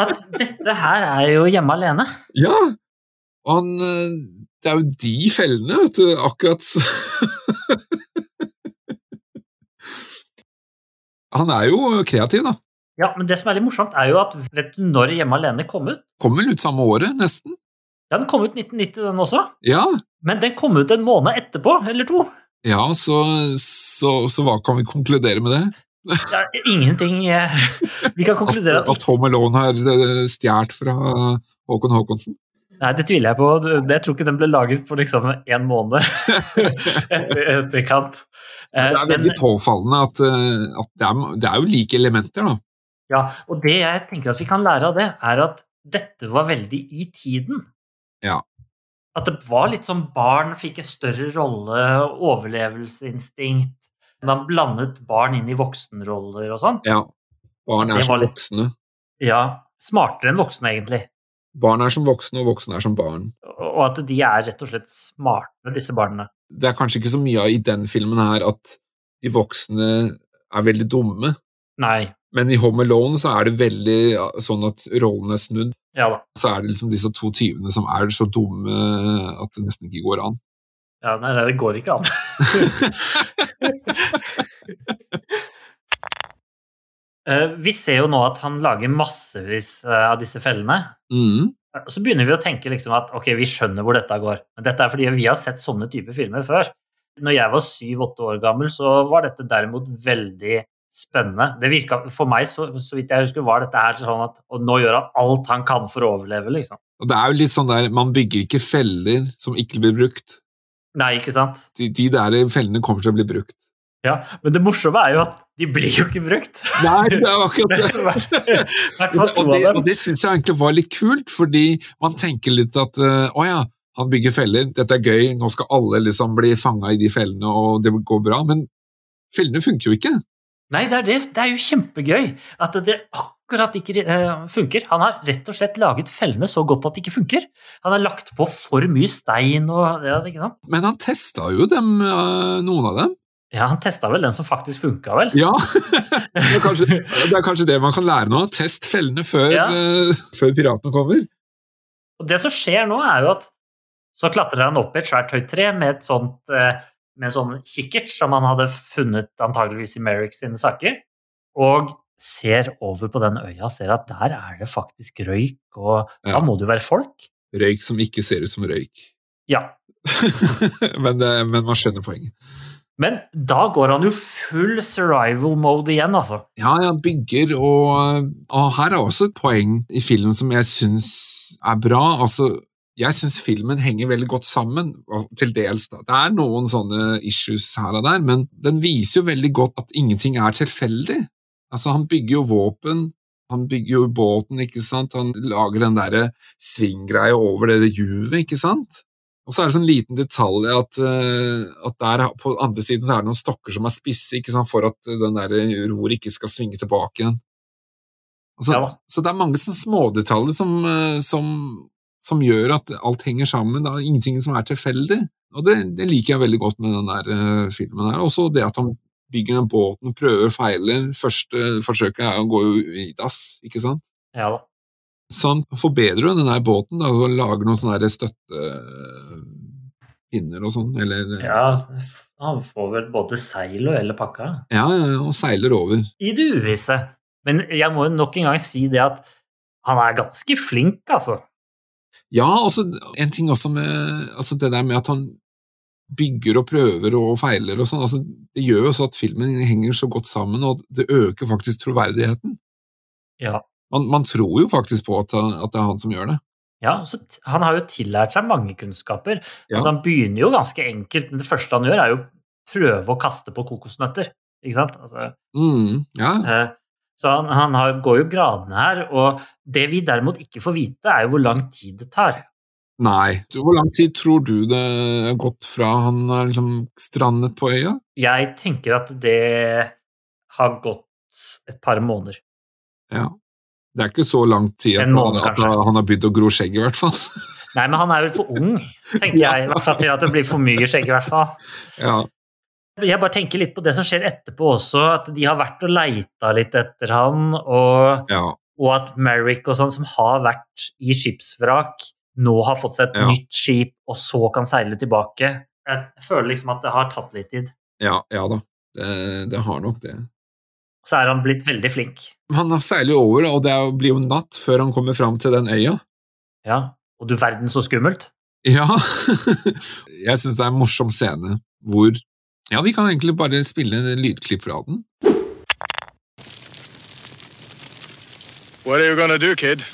At dette her er jo hjemme alene. Ja, og han eh, Det er jo de fellene, vet du, akkurat <laughs> Han er jo kreativ, da. Ja, Men det som er litt morsomt, er jo at vet du når Hjemme alene kom ut? Kom vel ut samme året, nesten. Ja, Den kom ut 1990, den også. Ja, Men den kom ut en måned etterpå, eller to. ja så, så, så hva kan vi konkludere med det? Ja, ingenting eh, <laughs> Vi kan konkludere At, at Home Alone har eh, stjålet fra Håkon Håkonsen? Nei, det tviler jeg på. Jeg tror ikke den ble laget på liksom en måned <laughs> etterkant. Eh, Det er veldig påfallende at, eh, at det, er, det er jo like elementer, da. Ja, og det jeg tenker at vi kan lære av det, er at dette var veldig i tiden. Ja. At det var litt som barn fikk en større rolle, overlevelsesinstinkt. Man blandet barn inn i voksenroller og sånn. Ja. Barn er som litt- voksne. Ja, smartere enn voksne, egentlig. Barn er som voksne, og voksne er som barn. Og at de er rett og slett smarte, disse barna. Det er kanskje ikke så mye i den filmen her at de voksne er veldig dumme, Nei. Men i Home Alone så er det veldig sånn at rollen er snudd. Ja da. Så er det liksom disse to tyvene som er så dumme at det nesten ikke går an. Ja, nei, det går ikke an. <laughs> Eh, vi ser jo nå at han lager massevis eh, av disse fellene. Mm. Så begynner vi å tenke liksom at ok, vi skjønner hvor dette går. Men dette er fordi vi har sett sånne typer filmer før. Når jeg var syv-åtte år gammel, så var dette derimot veldig spennende. Det virka, For meg, så, så vidt jeg husker, var dette her sånn at og nå gjør han alt han kan for å overleve, liksom. Og det er jo litt sånn der, Man bygger ikke feller som ikke blir brukt. Nei, ikke sant? De, de der fellene kommer til å bli brukt. Ja, Men det morsomme er jo at de blir jo ikke brukt. Nei, det er akkurat Det er Og det, og det syns jeg egentlig var litt kult, fordi man tenker litt at eh, å ja, han bygger feller, dette er gøy, nå skal alle liksom bli fanga i de fellene, og det går bra. Men fellene funker jo ikke. Nei, det er det. Det er jo kjempegøy at det akkurat ikke eh, funker. Han har rett og slett laget fellene så godt at det ikke funker. Han har lagt på for mye stein og ja, ikke sant? Men han testa jo dem, eh, noen av dem. Ja, han testa vel den som faktisk funka, vel? Ja, <laughs> det er, kanskje, det er kanskje det man kan lære nå. Test fellene før, Ja. eh, før piratene kommer. Og det som skjer nå, er jo at så klatrer han opp i et svært høyt tre med, et sånt, eh, med en sånn kikkert som han hadde funnet antageligvis i Merrick sine saker, og ser over på den øya og ser at der er det faktisk røyk, og Ja. da må det jo være folk. Røyk som ikke ser ut som røyk. Ja. <laughs> men, eh, men man skjønner poenget. Men da går han jo full survival mode igjen, altså. Ja, han bygger, og, og her er også et poeng i filmen som jeg syns er bra. Altså, jeg syns filmen henger veldig godt sammen, til dels. da. Det er noen sånne issues her og der, men den viser jo veldig godt at ingenting er tilfeldig. Altså, han bygger jo våpen, han bygger jo båten, ikke sant, han lager den derre svinggreia over det juvet, ikke sant? Og så er det sånn liten detalj at, eh, at der på andre siden så er det noen stokker som er spisse, ikke sant, for at den der roret ikke skal svinge tilbake igjen. Altså, Ja. Så det er mange sånne smådetaljer som, eh, som, som gjør at alt henger sammen. Er ingenting som er tilfeldig. Og det, det liker jeg veldig godt med den der eh, filmen her. Også det at han bygger den båten, prøver, feiler. Første forsøket er å gå i dass, ikke sant? Ja da. Så han forbedrer jo den der båten da, og lager noen sånne støttepinner og sånn, eller Ja, han får vel både seil og hele pakka. ja, ja, og seiler over. I det uvisse. Men jeg må jo nok en gang si det at han er ganske flink, altså. Ja, altså, en ting også med altså det der med at han bygger og prøver og feiler og sånn, altså, det gjør jo så at filmen henger så godt sammen, og det øker faktisk troverdigheten. Ja. Man, man tror jo faktisk på at, han, at det er han som gjør det. Ja, så Han har jo tillært seg mange kunnskaper. Ja. Altså, han begynner jo ganske enkelt, men det første han gjør, er jo prøve å kaste på kokosnøtter. Ikke sant? Altså, Mm, ja, eh, så han, han har, går jo gradene her, og det vi derimot ikke får vite, er jo hvor lang tid det tar. nei. Hvor lang tid tror du det er gått fra han er liksom strandet på øya? Jeg tenker at det har gått et par måneder. Ja. Det er ikke så lang tid at, En måned, han, at han har begynt å gro skjegg, i hvert fall. Nei, men han er vel for ung, tenker jeg. I hvert fall til at det blir for mye skjegg, i hvert fall. ja. Jeg bare tenker litt på det som skjer etterpå også, at de har vært og leita litt etter han, og, ja. og at Merrick og sånn, som har vært i skipsvrak, nå har fått seg et Ja. nytt skip, og så kan seile tilbake. Jeg føler liksom at det har tatt litt tid. Ja, ja da. Det, det har nok det. Så er han blitt veldig flink. Han seiler jo over, og det blir jo natt før han kommer fram til den øya. Ja. Og du verden så skummelt. Ja. <laughs> Jeg syns det er en morsom scene hvor Ja, vi kan egentlig bare spille en lydklipp fra den. What are you gonna do, kid?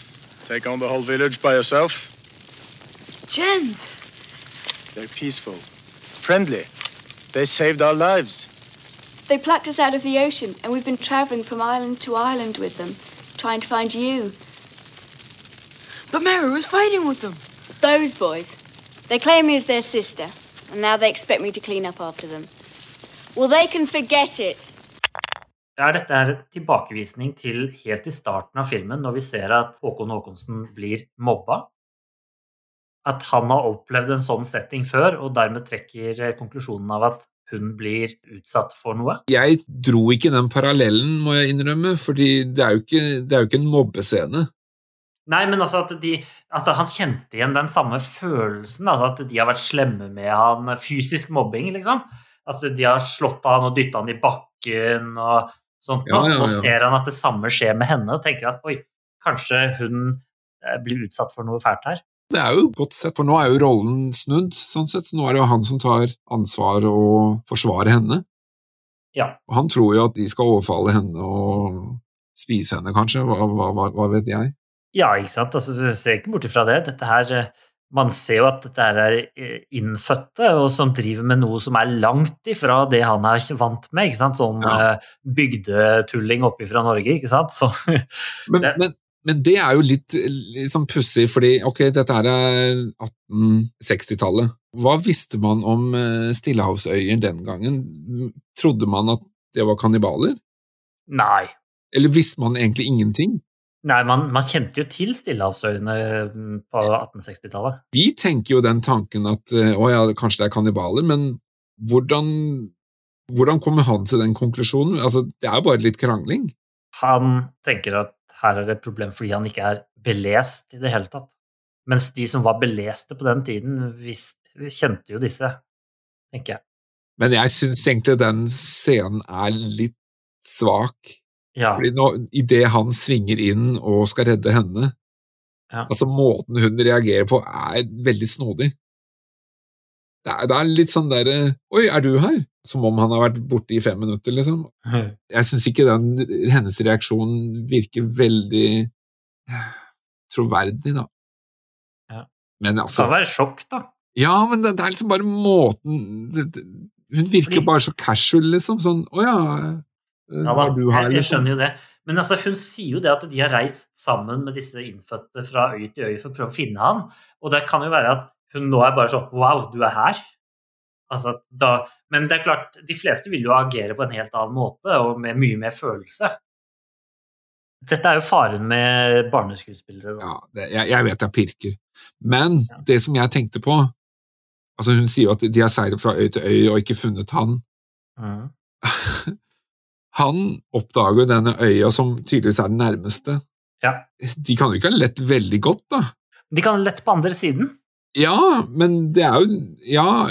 Take on the whole village by yourself? Jens! They're peaceful, friendly. They saved our lives. They plucked us out of the ocean, and we've been traveling from island to island with them, trying to find you. But Mary was fighting with them. Those boys. They claim me as their sister, and now they expect me to clean up after them. Well, they can forget it. Ja, dette er en tilbakevisning til helt i starten av filmen, når vi ser at Håkon Håkonsen blir mobba. At han har opplevd en sånn setting før, og dermed trekker konklusjonen av at hun blir utsatt for noe. Jeg dro ikke den parallellen, må jeg innrømme, fordi det er jo ikke, det er jo ikke en mobbescene. Nei, men altså at de, altså han kjente igjen den samme følelsen, altså at de har vært slemme med han, fysisk mobbing, liksom. Altså de har slått han og dytta han i bakken og sånt. Ja, ja, Nå ser han at det samme skjer med henne og tenker at oi, kanskje hun eh, blir utsatt for noe fælt her. Det er jo godt sett, for nå er jo rollen snudd, sånn sett. Så nå er det jo han som tar ansvar og forsvarer henne. Ja. Og han tror jo at de skal overfalle henne og spise henne, kanskje. Hva, hva, hva, hva vet jeg? Ja, ikke sant. Altså, du ser ikke bort ifra det. Dette her eh, man ser jo at dette er eh, innfødte, og som driver med noe som er langt ifra det han er vant med. ikke sant? Sånn Ja. eh, bygdetulling oppe fra Norge, ikke sant. Så, <laughs> Men, Det- men, men det er jo litt, sånn pussig, fordi ok, dette her er 1860-tallet. Hva visste man om eh, stillehavsøyer den gangen? Trodde man at det var kannibaler? nei. Eller visste man egentlig ingenting? Nei, man, man kjente jo til Stillehavsøyene mm, på 1860-tallet. Vi tenker jo den tanken at eh, å ja, kanskje det er kannibaler, men hvordan, hvordan kommer han til den konklusjonen? Altså, det er jo bare litt krangling. Han tenker at her er det et problem fordi han ikke er belest i det hele tatt. Mens de som var beleste på den tiden, visste, kjente jo disse, tenker jeg. Men jeg syns egentlig den scenen er litt svak. Ja, Fordi nå, Idet han svinger inn og skal redde henne, Ja. altså måten hun reagerer på, er veldig snodig. Det er, det er litt sånn derre Oi, er du her? Som om han har vært borte i fem minutter, liksom. <laughs> Jeg syns ikke den, hennes reaksjon virker veldig troverdig, da. Ja. Men det altså kan være sjokk, da. Ja, men det, det er liksom bare måten det, det, Hun virker Fordi- bare så casual, liksom. Sånn Å ja, Ja, da, du her, jeg, jeg liksom? skjønner jo det. Men altså, hun sier jo det at de har reist sammen med disse innfødte fra øy til øy for å prøve å finne han. Og det kan jo være at hun nå er bare sånn Wow, du er her. Altså, da, men det er klart, de fleste vil jo agere på en helt annen måte og med mye mer følelse. Dette er jo faren med barneskuespillere. Ja, det, jeg, jeg vet jeg pirker. Men Ja. det som jeg tenkte på altså Hun sier jo at de har seilt fra øy til øy og ikke funnet han. Mm. <laughs> Han oppdager jo denne øya som tydeligvis er den nærmeste. Ja. De kan jo ikke ha lett veldig godt, da. De kan ha lett på andre siden. Ja, men det er jo Ja,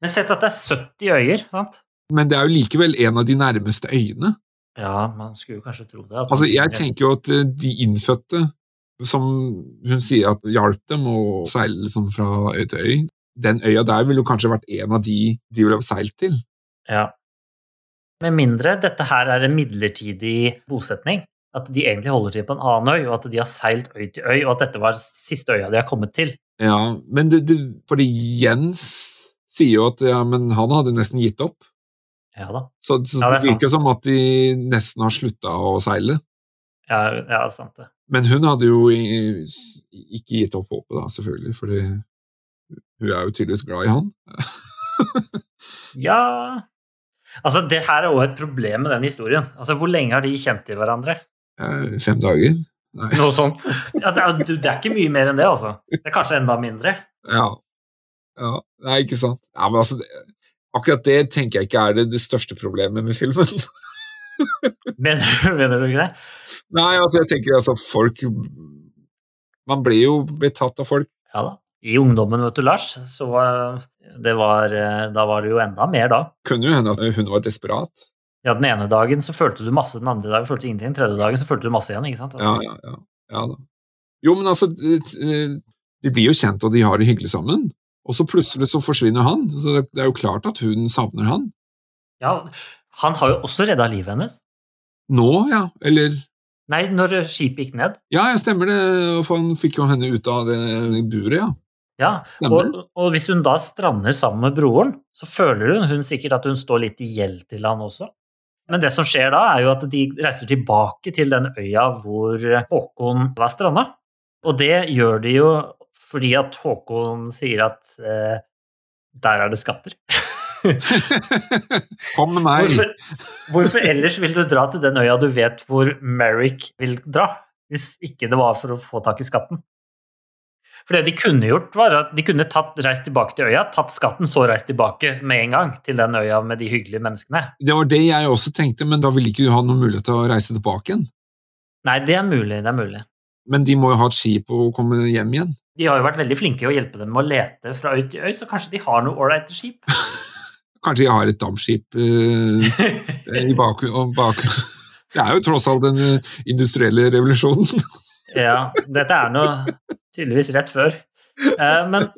Men sett at det er 70 øyer, sant? men det er jo likevel en av de nærmeste øyene. Ja, man skulle jo kanskje tro det. Altså, jeg tenker jo at eh, de innfødte, som hun sier at hjalp dem å seile liksom fra øy til øy, den øya der ville jo kanskje vært en av de de ville ha seilt til. Ja. Med mindre dette her er en midlertidig bosetning, at de egentlig holder til på en annen øy, og at de har seilt øy til øy, og at dette var siste øya de har kommet til. Ja, men det, det, fordi Jens sier jo at ja, men han hadde nesten gitt opp. Ja da. Så, så Ja, det det virker som at de nesten har slutta å seile. Ja, ja sant det. Men hun hadde jo ikke gitt opp håpet, da, selvfølgelig, fordi hun er jo tydeligvis glad i han. <laughs> Ja Altså, det her er òg et problem med den historien. Altså, Hvor lenge har de kjent til hverandre? Eh, Fem dager? Nei. Noe sånt. Ja, det, er, det er ikke mye mer enn det, altså. Det er kanskje enda mindre. Ja. ja. Nei, ikke sant. Ja, men altså, det, akkurat det tenker jeg ikke er det, det største problemet med filmen. <laughs> Mener, mener du ikke det? Nei, altså, jeg tenker altså, folk Man blir jo betatt av folk. Ja da. I ungdommen, vet du, Lars, så var det var, da var det jo enda mer da. Kunne jo hende at hun var desperat. Ja, Den ene dagen så følte du masse, den andre dagen følte du ingenting, den tredje dagen så følte du masse igjen. ikke sant? Ja, ja, ja. ja da. Jo, men altså, de, blir jo kjent, og de har det hyggelig sammen. Og så plutselig så forsvinner han. Så det, det er jo klart at hun savner han. Ja, Han har jo også redda livet hennes. Nå, ja. Eller Nei, når skipet gikk ned. Ja, jeg stemmer det. For han fikk jo henne ut av det buret, ja. Ja, og, og hvis hun da strander sammen med broren, så føler hun, hun sikkert at hun står litt i gjeld til han også. Men det som skjer da, er jo at de reiser tilbake til den øya hvor Håkon var stranda. Og det gjør de jo fordi at Håkon sier at eh, der er det skatter. <laughs> Kom med meg! Hvorfor, hvorfor ellers vil du dra til den øya du vet hvor Merrick vil dra, hvis ikke det var for å få tak i skatten? For det de kunne gjort, var at de kunne tatt, reist tilbake til øya, tatt skatten, så reist tilbake med en gang til den øya med de hyggelige menneskene. Det var det jeg også tenkte, men da ville ikke du ha noen mulighet til å reise tilbake igjen. Nei, det er mulig, det er mulig. Men de må jo ha et skip og komme hjem igjen. De har jo vært veldig flinke i å hjelpe dem med å lete fra øy til øy, så kanskje de har noe ålreite skip? <laughs> Kanskje de har et dampskip eh, i bakgrunnen bak. Det er jo tross alt den eh, industrielle revolusjonen. <laughs> Ja, dette er nå tydeligvis rett før. Eh, men,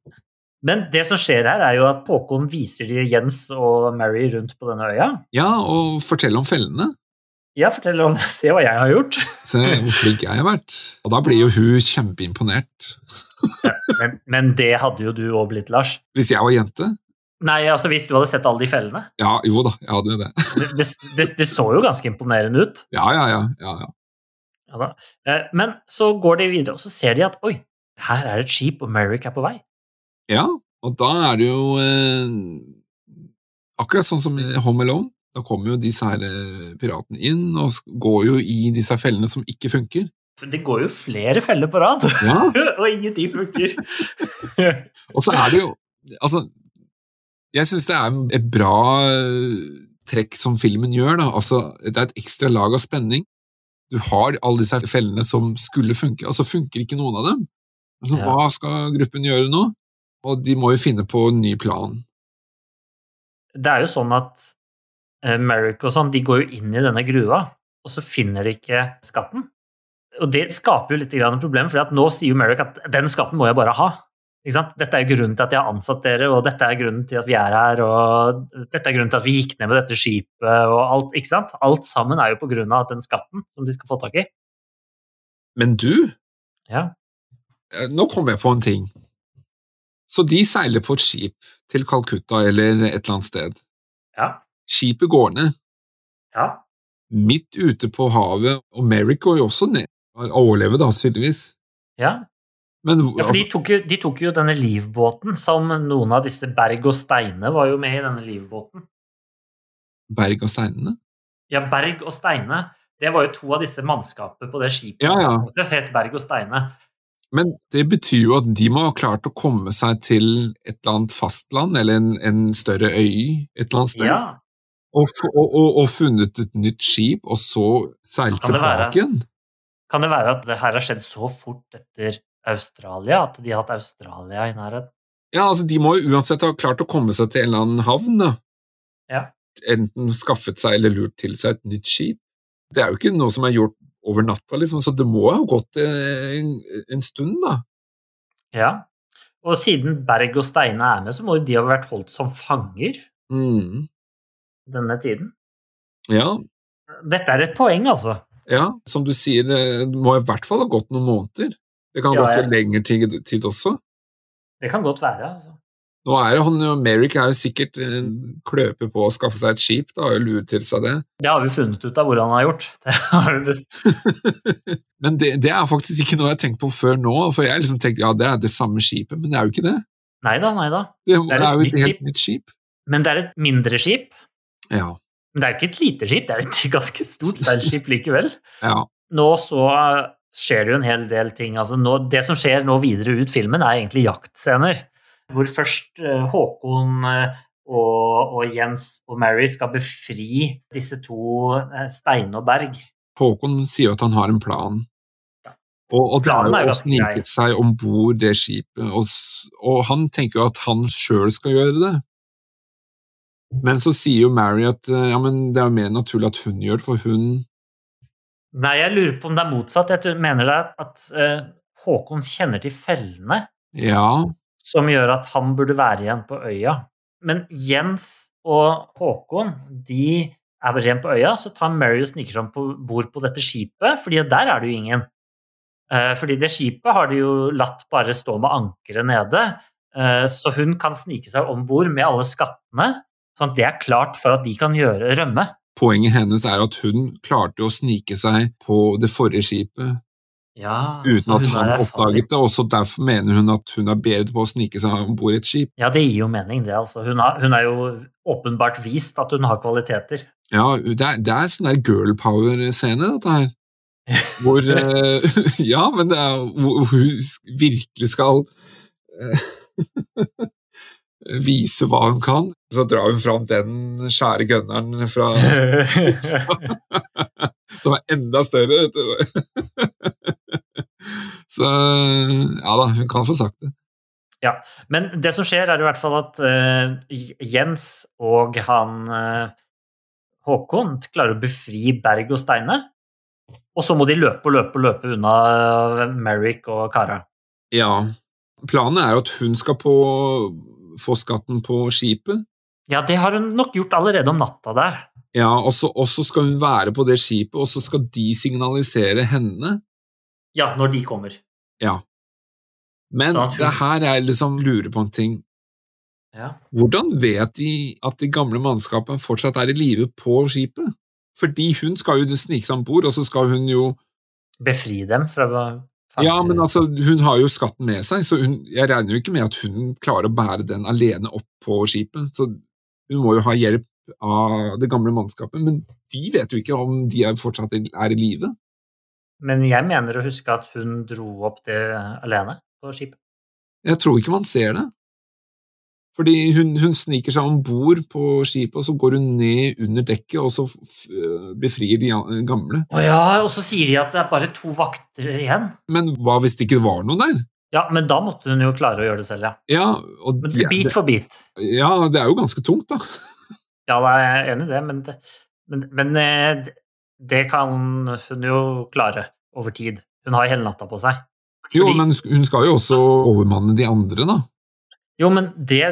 <laughs> men det som skjer her, er jo at Påkon viser de Jens og Mary rundt på denne øya. Ja, og fortell om fellene. Ja, fortell om det. <laughs> Se hva jeg har gjort. <laughs> Se hvor flink jeg har vært. Og da blir jo hun kjempeimponert. Men, men det hadde jo du òg blitt, Lars. Hvis jeg var jente? Nei, altså hvis du hadde sett alle de fellene. Ja, jo da, jeg hadde jo det. Det, det, det, det så jo ganske imponerende ut. Ja, ja, ja. ja, ja. Ja. Eh, Men så går de videre, og så ser de at oi, her er det et skip, og Merrick er på vei. Ja, og da er det jo eh, akkurat sånn som i Home Alone. Da kommer jo disse her eh, piratene inn og går jo i disse fellene som ikke funker. For det går jo flere feller på rad, Ja, <laughs> og ingenting funker. <laughs> Og så er det jo Altså, jeg syns det er et bra eh, trekk som filmen gjør. da. Altså, Det er et ekstra lag av spenning. Du har alle disse fellene som skulle funke, og så funker ikke noen av dem. Altså, Ja. Hva skal gruppen gjøre nå? Og de må jo finne på en ny plan. Det er jo sånn at eh, Merrick og sånn, de går jo inn i denne gruva, og så finner de ikke skatten. Og det skaper jo litt grann problem, for nå sier jo Merrick at den skatten må jeg bare ha. Dette er grunnen til at jeg har ansatt dere, og dette er grunnen til at vi er her, og dette er grunnen til at vi gikk ned med dette skipet, og alt, ikke sant? Alt sammen er jo på grunn av den skatten som de skal få tak i. Men du, Ja. eh, nå kom jeg på en ting. Så de seiler på et skip til Calcutta eller et eller annet sted. Ja. Skipet går ned. Ja. Midt ute på havet, og Merrick går jo også ned. Overlever da, tydeligvis. ja. Men Ja, for de tok, jo, de tok jo denne livbåten som noen av disse Berg og Steine var jo med i denne livbåten. Berg og steinene? Ja, Berg og Steine, det var jo to av disse mannskapene på det skipet. Ja, ja. Det het Berg og Steine. Men det betyr jo at de må ha klart å komme seg til et eller annet fastland, eller en, en større øy et eller annet sted, Ja, og, og, og, og funnet et nytt skip, og så seilt tilbake igjen. Kan det være at det her har skjedd så fort etter Australia, at de har hatt Australia i nærheten? Ja, altså De må jo uansett ha klart å komme seg til en eller annen havn. da. Ja. Enten skaffet seg eller lurt til seg et nytt skip. Det er jo ikke noe som er gjort over natta, liksom, så det må ha gått eh, en, en stund, da. Ja. Og siden Berg og Steine er med, så må jo de ha vært holdt som fanger Mm. denne tiden. Ja, Dette er et poeng, altså. ja, som du sier, det må i hvert fall ha gått noen måneder. Det kan Ja, litt lengre tid, tid også. Det kan godt være. altså. Nå er det han, jo- Merrick er jo sikkert en kløpe på å skaffe seg et skip, da, og lurer til seg det. Det har vi funnet ut av hvordan han har gjort. <laughs> Det har vi <laughs> Men det, det er faktisk ikke noe jeg har tenkt på før nå, for jeg har liksom tenkt ja, det er det samme skipet, men det er jo ikke det. Nei da, nei da. Det, er er, jo et helt nytt skip. Men det er et mindre skip. Ja. Men det er ikke et lite skip, det er et <laughs> ganske stort seilskip likevel. ja. Nå så skjer det jo en hel del ting. Altså nå, det som skjer nå videre ut filmen, er egentlig jaktscener. Hvor først eh, Håkon eh, og, og Jens og Mary skal befri disse to, stein Steine og Berg. Håkon sier at han har en plan. Og, og det er jo å snike seg om bord det skipet, og, og han tenker jo at han sjøl skal gjøre det. Men så sier jo Mary at eh, ja, men det er mer naturlig at hun gjør det, for hun Nei, jeg lurer på om det er motsatt. Jeg mener det at eh, Håkon kjenner til fellene Ja, som gjør at han burde være igjen på øya. Men Jens og Håkon de er bare igjen på øya, så tar Mary og sniker seg om bord på dette skipet, fordi der er det jo ingen. Eh, fordi det skipet har de jo latt bare stå med ankeret nede, eh, så hun kan snike seg om bord med alle skattene, sånn at det er klart for at de kan gjøre rømme. Poenget hennes er at hun klarte å snike seg på det forrige skipet Ja, uten at han oppdaget det, og så derfor mener hun at hun er bedre på å snike seg om bord i et skip. Ja, det gir jo mening, det. altså. Hun, har, hun er jo åpenbart vist at hun har kvaliteter. Ja, det er, det er sånn der girl power-scene, dette her. Hvor <laughs> eh, <laughs> Ja, men det er hvor hun virkelig skal eh, <laughs> vise hva hun kan. Så drar hun fram den skjære gunneren fra <laughs> Som er enda større. <laughs> Så ja da, hun kan få sagt det. Ja, Men det som skjer, er i hvert fall at uh, Jens og han uh, Håkon klarer å befri Berg og Steine. Og så må de løpe og løpe og løpe unna eh, Merrick og Kara. Ja. Planen er at hun skal på, få skatten på skipet. Ja, det har hun nok gjort allerede om natta der. Ja, og så skal hun være på det skipet, og så skal de signalisere henne. Ja, når de kommer. Ja. Men Sånn hun- det her er liksom lurer på en ting. Ja. Hvordan vet de at de gamle mannskapene fortsatt er i live på skipet? Fordi hun skal jo snike seg om bord, og så skal hun jo Befri dem fra Ja, men altså, hun har jo skatten med seg, så hun, jeg regner jo ikke med at hun klarer å bære den alene opp på skipet. Så hun må jo ha hjelp av det gamle mannskapet, men de vet jo ikke om de er fortsatt er i live. Men jeg mener å huske at hun dro opp det alene på skipet. Jeg tror ikke man ser det. Fordi hun, hun sniker seg om bord på skipet, og så går hun ned under dekket, og så befrier de gamle. Å ja, og så sier de at det er bare to vakter igjen. Men hva hvis det ikke var noen der? Ja, men da måtte hun jo klare å gjøre det selv, ja. Ja, og Men det, bit for bit. ja, det er jo ganske tungt, da. <laughs> Ja, da er jeg enig i det, men, det, men, men eh, det- kan hun jo klare over tid. Hun har hele natta på seg. Jo, men hun skal jo også overmanne de andre, da. Jo, men det,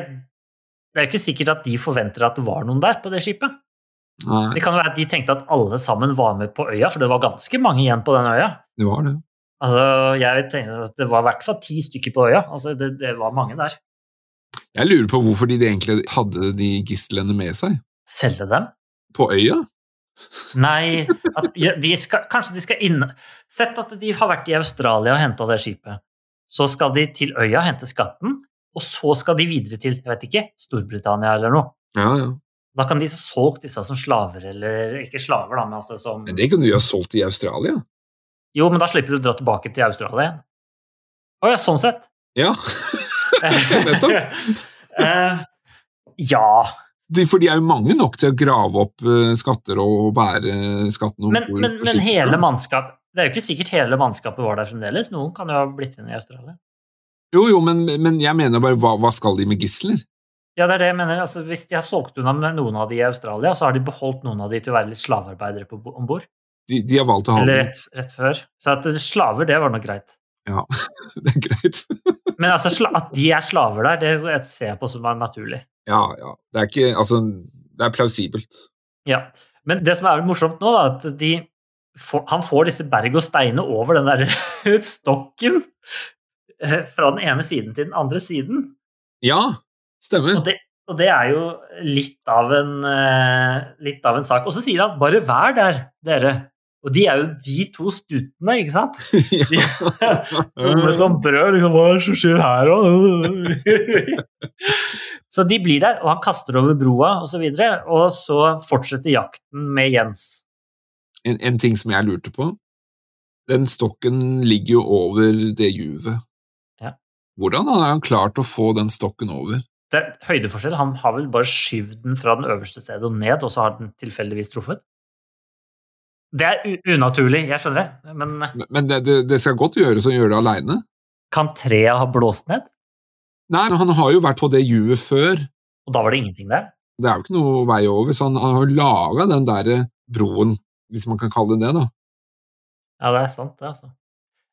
det er jo ikke sikkert at de forventer at det var noen der på det skipet. Nei, Det kan jo være at de tenkte at alle sammen var med på øya, for det var ganske mange igjen på den øya. det var det. Altså, jeg tenkte at Det var i hvert fall ti stykker på øya. Altså, det, det var mange der. Jeg lurer på hvorfor de egentlig hadde de gislene med seg. Selge dem? På øya? Nei, at de skal, kanskje de skal inn Sett at de har vært i Australia og henta det skipet. Så skal de til øya hente skatten, og så skal de videre til jeg vet ikke, Storbritannia eller noe. Ja, ja. Da kan de så solgt disse som slaver, eller ikke slaver, da, men altså som Men det kunne de ha solgt i Australia. Jo, men da slipper du å dra tilbake til Australia igjen. Å ja, sånn sett. Ja, <laughs> nettopp. uh, ja, De, for de er jo mange nok til å grave opp eh, skatter og bære skatten om men, bord men, men hele mannskap Det er jo ikke sikkert hele mannskapet var der fremdeles. Noen kan jo ha blitt igjen i Australia. Jo, jo, men, men jeg mener bare, hva, hva skal de med gisler? Ja, det er det jeg mener. Altså, hvis de har solgt unna med noen av de i Australia, så har de beholdt noen av de til å være litt slavearbeidere om bord. De, de har valgt å ha Eller rett, rett før. Så at slaver, det var nok greit. Ja, <laughs> det er greit. <laughs> Men altså, at de er slaver der, det ser jeg på som er naturlig. Ja, ja. Det er ikke Altså, det er plausibelt. Ja. Men det som er morsomt nå, da, at de han får disse berg og steine over den der <laughs> stokken eh, fra den ene siden til den andre siden. Ja, stemmer. Og det, og det er jo litt av en, eh, litt av en sak. Og så sier han 'bare vær der, dere'. Og de er jo de to stutene, ikke sant? <laughs> ja. <laughs> Som sånn brød, liksom, hva er det som skjer her da? <laughs> så de blir der, og han kaster over broa osv., og, så videre, og så fortsetter jakten med Jens. En, en ting som jeg lurte på. Den stokken ligger jo over det juvet. Hvordan har han klart å få den stokken over? Det er høydeforskjell. Han har vel bare skyvd den fra den øverste stedet og ned, og så har den tilfeldigvis truffet. Det er unaturlig, jeg skjønner det, men Men- Men det, det, det skal godt gjøres å gjøre det aleine. kan treet ha blåst ned? Nei, men han har jo vært på det juvet før. Og da var det ingenting der? Det er jo ikke noe vei over, så han, han har jo laga den derre broen, hvis man kan kalle det det, da. Ja, det er sant, det, altså.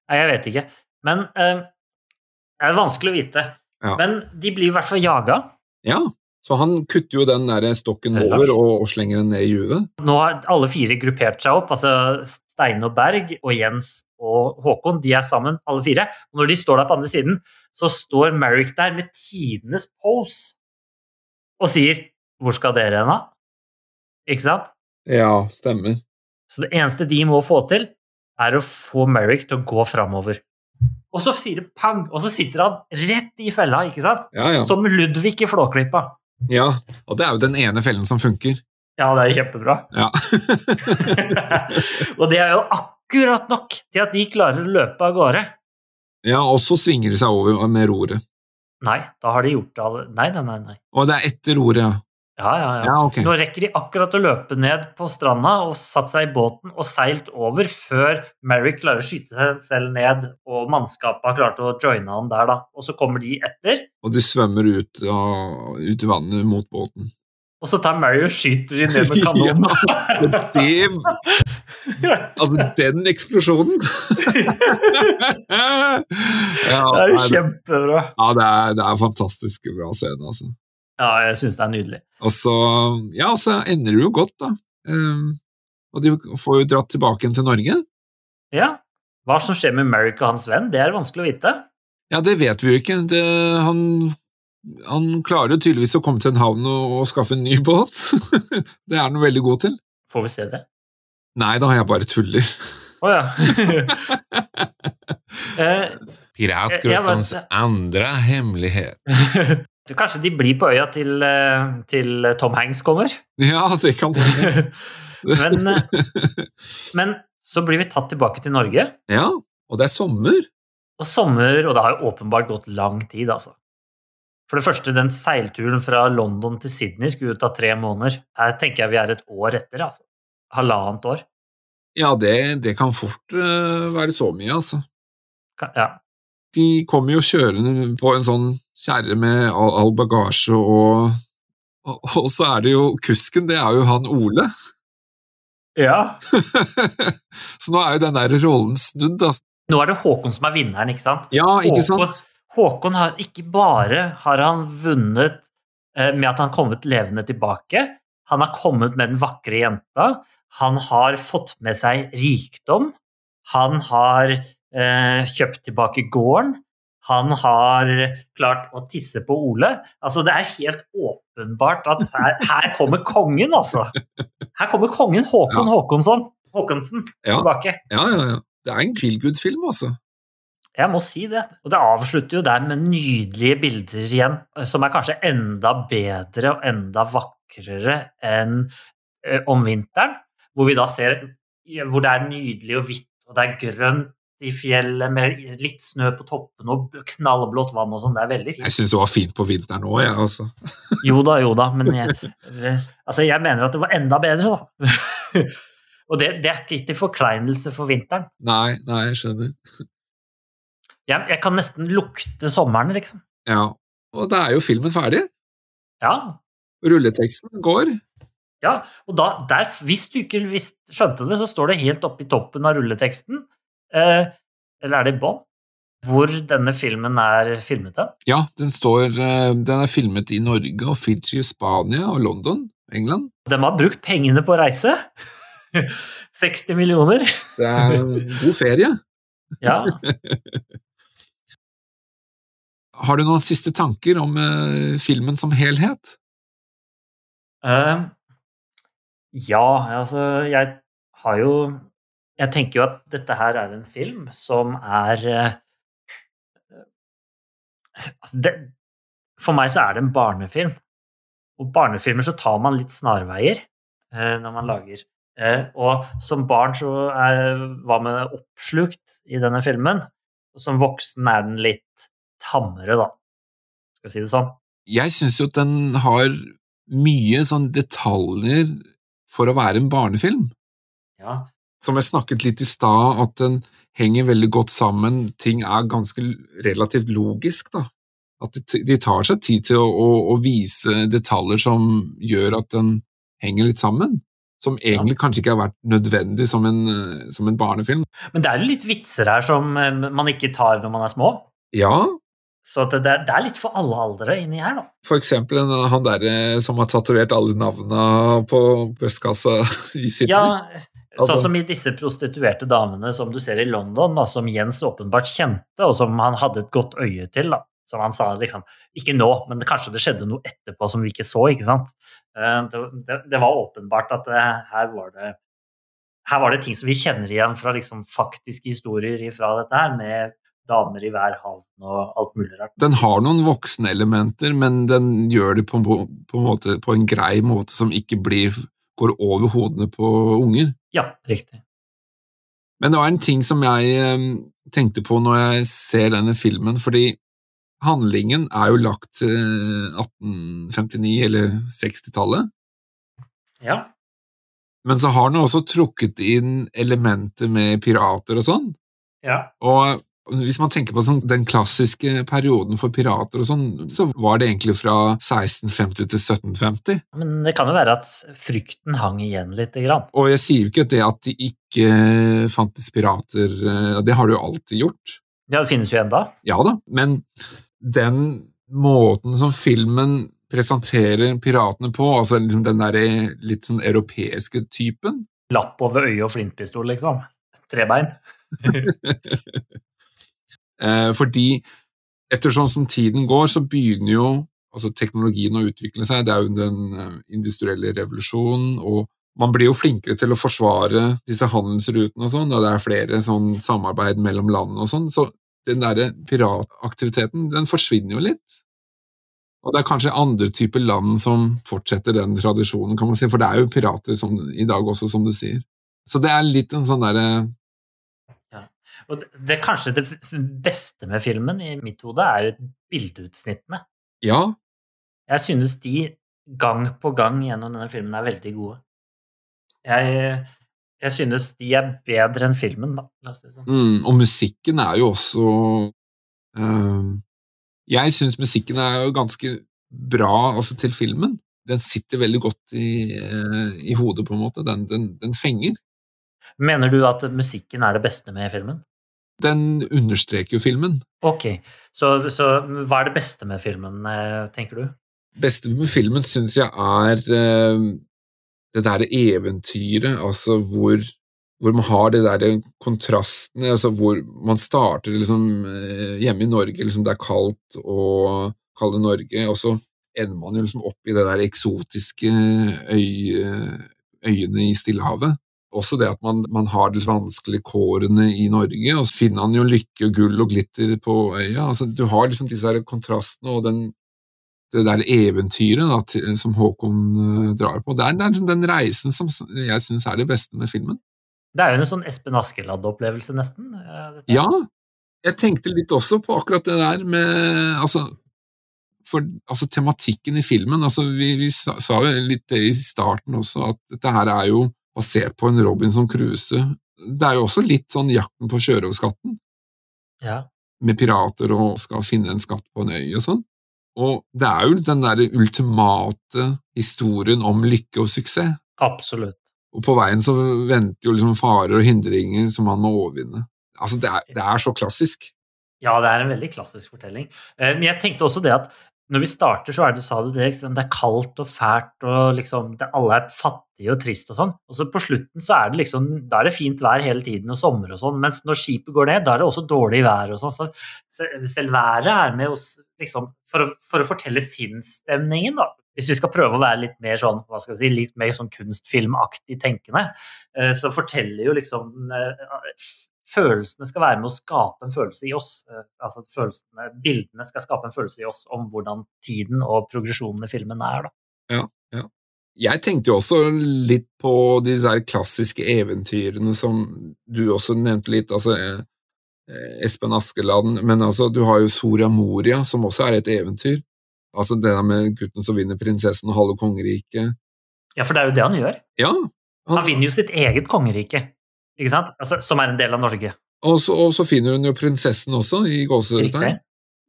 Nei, jeg vet ikke. Men eh, det er vanskelig å vite. Ja. Men de blir i hvert fall jaga. Ja, så han kutter jo den der stokken over og, og slenger den ned i juvet. Nå har alle fire gruppert seg opp, altså Steine og Berg og Jens og Håkon, de er sammen, alle fire. Og når de står der på andre siden, så står Merrick der med tidenes pose og sier 'Hvor skal dere hen, da?' Ikke sant? Ja, stemmer. Så det eneste de må få til, er å få Merrick til å gå framover. Og så sier det pang, og så sitter han rett i fella, ikke sant? Ja, ja. Som Ludvig i Flåklypa. ja. Og det er jo den ene fellen som funker. Ja, det er kjempebra. Ja. <laughs> og det er jo akkurat nok til at de klarer å løpe av gårde. ja, og så svinger de seg over med roret. Nei, da har de gjort det alle Nei, nei, nei. nei. Og det er etter roret, ja. Ja, ja, ja. Ja, okay. Nå rekker de akkurat å løpe ned på stranda og satt seg i båten og seilt over før Merrick klarer å skyte seg selv ned og mannskapet har klart å joine han der, da. Og så kommer de etter, Og de svømmer ut, av, ut i vannet mot båten. og så tar Mary og skyter de ned med kanonen. <laughs> ja, det <laughs> Altså, den eksplosjonen! <laughs> ja, det er jo kjempebra. ja det, er, det er fantastisk bra scene, altså. Ja, jeg syns det er nydelig. Og så, ja, så ender det jo godt, da. Um, og de får jo dratt tilbake igjen til Norge. Ja. Hva som skjer med Merrick og hans venn, det er vanskelig å vite. Ja, det vet vi jo ikke. Det, han, han klarer jo tydeligvis å komme til en havn og, og skaffe en ny båt. <laughs> det er han veldig god til. Får vi se det? Nei da, jeg bare tuller. Å ja. <laughs> Eh, Piratgruppens jeg hemmelighet. <laughs> Kanskje de blir på øya til, eh, til Tom Hanks kommer? Ja, det kan hende. <laughs> men, eh, men så blir vi tatt tilbake til Norge, Ja, og det er sommer. og sommer, og det har jo åpenbart gått lang tid, altså. For det første, den seilturen fra London til Sydney skulle jo ta tre måneder. Her tenker jeg vi er et år etter, altså. Halvannet år. Ja, det, det kan fort uh, være så mye, altså. Ka- Ja. De kommer jo kjørende på en sånn kjerre med all, all bagasje, og, og, og så er det jo kusken, det er jo han Ole. ja. <laughs> så nå er jo den der rollen snudd, altså. Nå er det Håkon som er vinneren, ikke sant? Ja, ikke sant? Håkon har ikke bare har han vunnet eh, med at han har kommet levende tilbake, han har kommet med den vakre jenta, han har fått med seg rikdom, han har kjøpt tilbake gården, han har klart å tisse på Ole. Altså, det er helt åpenbart at her, her kommer kongen, altså. Her kommer kongen Håkon Ja. Håkonsson, Håkonsen Ja. tilbake. Ja, ja, ja. Det er en feel good-film, altså. Jeg må si det. Og det avslutter jo der med nydelige bilder igjen, som er kanskje enda bedre og enda vakrere enn eh, om vinteren, hvor vi da ser hvor det er nydelig og hvitt, og det er grønt i fjellet med litt snø på toppen og knallblått vann og sånn. Det er veldig Jeg fint. syns det var fint på vinteren òg, jeg, altså. <laughs> Jo da, jo da, men jeg, eh, altså jeg mener at det var enda bedre, da. <laughs> og det, det er ikke til forkleinelse for vinteren. Nei, nei, jeg skjønner. Jeg, jeg kan nesten lukte sommeren, liksom. Ja. Og da er jo filmen ferdig. Ja, Rulleteksten går. Ja, og da, der, hvis du ikke visst, skjønte det, så står det helt oppe i toppen av rulleteksten, eller er det i bånn, hvor denne filmen er filmet hen. Ja, den står eh, Den er filmet i Norge og Fiji, Spania og London, England. De har brukt pengene på å reise. <laughs> 60 millioner. Det er god ferie. <laughs> Ja. Har du noen siste tanker om uh, filmen som helhet? Uh, ja, altså jeg har jo Jeg tenker jo at dette her er en film som er eh, altså det, For meg så er det en barnefilm. Og barnefilmer så tar man litt snarveier eh, når man lager. Eh, og som barn så er, var man oppslukt i denne filmen. Og som voksen er den litt tammere, da. Skal jeg si det sånn. Jeg syns jo at den har mye sånn detaljer for å være en barnefilm. Ja. Som jeg snakket litt i stad, at den henger veldig godt sammen. Ting er ganske relativt logisk, da. At de, tar seg tid til å, å, å vise detaljer som gjør at den henger litt sammen. Som egentlig kanskje ikke har vært nødvendig som en, eh, som en barnefilm. Men det er jo litt vitser her som eh, man ikke tar når man er små. Ja, Så det, det er- litt for alle aldre inni her, da. for eksempel han derre som har tatovert alle navnene på brystkassa <laughs> i Sydney. Ja, Altså- Sånn som i disse prostituerte damene som du ser i London, da, som Jens åpenbart kjente, og som han hadde et godt øye til. da. Som han sa liksom Ikke nå, men kanskje det skjedde noe etterpå som vi ikke så, ikke sant. Eh, Det, det, det var åpenbart at det, her var det her var det ting som vi kjenner igjen fra liksom faktiske historier fra dette her, med damer i hver havn og alt mulig rart. Den har noen voksenelementer, men den gjør det på, på, en måte, på en grei måte som ikke blir, går over hodene på unger. Ja, riktig. Men det var en ting som jeg eh, tenkte på når jeg ser denne filmen, fordi handlingen er jo lagt til 1859 eller 60-tallet, Ja. men så har den også trukket inn elementer med pirater og sånn. ja. Og hvis man tenker på sånn, den klassiske perioden for pirater og sånn, så var det egentlig fra 1650 til 1750. Men det kan jo være at frykten hang igjen lite grann. Og jeg sier jo ikke det at det ikke fantes pirater, eh, det har det jo alltid gjort. Ja, det finnes jo enda. Ja da, men den måten som filmen presenterer piratene på, altså liksom den der litt sånn europeiske typen. Lapp over øyet og flintpistol, liksom. Trebein. <laughs> Eh, fordi ettersom som tiden går, så begynner jo altså teknologien å utvikle seg. Det er jo den eh, industrielle revolusjonen, og man blir jo flinkere til å forsvare disse handelsrutene og sånn, og det er flere sånn samarbeid mellom landene og sånn. Så den derre pirataktiviteten, den forsvinner jo litt. Og det er kanskje andre typer land som fortsetter den tradisjonen, kan man si, for det er jo pirater som, i dag også, som du sier. Så det er litt en sånn derre. Og det, kanskje det beste med filmen i mitt hode, er bildeutsnittene. Ja. Jeg synes de gang på gang gjennom denne filmen er veldig gode. Jeg, jeg synes de er bedre enn filmen, da. Sånn. Mm, og musikken er jo også uh, Jeg synes musikken er jo ganske bra altså, til filmen. Den sitter veldig godt i, uh, i hodet, på en måte. Den, den, den, fenger. Mener du at musikken er det beste med filmen? Den understreker jo filmen. Ok, så, så hva er det beste med filmen, eh, tenker du? beste med filmen syns jeg er eh, det derre eventyret, altså hvor, hvor, man har det derre kontrastene, altså hvor man starter liksom uh, hjemme i Norge, liksom det er kaldt og kalde Norge, og så ender man jo liksom opp i det der eksotiske øy, øyene i Stillehavet. Også det at man, man har disse vanskelige kårene i Norge, og så finner han jo lykke og gull og glitter på øya. Altså, du har liksom disse her kontrastene og den det der eventyret da, til, som Håkon uh, drar på. Det er, det er liksom den reisen som jeg syns er det beste med filmen. Det er jo en sånn Espen Askeladd-opplevelse, nesten. Dette. Ja, jeg tenkte litt også på akkurat det der med altså, for, altså tematikken i filmen altså, Vi, vi sa, sa jo litt det i starten også, at dette her er jo basert på en Robinson Crusoe. Det er jo også litt sånn jakten på sjørøverskatten. Ja. Med pirater og skal finne en skatt på en øy og sånn. Og det er jo den der ultimate historien om lykke og suksess. Absolutt. Og på veien så venter jo liksom farer og hindringer som man må overvinne. Altså, det er, det er så klassisk. Ja, det er en veldig klassisk fortelling. Eh, men jeg tenkte også det at når vi starter, så er det, sa du det, det er kaldt og fælt, og liksom det, alle er fattige og trist og sånn. Og så på slutten så er det liksom Da er det fint vær hele tiden og sommer og sånn, mens når skipet går ned, da er det også dårlig vær og sånn. Så selv været er med oss liksom for å, for å fortelle sinnsstemningen, da. Hvis vi skal prøve å være litt mer sånn, hva skal vi si, litt mer sånn kunstfilmaktig tenkende, eh, så forteller jo liksom eh, følelsene skal være med å skape en følelse i oss. Altså at Bildene skal skape en følelse i oss om hvordan tiden og progresjonen i filmen er. Ja, ja. Jeg tenkte jo også litt på disse klassiske eventyrene som du også nevnte litt. altså eh, Espen Askeland, men altså, du har jo Soria Moria, som også er et eventyr. Altså det der med gutten som vinner prinsessen og halve kongeriket. Ja, for det er jo det han gjør. Ja. Han, han vinner jo sitt eget kongerike. Ikke sant? Altså, som er en del av Norge. Og så, og så finner hun jo prinsessen også, i gåsehudet.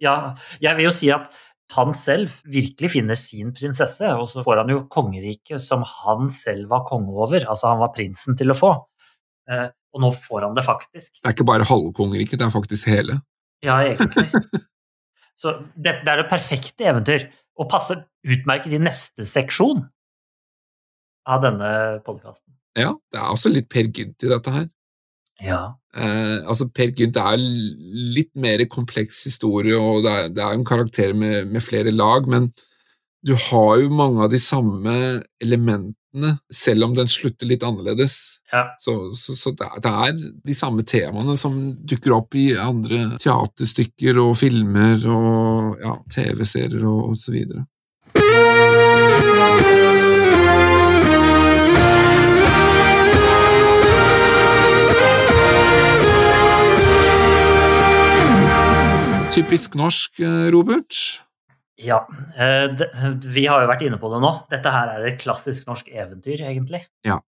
Ja, jeg vil jo si at han selv virkelig finner sin prinsesse, og så får han jo kongeriket som han selv var konge over. Altså han var prinsen til å få. Eh, og nå får han det faktisk. Det er ikke bare halve kongeriket, det er faktisk hele. Ja, egentlig. så det, det er det perfekte eventyr, og passer utmerket i neste seksjon av denne podkasten. Ja, det er også litt Per Gynt i dette her. Ja. Eh, altså Per Gynt er litt mer kompleks historie, og det er, det er en karakter med, med, flere lag, men du har jo mange av de samme elementene, selv om den slutter litt annerledes. Ja. Så, så, så det, er, det, er, de samme temaene som dukker opp i andre teaterstykker og filmer og ja, TV-serier og, og så videre. Typisk norsk, eh, Robert? Ja, eh, vi har jo vært inne på det nå. Dette her er et klassisk norsk eventyr, egentlig. Ja.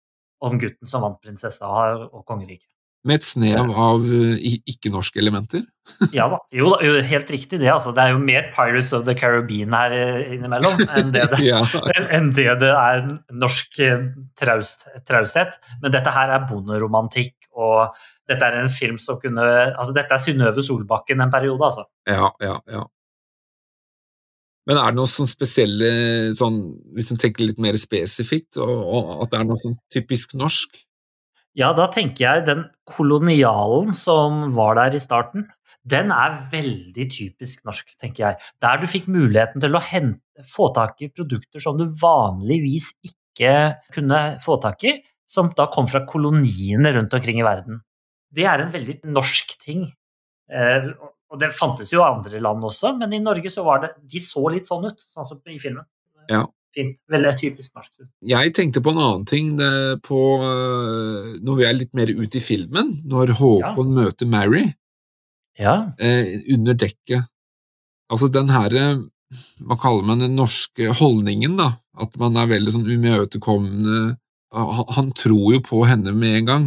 Om gutten som vant prinsessa og kongeriket. Med et snev av eh, ikke-norske elementer? <laughs> ja da. Jo, helt riktig det. Altså. Det er jo mer Pirates of the Caribbean her innimellom enn det det, <laughs> ja. enn det, det er norsk traust, traushet. Men dette her er bonderomantikk og dette er en film som kunne altså Dette er Synnøve Solbakken en periode, altså. Ja, ja, ja. Men er det noe sånn spesielle, sånn, hvis du tenker litt mer spesifikt, og, og at det er noe sånn typisk norsk? Ja, da tenker jeg den kolonialen som var der i starten, den er veldig typisk norsk, tenker jeg. Der du fikk muligheten til å hente, få tak i produkter som du vanligvis ikke kunne få tak i, som da kom fra koloniene rundt omkring i verden. Det er en veldig norsk ting. Eh, og det fantes jo andre land også, men i Norge så var det De så litt sånn ut, sånn som i filmen. Ja. Fint. Veldig typisk norsk. Jeg tenkte på en annen ting på, øh, når vi er litt mer ute i filmen, når Håkon møter Mary Ja. eh, under dekket. Altså den herre Hva kaller man den norske holdningen, da? At man er veldig sånn umøtekommende Han, han tror jo på henne med en gang.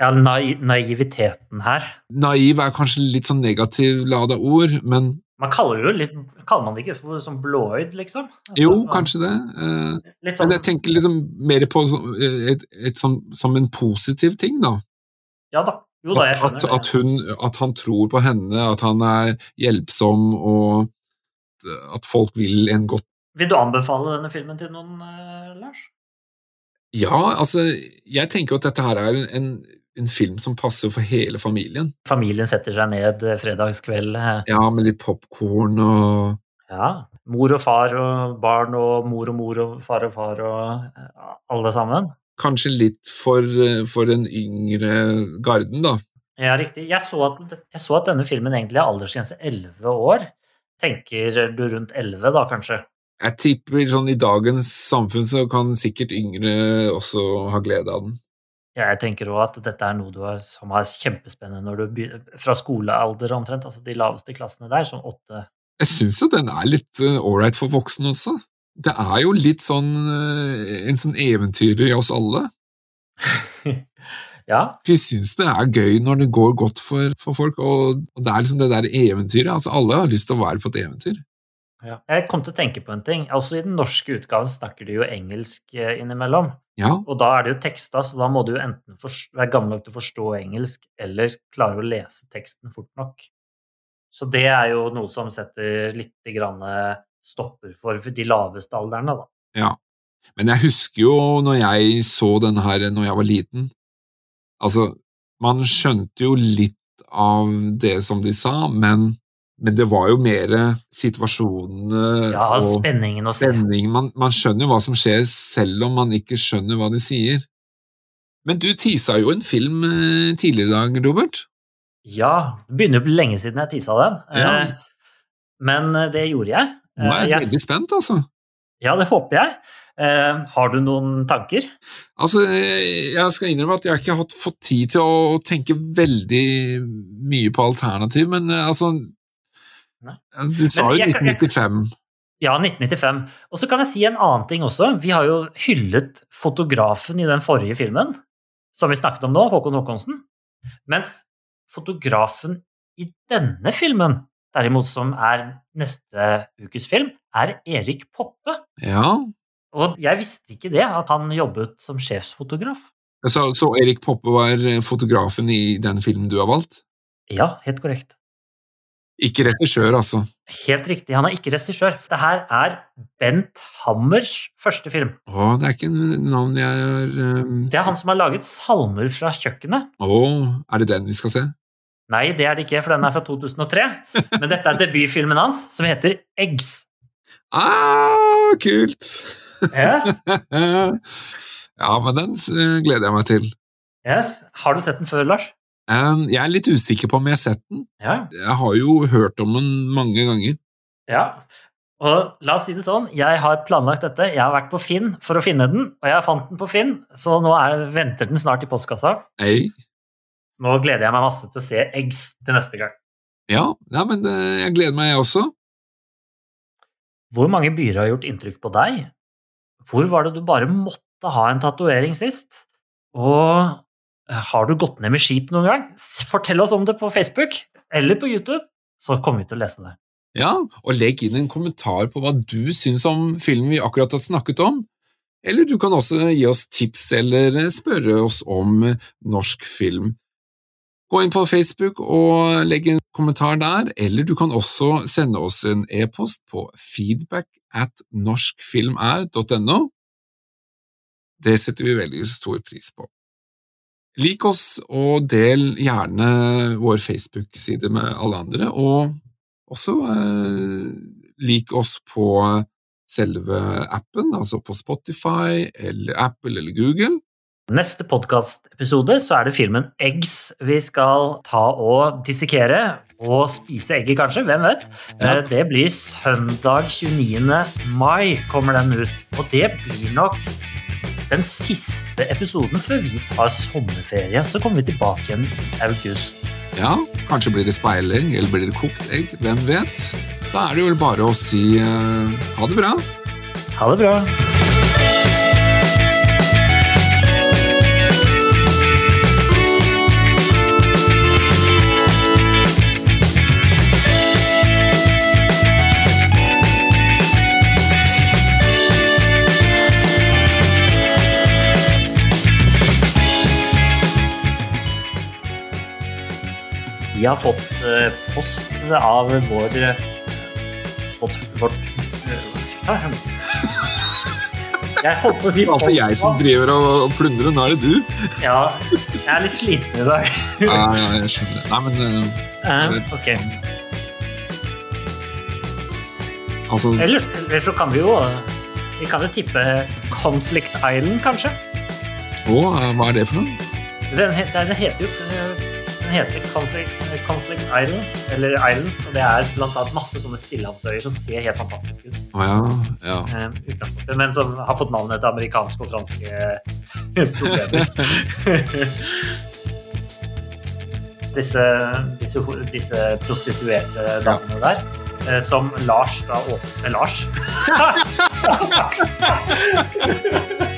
ja naiv naiviteten her. Naiv er kanskje litt sånn negativ lada ord, men Man kaller jo litt Kaller man det ikke for sånn blåøyd, liksom? Altså, jo, man- kanskje det. Eh, sånn, Men jeg tenker liksom mer på som- et, et, som, som en positiv ting, da. ja da. Jo da, jeg At, skjønner at, hun, at han tror på henne, at han er hjelpsom, og at folk vil en godt. Vil du anbefale denne filmen til noen, eh, Lars? Ja, altså, jeg tenker jo at dette her er en, en film som passer for hele familien. Familien setter seg ned eh, fredagskveld. eh, Ja, med litt popkorn og Ja. Mor og far og barn og mor og mor og far og far og eh, alle sammen. Kanskje litt for, for den yngre garden, da. Ja, riktig. Jeg så, at, jeg så at denne filmen egentlig har aldersgrense 11 år. Tenker du rundt 11 da, kanskje? Jeg tipper sånn i dagens samfunn så kan sikkert yngre også ha glede av den. Ja, jeg tenker òg at dette er noe du har, som er kjempespennende når du begynner, fra skolealder omtrent, altså de laveste klassene der, sånn åtte Jeg syns jo den er litt ålreit for voksne også. Det er jo litt sånn eh, en sånn eventyrer i oss alle. <laughs> Ja, Vi syns det er gøy når det går godt for, for folk, og, og det er liksom det der eventyret. Altså, alle har lyst til å være på et eventyr. Ja. Jeg kom til å tenke på en ting. Også i den norske utgaven snakker de jo engelsk eh, innimellom. Ja, Og da er det jo teksta, så da må du jo enten være gammel nok til å forstå engelsk, eller klare å lese teksten fort nok. Så det er jo noe som setter litt grann stopper for de laveste alderne, da. ja. Men jeg husker jo når jeg så den her når jeg var liten. Altså, man skjønte jo litt av det som de sa, men, men det var jo mer situasjonene Ja, og spenningen se. Man, man skjønner jo hva som skjer, selv om man ikke skjønner hva de sier. Men du tisa jo en film eh, tidligere i dag, Robert. Ja, det begynner jo lenge siden jeg tisa den. Ja. Eh, Men eh, det gjorde jeg. Nå er jeg veldig spent, altså. Ja, det håper jeg. Har du noen tanker? Altså, Jeg skal innrømme at jeg har ikke hatt fått tid til å tenke veldig mye på alternativ, men altså Nei. Du sa jo jeg kan- jeg- 1995. Ja, 1995. Og så kan jeg si en annen ting også. Vi har jo hyllet fotografen i den forrige filmen, som vi snakket om nå, Håkon Håkonsen. Mens fotografen i denne filmen, derimot som er neste ukes film, er Erik Poppe. Ja. Og jeg visste ikke det, at han jobbet som sjefsfotograf. Så, så Erik Poppe var fotografen i den filmen du har valgt? Ja, helt korrekt. Ikke regissør, altså. Helt riktig, han er ikke regissør. Det her er Bent Hammers første film. Å, det er ikke en navn jeg har um... Det er han som har laget salmer fra kjøkkenet. Å, er det den vi skal se? Nei, det er det ikke, for den er fra 2003. Men dette er debutfilmen hans, som heter Eggs. Ah, kult! Yes. <laughs> ja, men den eh, gleder jeg meg til. Yes. Har du sett den før, Lars? Um, jeg er litt usikker på om jeg har sett den. Ja. Jeg har jo hørt om den mange ganger. ja. Og la oss si det sånn, jeg har planlagt dette. Jeg har vært på Finn for å finne den, og jeg fant den på Finn, så nå er, venter den snart i postkassa. Hey. Nå gleder jeg meg masse til å se Eggs til neste gang. Ja, ja, men eh, jeg gleder meg, jeg også. Hvor mange byer har gjort inntrykk på deg? Hvor var det du bare måtte ha en tatovering sist? Og har du gått ned med skip noen gang? Fortell oss om det på Facebook eller på YouTube, så kommer vi til å lese det. Ja, og legg inn en kommentar på hva du syns om filmen vi akkurat har snakket om. Eller du kan også gi oss tips eller spørre oss om norsk film. Gå inn på Facebook og legg en kommentar der, eller du kan også sende oss en e-post på feedback at norskfilmer.no. Det setter vi veldig stor pris på. Lik oss og del gjerne vår Facebook-side med alle andre, og også eh, lik oss på selve appen, altså på Spotify eller Apple eller Google. Neste podkastepisode så er det filmen Eggs vi skal ta og dissekere. Og spise egget, kanskje. Hvem vet? Ja. Eh, Det blir søndag 29. mai kommer den ut. Og det blir nok den siste episoden før vi tar sommerferie. Så kommer vi tilbake igjen i august. Ja, kanskje blir det speiling, eller blir det kokt egg, hvem vet? Da er det jo bare å si uh, ha det bra. Ha det bra. Vi har fått eh, post av vår eh, vårt, vårt eh, Jeg holdt på å si Det er alltid jeg som driver og plundrer, nå er det du. Ja, jeg er litt sliten i dag. Ja, ja, jeg skjønner. Nei, men Eh, ok. altså Eller, eller så kan vi jo Vi kan jo tippe Conflict Island, kanskje. Å, hva er det for noe? Den, den heter jo den heter Conflict, Conflict Island, eller Islands, og det er annet masse sånne stillehavsøyer som ser helt fantastiske ut. Oh, ja, ja. eh, men som har fått navnet etter amerikanske og franske problemer. disse, disse, disse prostituerte damene der, eh, som Lars da åpner Lars. <laughs>